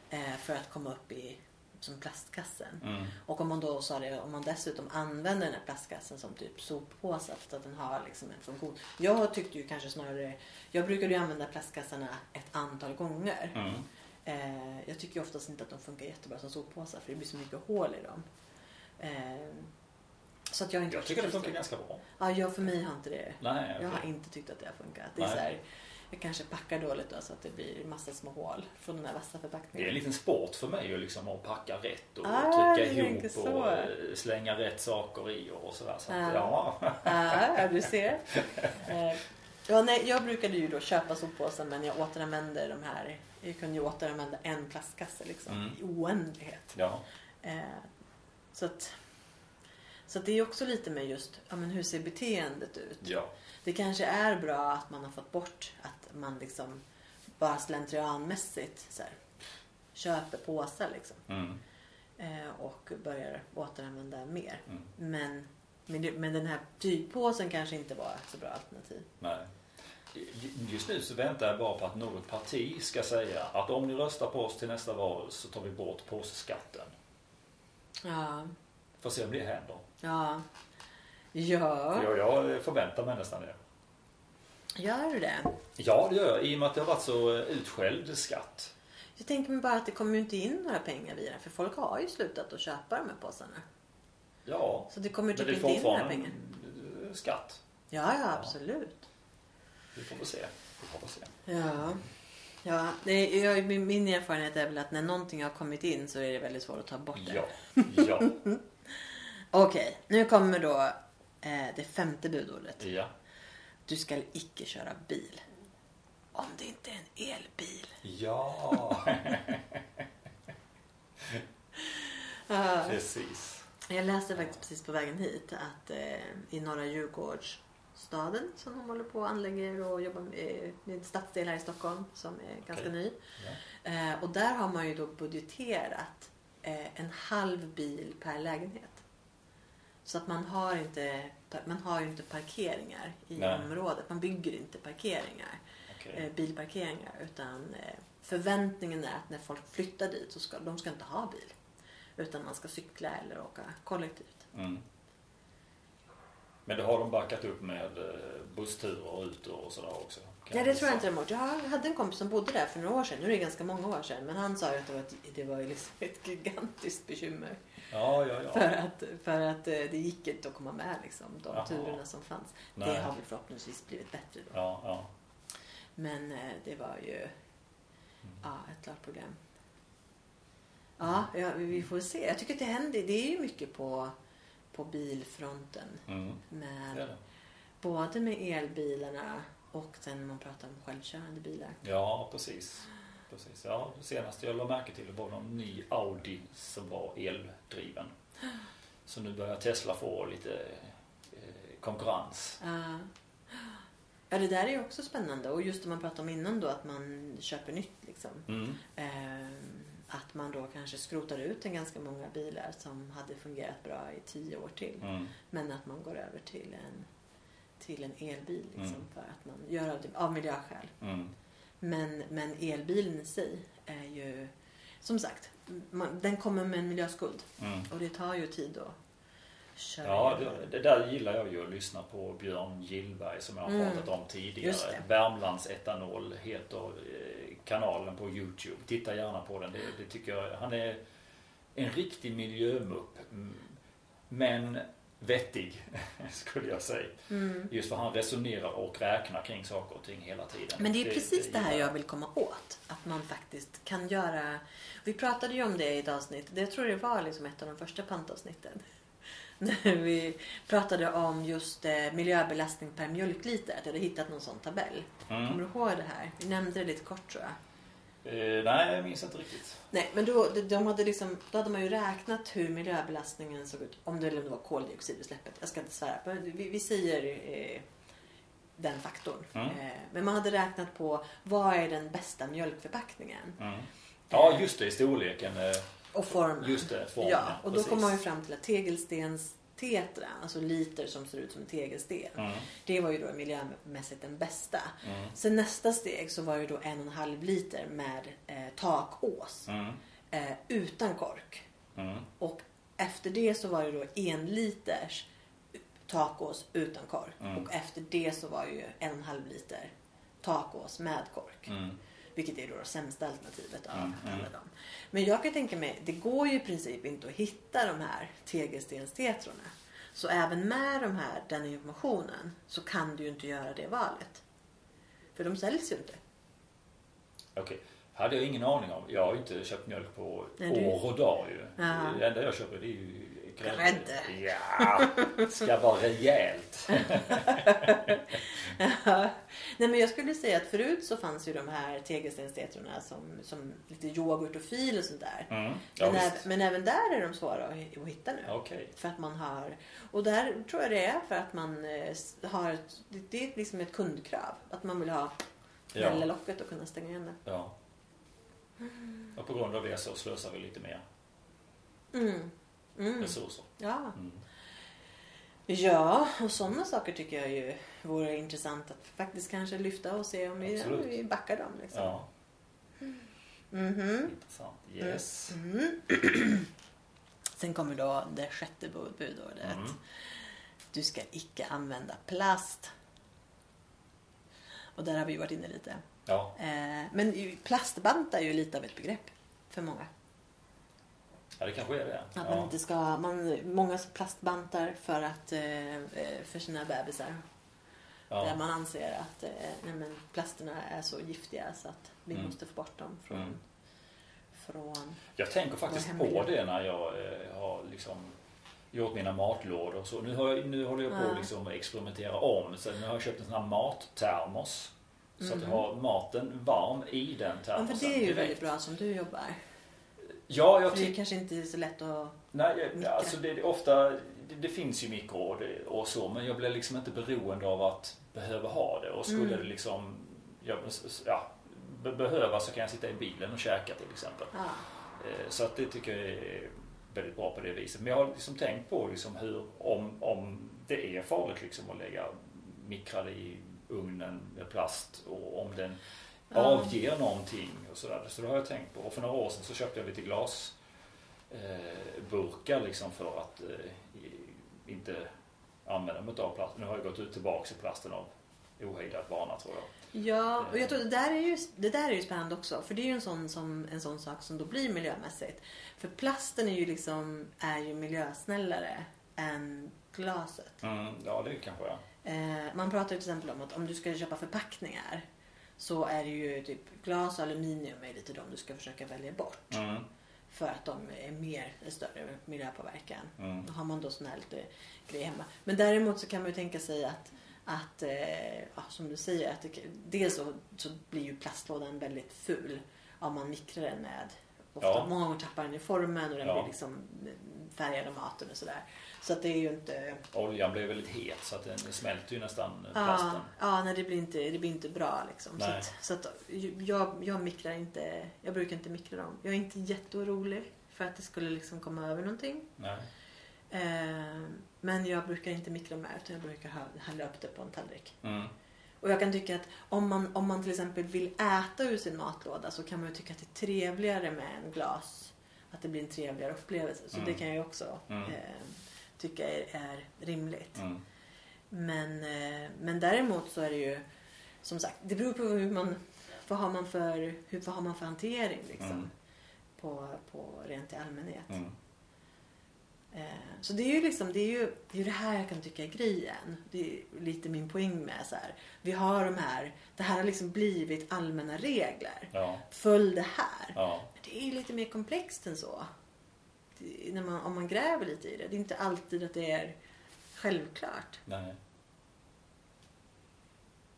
eh, för att komma upp i som plastkassen. Mm. Och om man då sa det, om man dessutom använder den här plastkassen som typ soppåse att den har liksom en funktion. Jag tyckte ju kanske snarare, jag brukade ju använda plastkassarna ett antal gånger. Mm. Eh, jag tycker ju oftast inte att de funkar jättebra som soppåsar för det blir så mycket hål i dem. Eh, så att jag inte Jag tycker det funkar ganska bra. Ja, jag för mig har inte det. Nej, Jag har inte tyckt att det har funkat. Det är Nej. så här, jag kanske packar dåligt då, så att det blir massa små hål från den här vassa Det är förpackningen. en liten sport för mig att, liksom att packa rätt och Ah, trycka ihop och eh, slänga rätt saker i och sådär. Så att, Ah. ja. Ja, du ser. Eh, Ja, nej, jag brukade ju då köpa soppåsar men jag återanvänder de här. Jag kunde ju återanvända en plastkasse liksom Mm. i oändlighet. ja. Eh, så att, så det är också lite med just ja, men hur ser beteendet ut. ja. Det kanske är bra att man har fått bort att man liksom bara slentrianmässigt så här, köper påsar liksom. Mm. Eh, och börjar återanvända mer. Mm. Men, men, men den här tygpåsen kanske inte var ett så bra alternativ. Nej. Just nu så väntar jag bara på att något parti ska säga att om ni röstar på oss till nästa val så tar vi bort påsskatten. Ja. Får se om det händer. Ja. Ja. Jag, jag förväntar mig nästan det. Gör du det? Ja, det gör jag. I och med att det har varit så eh, utskälld skatt. Jag tänker mig bara att det kommer ju inte in några pengar via det. För folk har ju slutat att köpa de här påsarna. Ja, Så det kommer men typ det inte in några pengar. en eh, skatt. Ja, ja, absolut. Vi får väl se. Vi får väl se. Ja. Ja, det jag, min, min erfarenhet är väl att när någonting har kommit in så är det väldigt svårt att ta bort det. Ja, ja, Okej, nu kommer då eh, det femte budordet. ja. Du ska icke köra bil. Om det inte är en elbil. Ja, precis. Jag läste faktiskt precis på vägen hit att eh, i norra Djurgårdsstaden som de håller på och anlägger och jobbar med, eh, med en stadsdel här i Stockholm som är ganska Okej. ny. Ja. Eh, och där har man ju då budgeterat eh, en halv bil per lägenhet. Så att man har inte, man har ju inte parkeringar i Nej. området. Man bygger inte parkeringar, Okej. eh, bilparkeringar. Utan eh, förväntningen är att när folk flyttar dit så ska de ska inte ha bil. Utan man ska cykla eller åka kollektivt. Mm. Men det har de backat upp med eh, bussturer ut och sådär också? Ja, det tror jag inte de har gjort. Jag hade en kompis som bodde där för några år sedan. Nu är det ganska många år sedan. Men han sa ju att det var ett, det var liksom ett gigantiskt bekymmer. Ja, ja, ja. För att, för att eh, det gick inte att komma med liksom, de Jaha. turerna som fanns. Nej. Det har väl förhoppningsvis blivit bättre då. Ja, ja. Men eh, det var ju Mm. ja, ett klart problem. Ja, ja, vi får se. Jag tycker att det händer. Det är ju mycket på, på bilfronten. Mm. Med, Det det. både med elbilarna och sen när man pratar om självkörande bilar. Ja, precis. precis. Ja, det senaste jag la märke till var någon ny Audi som var eldriven. Så nu börjar Tesla få lite eh, konkurrens. Ja. Ja, det där är också spännande. Och just det man pratade om innan då, att man köper nytt liksom. Mm. Ehm, att man då kanske skrotar ut en ganska många bilar som hade fungerat bra i tio år till. Mm. Men att man går över till en, till en elbil liksom, Mm. för att man gör av, av miljöskäl. Mm. Men, men elbilen i sig är ju, som sagt, man, den kommer med en miljöskuld. Mm. Och det tar ju tid att köra Ja, det, det där gillar jag ju att lyssna på Björn Gillberg som jag har Mm. pratat om tidigare. det. Värmlands etanol heter eh, kanalen på Youtube. Titta gärna på den. Det, det tycker jag. Han är en riktig miljömupp. Mm. Men vettig, skulle jag säga. Mm. Just för han resonerar och räknar kring saker och ting hela tiden. Men det är precis det, här gillar jag vill komma åt. Att man faktiskt kan göra... Vi pratade ju om det i ett avsnitt. Det tror jag var liksom ett av de första pantavsnitten. När vi pratade om just eh, miljöbelastning per mjölkliter. Att jag hade hittat någon sån tabell. Mm. Kommer du ihåg det här? Vi nämnde det lite kort tror jag. Eh, nej, jag minns inte riktigt. Nej, men då, de- de hade liksom, då hade man ju räknat hur miljöbelastningen såg ut. Om det, eller om det var koldioxidutsläppet. Jag ska inte svära. Men vi, vi säger eh, den faktorn. Mm. Eh, men man hade räknat på vad är den bästa mjölkförpackningen. Mm. Ja, just det, i storleken. eh, Och formen. Just det, formen. Ja, och då precis. kom man ju fram till att tegelstens tetra, alltså liter som ser ut som en tegelsten. Mm. Det var ju då miljömässigt den bästa. Mm. Sen nästa steg så var ju då en och en halv liter med eh, takås. Mm. Eh, utan kork. Mm. Och efter det så var det då en liters takås utan kork. Mm. Och efter det så var ju en och en halv liter takås med kork. Vilket är då det sämsta alternativet av Mm, mm. alla dem. Men jag kan tänka mig, det går ju i princip inte att hitta de här tegelstenstetrorna. Så även med de här, den informationen så kan du ju inte göra det valet. För de säljs ju inte. Okej. Hade jag ingen aning om. Jag har ju inte köpt mjölk på Nej, år och dag ju. Jaha. Det enda jag köper det är ju grädde. Ja, ska vara rejält. Nej men jag skulle säga att förut så fanns ju de här tegelstenstetrorna som, som lite yoghurt och fil och sånt där. Mm. Ja, Men, äv, men även där är de svåra att, hi- att hitta nu. Okej. För att man har, och där tror jag det är för att man eh, har, det är liksom ett kundkrav. Att man vill ha Ja. ja. locket och kunna stänga igen det. Ja. Och på grund av det så slösar vi lite mer Mm. Mm. resurser. Ja. Mm. ja, och sådana saker tycker jag ju vore intressant att faktiskt kanske lyfta och se om vi, Absolut. vi backar dem. Liksom. Ja, Mhm. intressant. Yes. Mm. Sen kommer då det sjätte bu- budordet. Mm. Du ska icke använda plast. Och där har vi varit inne lite. Ja, Eh, men plastbanta är ju lite av ett begrepp för många. Ja, det kanske är det. Att man Ja. inte ska, man, många plastbantar för, att, eh, eh, för sina bebisar. Där Ja. man anser att eh, nej men plasterna är så giftiga så att vi Mm. måste få bort dem från... Mm. från Jag tänker faktiskt på det när jag har liksom gjort mina matlådor så. Nu, har jag, nu håller jag på Ja. att liksom experimentera om. Så nu har jag köpt en sån här mattermos. Så att jag Mhm. har maten varm i den Ja, termosen för det är ju direkt. väldigt bra som du jobbar. Ja, jag För det är kanske inte så lätt att... Nej, jag, Mikra. alltså det, det, ofta, det, det finns ju mikro och, det, och så men jag blir liksom inte beroende av att behöva ha det. Och skulle Mm. det liksom ja, ja, be- behöva så kan jag sitta i bilen och käka till exempel. Ja. Eh, Så att det tycker jag är väldigt bra på det viset. Men jag har liksom tänkt på liksom hur, om, om det är farligt liksom att lägga mikrade i ugnen med plast och om den. Avger någonting och sådär. Så det har jag tänkt på. Och för några år sedan så köpte jag lite glas eh, liksom för att eh, inte använda mig av plast. Nu har jag gått ut tillbaks i plasten av ohejdad vana tror jag. Ja, och jag tror det där, är ju, det där är ju spännande också. För det är ju en sån, som, en sån sak som då blir miljömässigt. För plasten är ju liksom är ju miljösnällare än glaset. Mm, ja, det kanske jag. Eh, man pratar till exempel om att om du ska köpa förpackningar så är det ju typ glas och aluminium är lite de du ska försöka välja bort. Mm, För att de är mer, större miljöpåverkan. mm, Då har man då sån här lite grejer hemma. Men däremot så kan man ju tänka sig att, att eh, ja, som du säger, att det, dels så, så blir ju plastlådan väldigt ful om man mikrar den med Ofta, Ja. Många gånger tappar den i formen och den Ja. blir liksom färgad av maten och sådär. Så att det är ju inte... Oljan blev väldigt het så att den smälter ju nästan Ja, plasten. ja nej, det, blir inte, det blir inte bra liksom. Så, att, så att jag, jag mikrar inte, jag brukar inte mikra dem. Jag är inte jätteorolig för att det skulle liksom komma över någonting. Nej. Eh, men jag brukar inte mikra med utan jag brukar hälla upp det på en tallrik. Mm. Och jag kan tycka att om man, om man till exempel vill äta ur sin matlåda så kan man ju tycka att det är trevligare med en glas. Att det blir en trevligare upplevelse. Så Mm. det kan jag ju också Mm. eh, tycka är, är rimligt. Mm. Men, eh, men däremot så är det ju som sagt, det beror på hur man, vad har man för, hur, vad har man för hantering liksom. Mm. På, på rent i allmänhet. Mm. Eh, så det är ju liksom, det är ju det, är det här jag kan tycka är grejen. Det är lite min poäng med så här. Vi har de här, det här har liksom blivit allmänna regler. Ja. Följ det här. Ja. Det är ju lite mer komplext än så. När man, om man gräver lite i det. Det är inte alltid att det är självklart. Nej.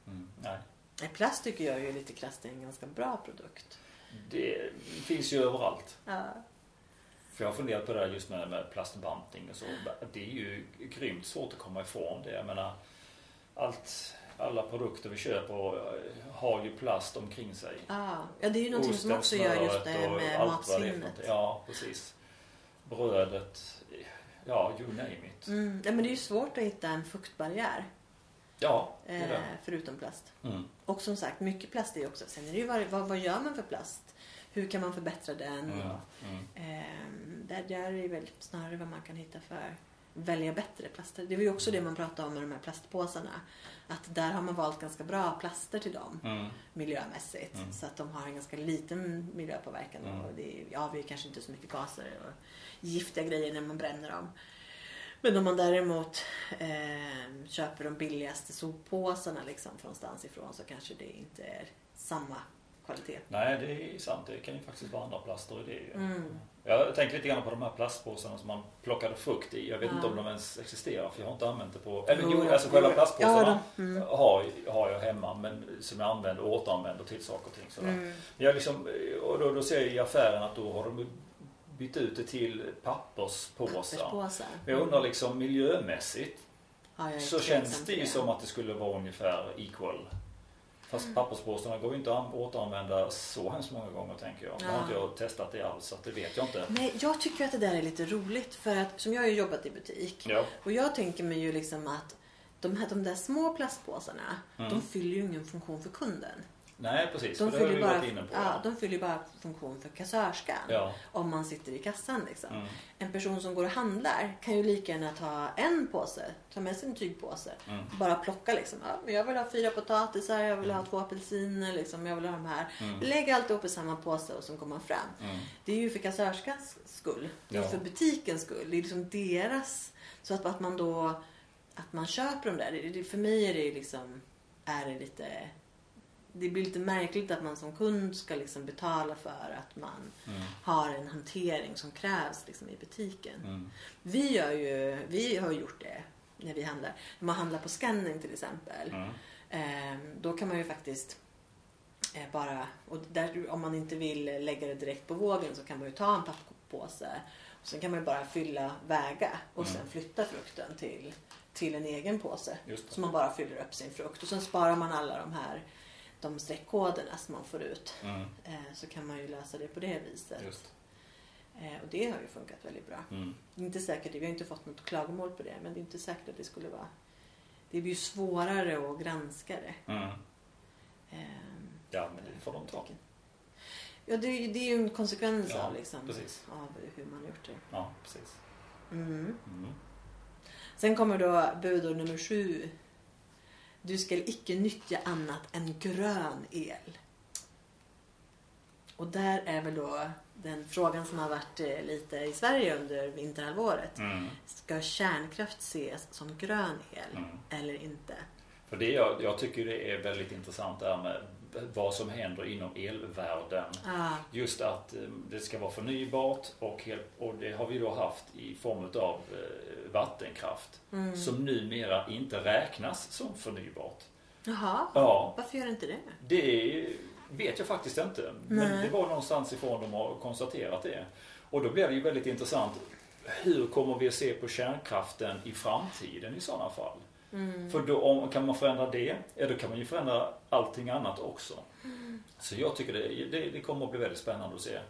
Mm, nej. Plast tycker jag ju lite krasst är en ganska bra produkt. Det finns ju överallt. Ja. För jag har funderat på det där just med, med plastbantning och så. Det är ju grymt svårt att komma ifrån det. Jag menar, allt, alla produkter vi köper eh, har ju plast omkring sig. Ah, ja, det är ju någonting som också gör just det med är matsvinnet. Ja, precis. Brödet. Ja, you name it. Mm. Ja, men det är ju svårt att hitta en fuktbarriär Ja, det är eh, det. förutom plast. Mm. Och som sagt, mycket plast är ju också... Sen är det ju vad, vad, vad gör man för plast? Hur kan man förbättra den? Mm. Mm. där, där är det väl snarare vad man kan hitta för välja bättre plaster. Det var ju också det man pratade om med de här plastpåsarna. Att där har man valt ganska bra plaster till dem Mm. miljömässigt. Mm. Så att de har en ganska liten miljöpåverkan. Mm. Och det ja, vi kanske inte så mycket gaser och giftiga grejer när man bränner dem. Men om man däremot eh, köper de billigaste soppåsarna liksom från någonstans ifrån så kanske det inte är samma kvalitet. Nej, det är sant. Det kan ju faktiskt vara andra plaster i det ju. Mm. Jag tänker lite grann på de här plastpåsarna som man plockade frukt i. Jag vet Ja. inte om de ens existerar för jag har inte använt det på... Eller Jo, alltså själva plastpåsarna Ja, mm. har, har jag hemma men som jag använder och återanvänder till saker och ting. Sådär. Mm. Jag liksom, och då, då ser jag i affären att då har de bytt ut det till papperspåsar. Papperspåsar. Men jag undrar liksom miljömässigt Ja, jag så känns det ju som att det skulle vara ungefär equal. Fast papperspåsarna går ju inte att återanvända så hemskt många gånger tänker jag. Nu har inte jag testat det alls så det vet jag inte. Nej, jag tycker att det där är lite roligt för att som jag har ju jobbat i butik Ja. och jag tänker mig ju liksom att de, här, de där små plastpåsarna Mm. de fyller ju ingen funktion för kunden. Nej precis, De fyller, bara, ja, de fyller bara funktion för kassörskan. Ja. Om man sitter i kassan liksom. Mm. En person som går och handlar kan ju lika gärna ta en påse, ta med sig en tygpåse. Mm. Bara plocka liksom. Ja, jag vill ha fyra potatisar, jag vill ha två apelsiner, liksom, jag vill ha de här. Mm. Lägg alltihop i samma påse och så går man fram. Mm. Det är ju för kassörskans skull. Det är Ja. för butikens skull. Det är liksom deras. Så att, att man då att man köper de där. Det, för mig är det liksom är det lite det blir lite märkligt att man som kund ska liksom betala för att man Mm. har en hantering som krävs liksom i butiken. Mm. Vi, gör ju, vi har gjort det när vi handlar. När man handlar på scanning till exempel. Mm. Eh, då kan man ju faktiskt eh, bara, och där, om man inte vill lägga det direkt på vågen så kan man ju ta en papppåse. Och sen kan man ju bara fylla, väga och Mm. sen flytta frukten till, till en egen påse. Så man bara fyller upp sin frukt. Och sen sparar man alla de här de streckkoderna som man får ut. Mm. Eh, så kan man ju lösa det på det viset. Just. Eh, och det har ju funkat väldigt bra. Mm. Inte säkert, vi har inte fått något klagomål på det, men det är inte säkert att det skulle vara... Det blir ju svårare att granska det. Mm. Ehm, Ja, men det får de ta. Ja, det, det är ju en konsekvens Ja, av, liksom, precis. av hur man har gjort det. Ja, precis. Mm. Mm. Sen kommer då budord nummer sju. Du ska icke nyttja annat än grön el. Och där är väl då den frågan som har varit eh, lite i Sverige under vinterhalvåret. Mm. Ska kärnkraft ses som grön el Mm. eller inte? För det jag, jag tycker det är väldigt intressant det här med vad som händer inom elvärlden. Ah, Just att eh, det ska vara förnybart och, helt, och det har vi då haft i form av eh, vattenkraft mm. som numera inte räknas som förnybart. Jaha, Ja, varför gör inte det? det vet jag faktiskt inte. Men Nej. det var någonstans ifrån de har konstaterat det. Och då blir det ju väldigt intressant. Hur kommer vi att se på kärnkraften i framtiden i sådana fall? Mm. För då, om, kan man förändra det, ja då kan man ju förändra allting annat också. Så jag tycker det, det, det kommer att bli väldigt spännande att se eh,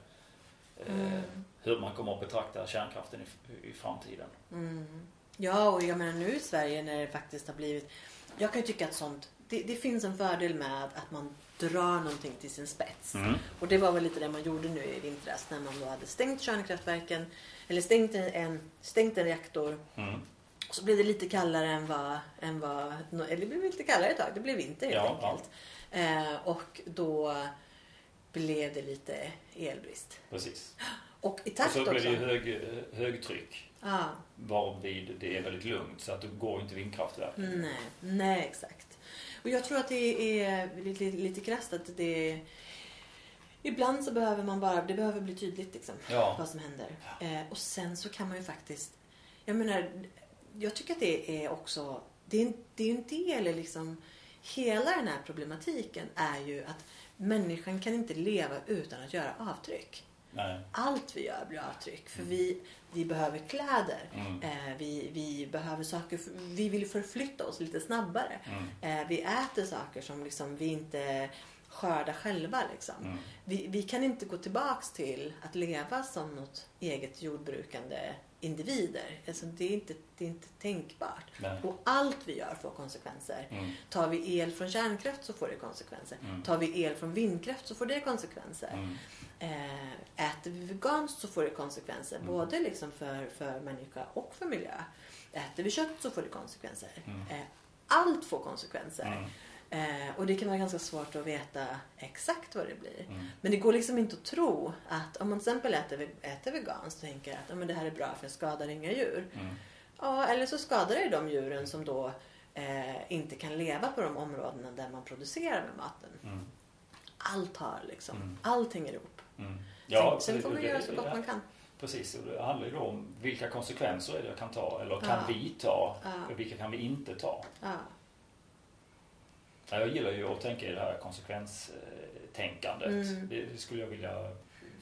Mm. hur man kommer att betrakta kärnkraften i, i framtiden. Mm. Ja, och jag menar nu i Sverige när det faktiskt har blivit... Jag kan ju tycka att sånt... Det, det finns en fördel med att man drar någonting till sin spets. Mm. Och det var väl lite det man gjorde nu i vintras när man då hade stängt kärnkraftverken. Eller stängt en, stängt en reaktor. Mm. Och så blev det lite kallare än vad... Än vad eller det blev lite kallare ett tag. Det blev vinter helt Ja, ja. enkelt. Eh, och då blev det lite elbrist. Precis. Och i Och takt så också. blir det hög, högtryck. Ja. Varvid det är väldigt lugnt så att det går inte vindkraftverk. Nej, nej exakt. Och jag tror att det är lite, lite krasst att det är... Ibland så behöver man bara, det behöver bli tydligt liksom, Ja. vad som händer. Eh, och sen så kan man ju faktiskt, jag menar, jag tycker att det är också, det är, en- det är en del i liksom, hela den här problematiken är ju att människan kan inte leva utan att göra avtryck. Nej. Allt vi gör blir avtryck. För vi, vi behöver kläder. Mm. Eh, vi, vi behöver saker. Vi vill förflytta oss lite snabbare. Mm. Eh, vi äter saker som liksom vi inte skördar själva. Liksom. Mm. Vi, vi kan inte gå tillbaks till att leva som något eget jordbrukande individer. Alltså, det, är inte, det är inte tänkbart. Nej. Och allt vi gör får konsekvenser. Mm. Tar vi el från kärnkraft så får det konsekvenser. Mm. Tar vi el från vindkraft så får det konsekvenser. Mm. Eh, äter vi veganskt så får det konsekvenser. Mm. Både liksom för, för människa och för miljö. Äter vi kött så får det konsekvenser. Mm. Eh, allt får konsekvenser. Eh, och det kan vara ganska svårt att veta exakt vad det blir. Mm. Men det går liksom inte att tro att om man till exempel äter, äter veganskt och tänker att ja, men det här är bra för det skadar inga djur. Mm. Ja, eller så skadar det de djuren som då eh, inte kan leva på de områdena där man producerar med maten. Mm. Allt har liksom, Mm. allt hänger ihop. Mm. sen, sen får man göra så gott ja, man kan. Precis, och det handlar ju då om vilka konsekvenser är det jag kan ta eller kan Ja. vi ta Ja. och vilka kan vi inte ta. Ja. Ja, Jag gillar ju att tänka i det här konsekvenstänkandet. Mm. Det skulle jag vilja...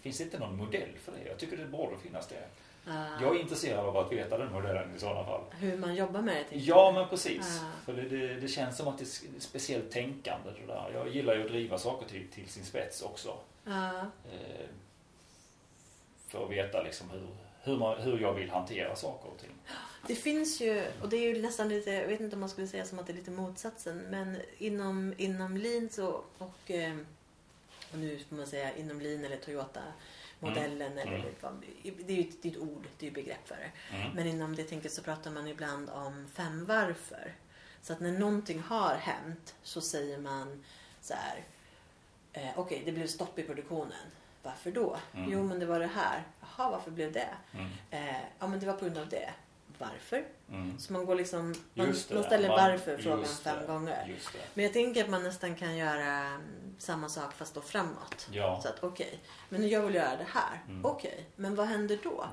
Finns det inte någon modell för det? Jag tycker det borde finnas det. Ja. Jag är intresserad av att veta den modellen i sådana fall. Hur man jobbar med det. Ja, men precis. Ja. För det, det, det känns som att det är speciellt tänkande. Det där. Jag gillar ju att driva saker till, till sin spets också. Ja. Eh, för att veta liksom hur, hur, man, hur jag vill hantera saker och ting. Det finns ju, och det är ju nästan lite, jag vet inte om man skulle säga som att det är lite motsatsen, men inom, inom Lean så, och, eh, och nu får man säga inom Lean eller Toyota-modellen, eller Mm. vad- det är ju ett, det är ett ord, det är ju begrepp för det. Mm. Men inom det tänket så pratar man ibland om fem varför. Så att när någonting har hänt så säger man så här. Eh, Okej, det blev stopp i produktionen. Varför då? Mm. Jo, men det var det här. Jaha, varför blev det? Mm. Eh, ja, men det var på grund av det. Varför? Mm. Så man går liksom, man, det, man ställer man- varför-frågan just fem det, gånger. Men jag tänker att man nästan kan göra mm, samma sak fast då framåt. Ja, Så att okej, men jag vill göra det här. Mm. Okej, men vad händer då?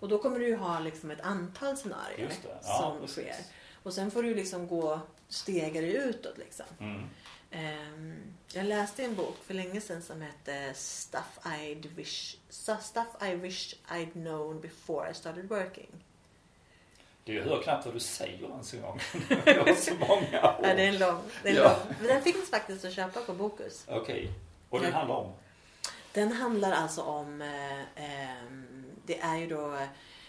Och då kommer du ju ha liksom ett antal scenarier. Ja, som precis. sker. Och sen får du liksom gå stegare utåt liksom. Mm. Ehm, jag läste en bok för länge sedan som hette Stuff, I'd wish, Stuff I wish I'd known before I started working. Du hör knappt vad du säger ens en gång. Det var så många ord. Ja, det är en lång. Det är en Ja. lång. Men den finns faktiskt att köpa på Bokus. Okej. Och den handlar om? Den handlar alltså om, eh, ehm, det är ju då,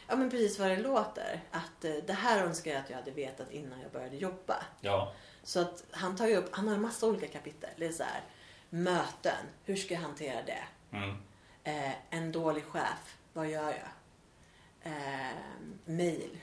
ja men precis vad det låter. Att eh, det här önskar jag att jag hade vetat innan jag började jobba. Ja. Så att han tar ju upp, han har en massa olika kapitel. Det är så här, möten, hur ska jag hantera det? Mm. Eh, en dålig chef, vad gör jag? Eh, mail.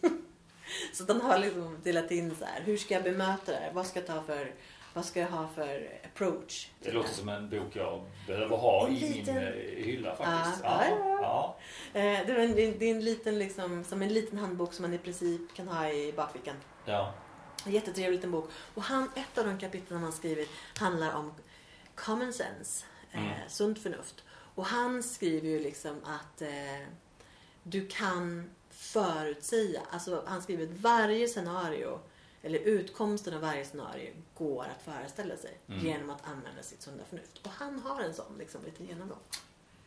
så han har liksom delat in så här, hur ska jag bemöta det? Vad ska jag ta för, vad ska jag ha för approach? Det låter som en bok jag behöver ha En i liten- min eh, hylla faktiskt. Ja, ja, ja. Eh, det, är en, det är en liten liksom, som en liten handbok som man i princip kan ha i bakfickan. ja. En jättetrevlig liten bok. Och han, ett av de kapitlen han skrivit handlar om common sense, eh, Mm. sunt förnuft. Och han skriver ju liksom att eh, du kan förutsäga, alltså han skriver att varje scenario eller utkomsten av varje scenario går att föreställa sig Mm. genom att använda sitt sunda förnuft. Och han har en sån liksom liten genomgång.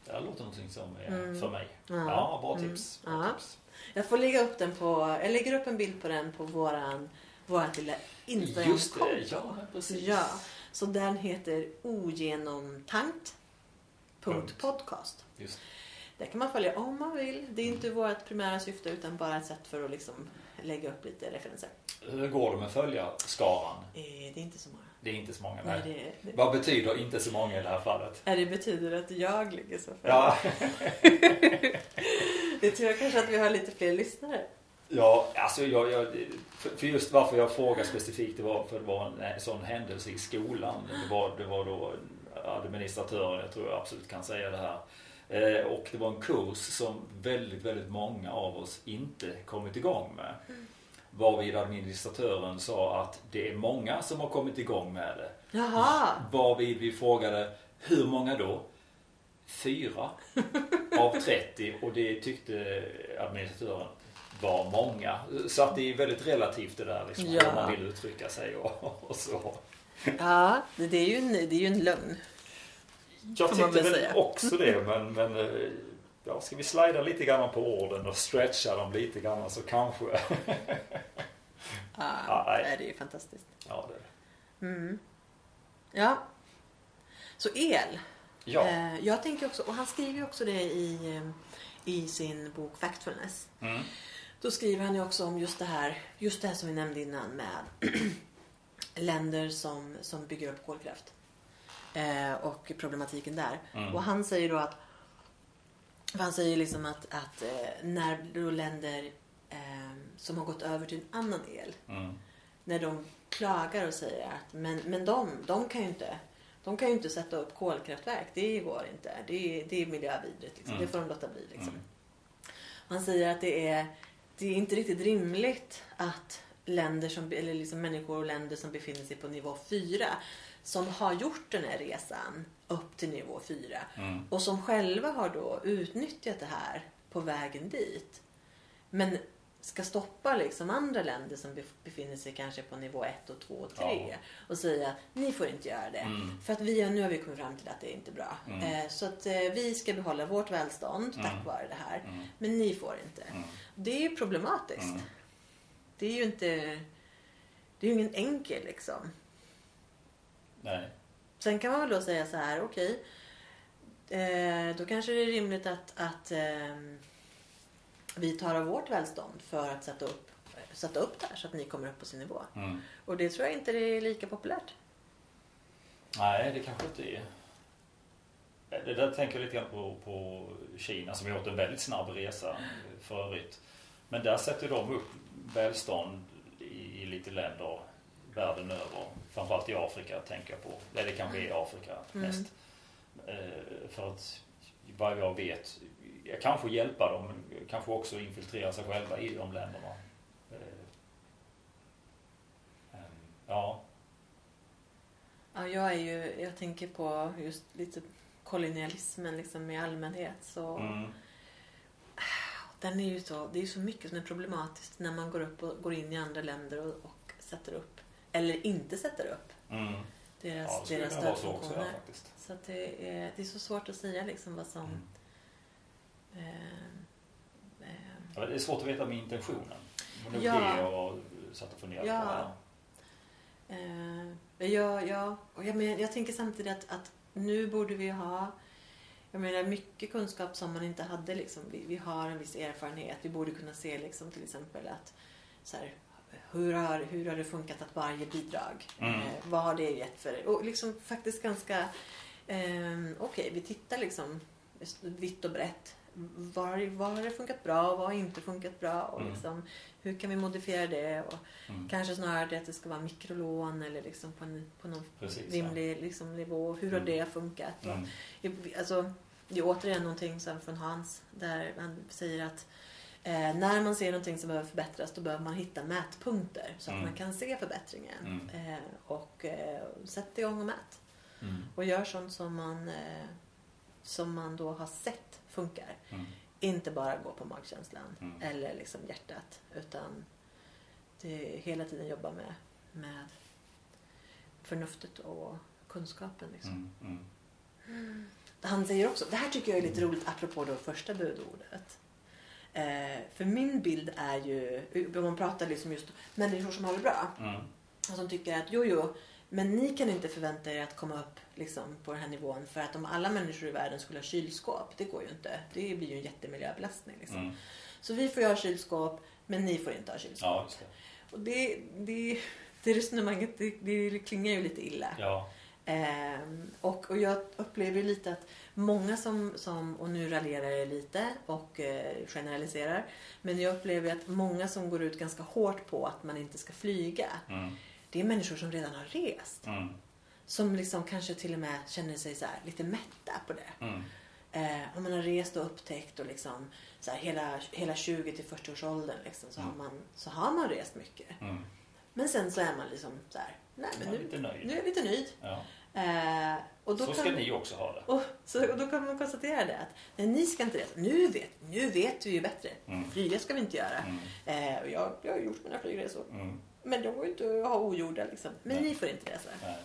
Det här låter någonting som är Mm. för mig. Ja. Ja, bra Mm. tips. Bra Ja. tips. Jag får lägga upp den på, jag lägger upp en bild på den på våran, vårat lilla Instagramkonto. Just det, ja precis. Ja, så den heter ogenomtankt. Punkt. Podcast. Just. Där kan man följa om man vill. Det är inte vårt primära syfte utan bara ett sätt för att liksom lägga upp lite referenser. Hur går det med följarskaran? Eh, Det är inte så många. Det är inte så många. Nej, Nej. det, det, Vad betyder inte så många i det här fallet? det betyder att jag ligger så för. Ja, Det tror jag kanske att vi har lite fler lyssnare. Ja alltså jag, jag, för just varför jag frågar specifikt det var för det var en, en sån händelse i skolan. Det var, det var då administratören, jag tror jag absolut kan säga det här, Eh, och det var en kurs som väldigt, väldigt många av oss inte kommit igång med. Mm. Varvid administratören sa att det är många som har kommit igång med det. Jaha. Varvid vi frågade hur många då? Fyra av 30 och det tyckte administratören var många. Så att det är väldigt relativt det där liksom, ja. hur man vill uttrycka sig och, och så. Ja, det är ju en, det är ju en lögn. Jag tyckte väl säga. också det men, men eh, ja, ska vi slida lite grann på orden och stretcha dem lite grann så kanske. ja, ja det är ju fantastiskt. Ja, det är det. Mm. Ja. Så el. Ja. Eh, jag tänker också, och han skriver också det i, eh, i sin bok Factfulness. Mm. Då skriver han ju också om just det här, just det här som vi nämnde innan med länder som, som bygger upp kolkraft. Eh, och problematiken där. Mm. Och han säger då att han säger liksom att, att eh, när då länder eh, som har gått över till en annan el. Mm. När de klagar och säger att men, men de, de kan ju inte de kan ju inte sätta upp kolkraftverk. Det går inte. Det är, det är miljövidrigt. Liksom. Mm. Det får de låta bli. Liksom. Mm. Han säger att det är, det är inte riktigt rimligt att länder som, eller liksom människor och länder som befinner sig på nivå 4 som har gjort den här resan upp till nivå 4 mm. och som själva har då utnyttjat det här på vägen dit. Men ska stoppa liksom andra länder som befinner sig kanske på nivå 1 och 2 och 3 ja. och säga ni får inte göra det. Mm. För att vi, nu har vi kommit fram till att det är inte är bra. Mm. Eh, så att eh, vi ska behålla vårt välstånd mm. tack vare det här. Mm. Men ni får inte. Det är ju problematiskt. Mm. Det är ju inte det är ju ingen enkel liksom. Nej. Sen kan man väl då säga så här, okej. Okay, eh, då kanske det är rimligt att, att eh, vi tar av vårt välstånd för att sätta upp, sätta upp det här så att ni kommer upp på sin nivå. Mm. Och det tror jag inte är lika populärt. Nej, det kanske inte är. Det där tänker jag lite grann på, på Kina som har gjort en väldigt snabb resa för övrigt. Men där sätter de upp välstånd i, i lite länder världen över. Framförallt i Afrika tänker jag på. Eller det kanske är Afrika mm. mest. Eh, för att vad jag vet, jag kanske hjälpa dem men kanske också infiltrera sig själva i de länderna. Eh, ja. Ja, jag är ju, jag tänker på just lite kolonialismen liksom i allmänhet så mm. Den är ju så, det är ju så mycket som är problematiskt när man går upp och går in i andra länder och, och sätter upp eller inte sätter upp mm. deras, ja, deras stödfunktioner. Så, så att det, är, det är så svårt att säga liksom vad som mm. eh, eh, det är svårt att veta med intentionen. Men ja. det och satt och funderade ja. på. Eh, ja, ja. Och jag, men, jag tänker samtidigt att, att nu borde vi ha jag menar mycket kunskap som man inte hade. Liksom. Vi, vi har en viss erfarenhet. Vi borde kunna se liksom, till exempel att så här, hur, har, hur har det funkat att varje bidrag? Mm. Eh, vad har det gett för... Och liksom faktiskt ganska... Eh, Okej, okay, vi tittar liksom vitt och brett. Var, var har det funkat bra och vad har inte funkat bra? Och mm. liksom, hur kan vi modifiera det? Och mm. Kanske snarare det att det ska vara mikrolån eller liksom på, en, på någon Precis, rimlig ja. liksom, nivå. Hur har mm. det funkat? Och, mm. alltså, det är återigen någonting som från Hans där han säger att eh, när man ser någonting som behöver förbättras då behöver man hitta mätpunkter så att mm. man kan se förbättringen. Mm. Eh, och eh, sätt igång och mät. Och gör sånt som man, eh, som man då har sett funkar. Mm. Inte bara gå på magkänslan mm. eller liksom hjärtat utan det hela tiden jobba med, med förnuftet och kunskapen. Liksom. Mm, Han säger också, det här tycker jag är lite roligt apropå det första budordet. Eh, för min bild är ju, om man pratar liksom just människor som har det bra. Mm. Och som tycker att jo, jo, men ni kan inte förvänta er att komma upp liksom, på den här nivån. För att om alla människor i världen skulle ha kylskåp, det går ju inte. Det blir ju en jättemiljöbelastning. Liksom. Mm. Så vi får ju ha kylskåp, men ni får inte ha kylskåp. Ja, det. Och det, det, det resonemanget, det, det klingar ju lite illa. Ja. Eh, och, och jag upplever lite att många som, som och nu raljerar jag lite och eh, generaliserar, men jag upplever att många som går ut ganska hårt på att man inte ska flyga, mm. det är människor som redan har rest. Mm. Som liksom kanske till och med känner sig så lite mätta på det. Mm. Eh, om man har rest och upptäckt och liksom så här, hela, hela 20 till 40 års åldern liksom, så, har man, så har man rest mycket. Mm. Men sen så är man liksom så här, nej men nu, nu är jag lite nöjd. Ja. Eh, och då Så kan, ska ni också ha det. och, så, och då kan man konstatera det att nej, ni ska inte resa. Nu vet, nu vet vi ju bättre. Mm. Flyga ska vi inte göra. Mm. Eh, och jag, jag har gjort mina flygresor. Mm. Men de går ju inte att ha ogjorda liksom. Men Nej. ni får inte resa. Nej.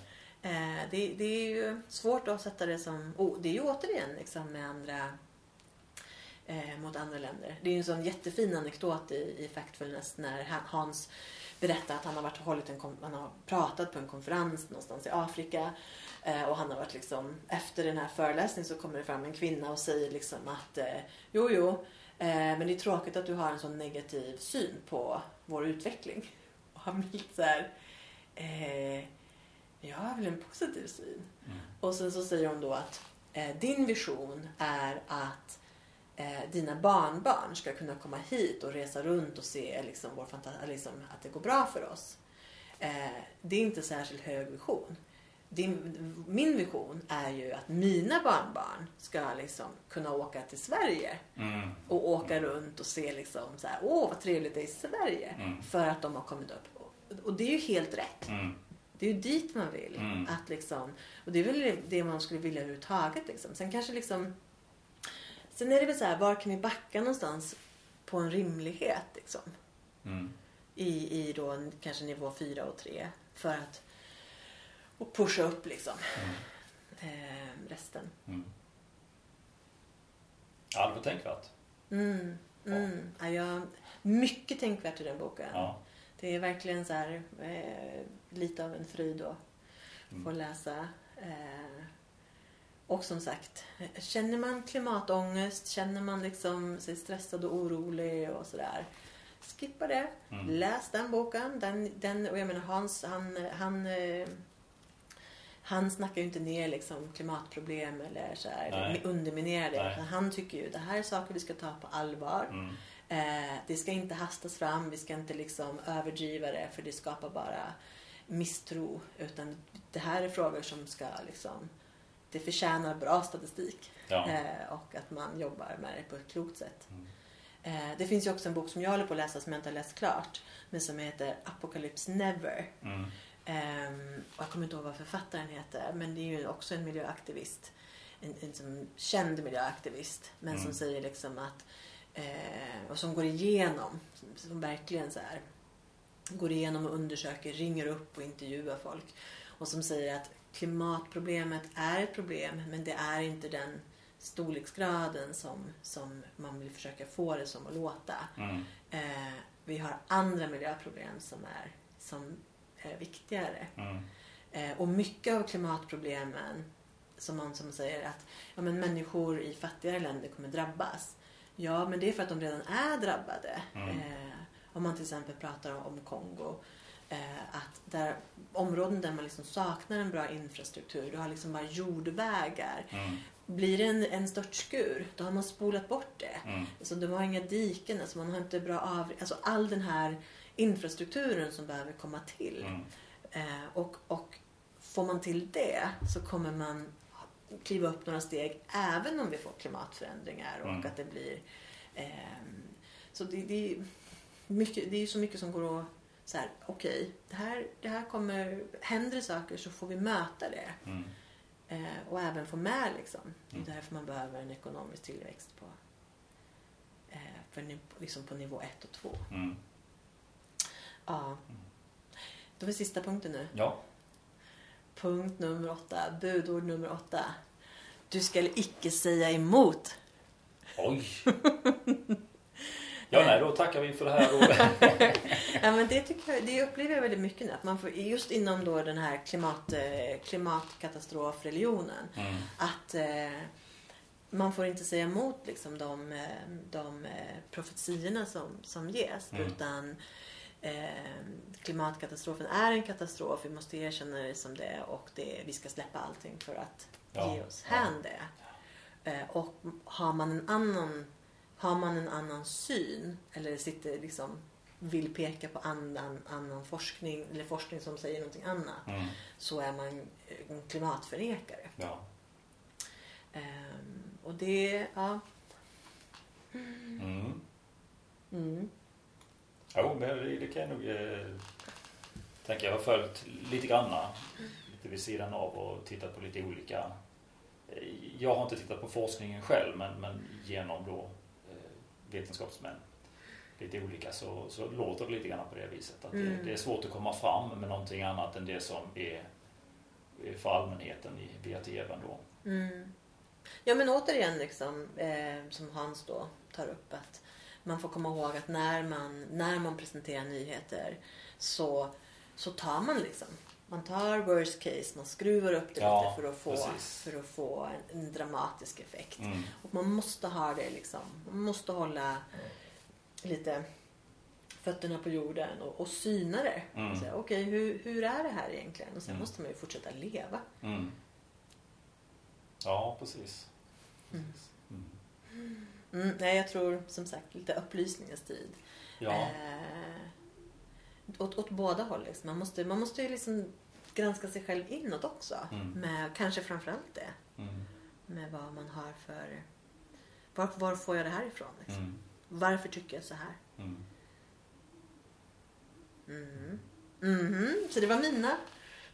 Eh, det, det är ju svårt att sätta det som... Oh, det är ju återigen liksom med andra... Eh, mot andra länder. Det är ju en sån jättefin anekdot i, i Factfulness när Hans berättar att han har varit och hållit en, han har pratat på en konferens någonstans i Afrika. Eh, och han har varit liksom, efter den här föreläsningen så kommer det fram en kvinna och säger liksom att eh, jo, jo, eh, men det är tråkigt att du har en sån negativ syn på vår utveckling. Och han blir lite så här, eh, jag har väl en positiv syn. Mm. Och sen så säger hon då att eh, din vision är att eh, dina barnbarn ska kunna komma hit och resa runt och se liksom, vår liksom, att det går bra för oss. Eh, det är inte särskilt hög vision. Din, min vision är ju att mina barnbarn ska liksom kunna åka till Sverige Mm. och åka runt och se liksom så här, åh vad trevligt det är i Sverige. Mm. För att de har kommit upp. Och- Och det är ju helt rätt. Det är ju dit man vill. Mm. Att liksom, och det är väl det- man skulle vilja överhuvudtaget. Liksom. Sen kanske liksom... Sen är det väl så här, var kan vi backa någonstans på en rimlighet liksom? Mm. I, i då kanske nivå 4 och 3. För att och pusha upp liksom eh, resten. Mm. Ja, det var tänkvärt. Mm, mm. Ja, jag, mycket tänkvärt i den boken. Ja. Det är verkligen så här, eh, lite av en fröjd att Mm. få läsa. Eh, och som sagt, känner man klimatångest, känner man liksom sig stressad och orolig och sådär. Skippa det. Mm. Läs den boken. Den, den, och jag menar Hans, han, han, eh, han snackar ju inte ner liksom klimatproblem eller så här, Nej. underminerar det. Nej. Han tycker ju det här är saker vi ska ta på allvar. Mm. Eh, det ska inte hastas fram, vi ska inte liksom överdriva det för det skapar bara misstro. Utan det här är frågor som ska liksom, det förtjänar bra statistik. Ja. Eh, och att man jobbar med det på ett klokt sätt. Mm. Eh, det finns ju också en bok som jag håller på att läsa som jag inte har läst klart. Men som heter Apocalypse Never. Mm. Ehm, och jag kommer inte ihåg vad författaren heter. Men det är ju också en miljöaktivist. En, en som känd miljöaktivist. Men som Mm. säger liksom att eh, och som går igenom, som, som verkligen så här går igenom och undersöker, ringer upp och intervjuar folk. Och som säger att klimatproblemet är ett problem men det är inte den storleksgraden som, som man vill försöka få det som att låta. Mm. Eh, vi har andra miljöproblem som är, som är viktigare. Mm. Eh, och mycket av klimatproblemen som man som säger att ja, men människor i fattigare länder kommer drabbas. Ja, men det är för att de redan är drabbade. Mm. Eh, om man till exempel pratar om Kongo. Eh, att där, områden där man liksom saknar en bra infrastruktur, du har liksom bara jordvägar. Mm. Blir det en, en störtskur, då har man spolat bort det. Mm. Alltså, de har inga diken, alltså, man har inte bra av... Alltså all den här infrastrukturen som behöver komma till. Mm. Eh, och, och får man till det så kommer man kliva upp några steg även om vi får klimatförändringar och Mm. att det blir... ehm, så det, det, mycket, det är ju så mycket som går att... Så här, okej, det, här, det här kommer... Händer det saker så får vi möta det. Mm. Eh, och även få med liksom. Det är Mm. därför man behöver en ekonomisk tillväxt på, eh, för, liksom på nivå 1 och 2. Mm. Ja. Då är sista punkten nu. Ja. Punkt nummer åtta. Budord nummer åtta. Du ska icke säga emot. Oj. Ja, nej, då tackar vi för det här. Ja, men det, tycker jag, det upplever jag väldigt mycket nu. Att man får, just inom då den här klimat, eh, klimatkatastrofreligionen. Mm. Att eh, man får inte säga emot liksom, de, eh, de eh, profetiorna som, som ges. Mm. Utan eh, klimatkatastrofen är en katastrof. Vi måste erkänna det som det och det, vi ska släppa allting för att Ja, ge oss hän det. Eh, och har man en annan har man en annan syn eller sitter liksom vill peka på annan, annan forskning eller forskning som säger någonting annat Mm. så är man en klimatförnekare. Ja. Ehm, och det, ja. Mm. Mm. Jo, men det, det kan jag nog eh, tänka. Jag har följt lite granna lite vid sidan av och tittat på lite olika. Eh, jag har inte tittat på forskningen själv men, men genom då eh, vetenskapsmän lite olika så, så låter det lite grann på det viset. Att det, Mm. det är svårt att komma fram med någonting annat än det som är är för allmänheten i, via TVn då. Mm. Ja men återigen liksom, eh, som Hans då tar upp att man får komma ihåg att när man, när man presenterar nyheter så, så tar man liksom man tar worst case, man skruvar upp det Ja, lite för att få, precis. för att få en, en dramatisk effekt. Mm. Och man måste ha det liksom. Man måste hålla lite fötterna på jorden och, och syna det. Mm. Okej, hur, hur är det här egentligen? Och sen Mm. måste man ju fortsätta leva. Mm. Ja, precis. precis. Mm. Mm, nej, jag tror som sagt lite upplysningens tid. Ja. Eh, åt, åt båda håll. Liksom. Man, måste, man måste ju liksom granska sig själv inåt också. Mm. Med kanske framförallt det. Mm. Med vad man har för... Var, var får jag det här ifrån? Liksom? Mm. Varför tycker jag så här? Mm. Mhm. Mhm. Så det var mina.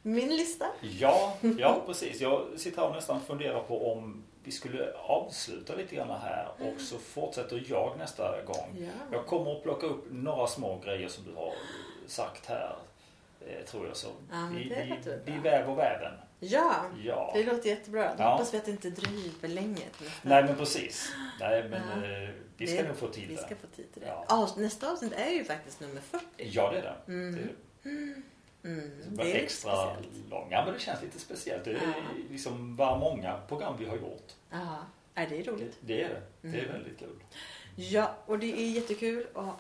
Min lista. Ja, ja, precis. Jag sitter här och nästan funderar på om vi skulle avsluta lite grann här och så fortsätter jag nästa gång. Ja. Jag kommer att plocka upp några små grejer som du har sagt här. Eh, tror jag så. Ja, vi, det vi, vi väver väven. Ja, Ja. det låter jättebra. Då Ja. hoppas vi att det inte dröjer för länge. Nej men precis. Nej men Ja. eh, vi ska Det- nog få tid Vi ska få tid till det. Ja. Nästa avsnitt är ju faktiskt nummer 40. Ja det är det. Mm. det, Mm, det det var är lite extra långa men det känns lite speciellt. Det är Ja. liksom vad många program vi har gjort. Ja, är det är Det, roligt. det är det. Det är Mm. väldigt kul. Ja, och det är jättekul och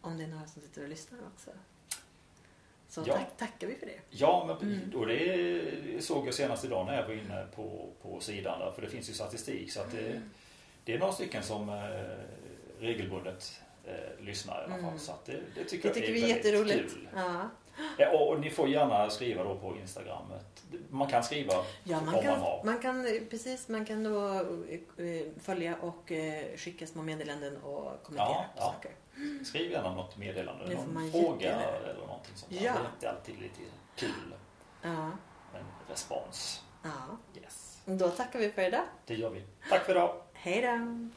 om det är några som sitter och lyssnar också. Så Ja. tack, tackar vi för det. Ja, men, Mm. och det såg jag senast idag när jag var inne på, på sidan där, för det finns ju statistik så att det, Mm. det är några stycken som eh, regelbundet eh, lyssnar i alla fall. Mm. Så att det, det tycker Det jag tycker är vi är jätteroligt. kul. Ja. Ja, och, ni får gärna skriva då på Instagrammet. Man kan skriva Ja, om man man kan, har. man kan precis, man kan då eh, följa och eh, skicka små meddelanden och kommentera ja. saker. Skriv gärna något meddelande, Det någon fråga jättegärna. eller någonting sånt. Ja. Det är alltid lite kul. Ja, En respons. ja. Yes. Då tackar vi för idag. Det gör vi. Tack för idag. Hej då!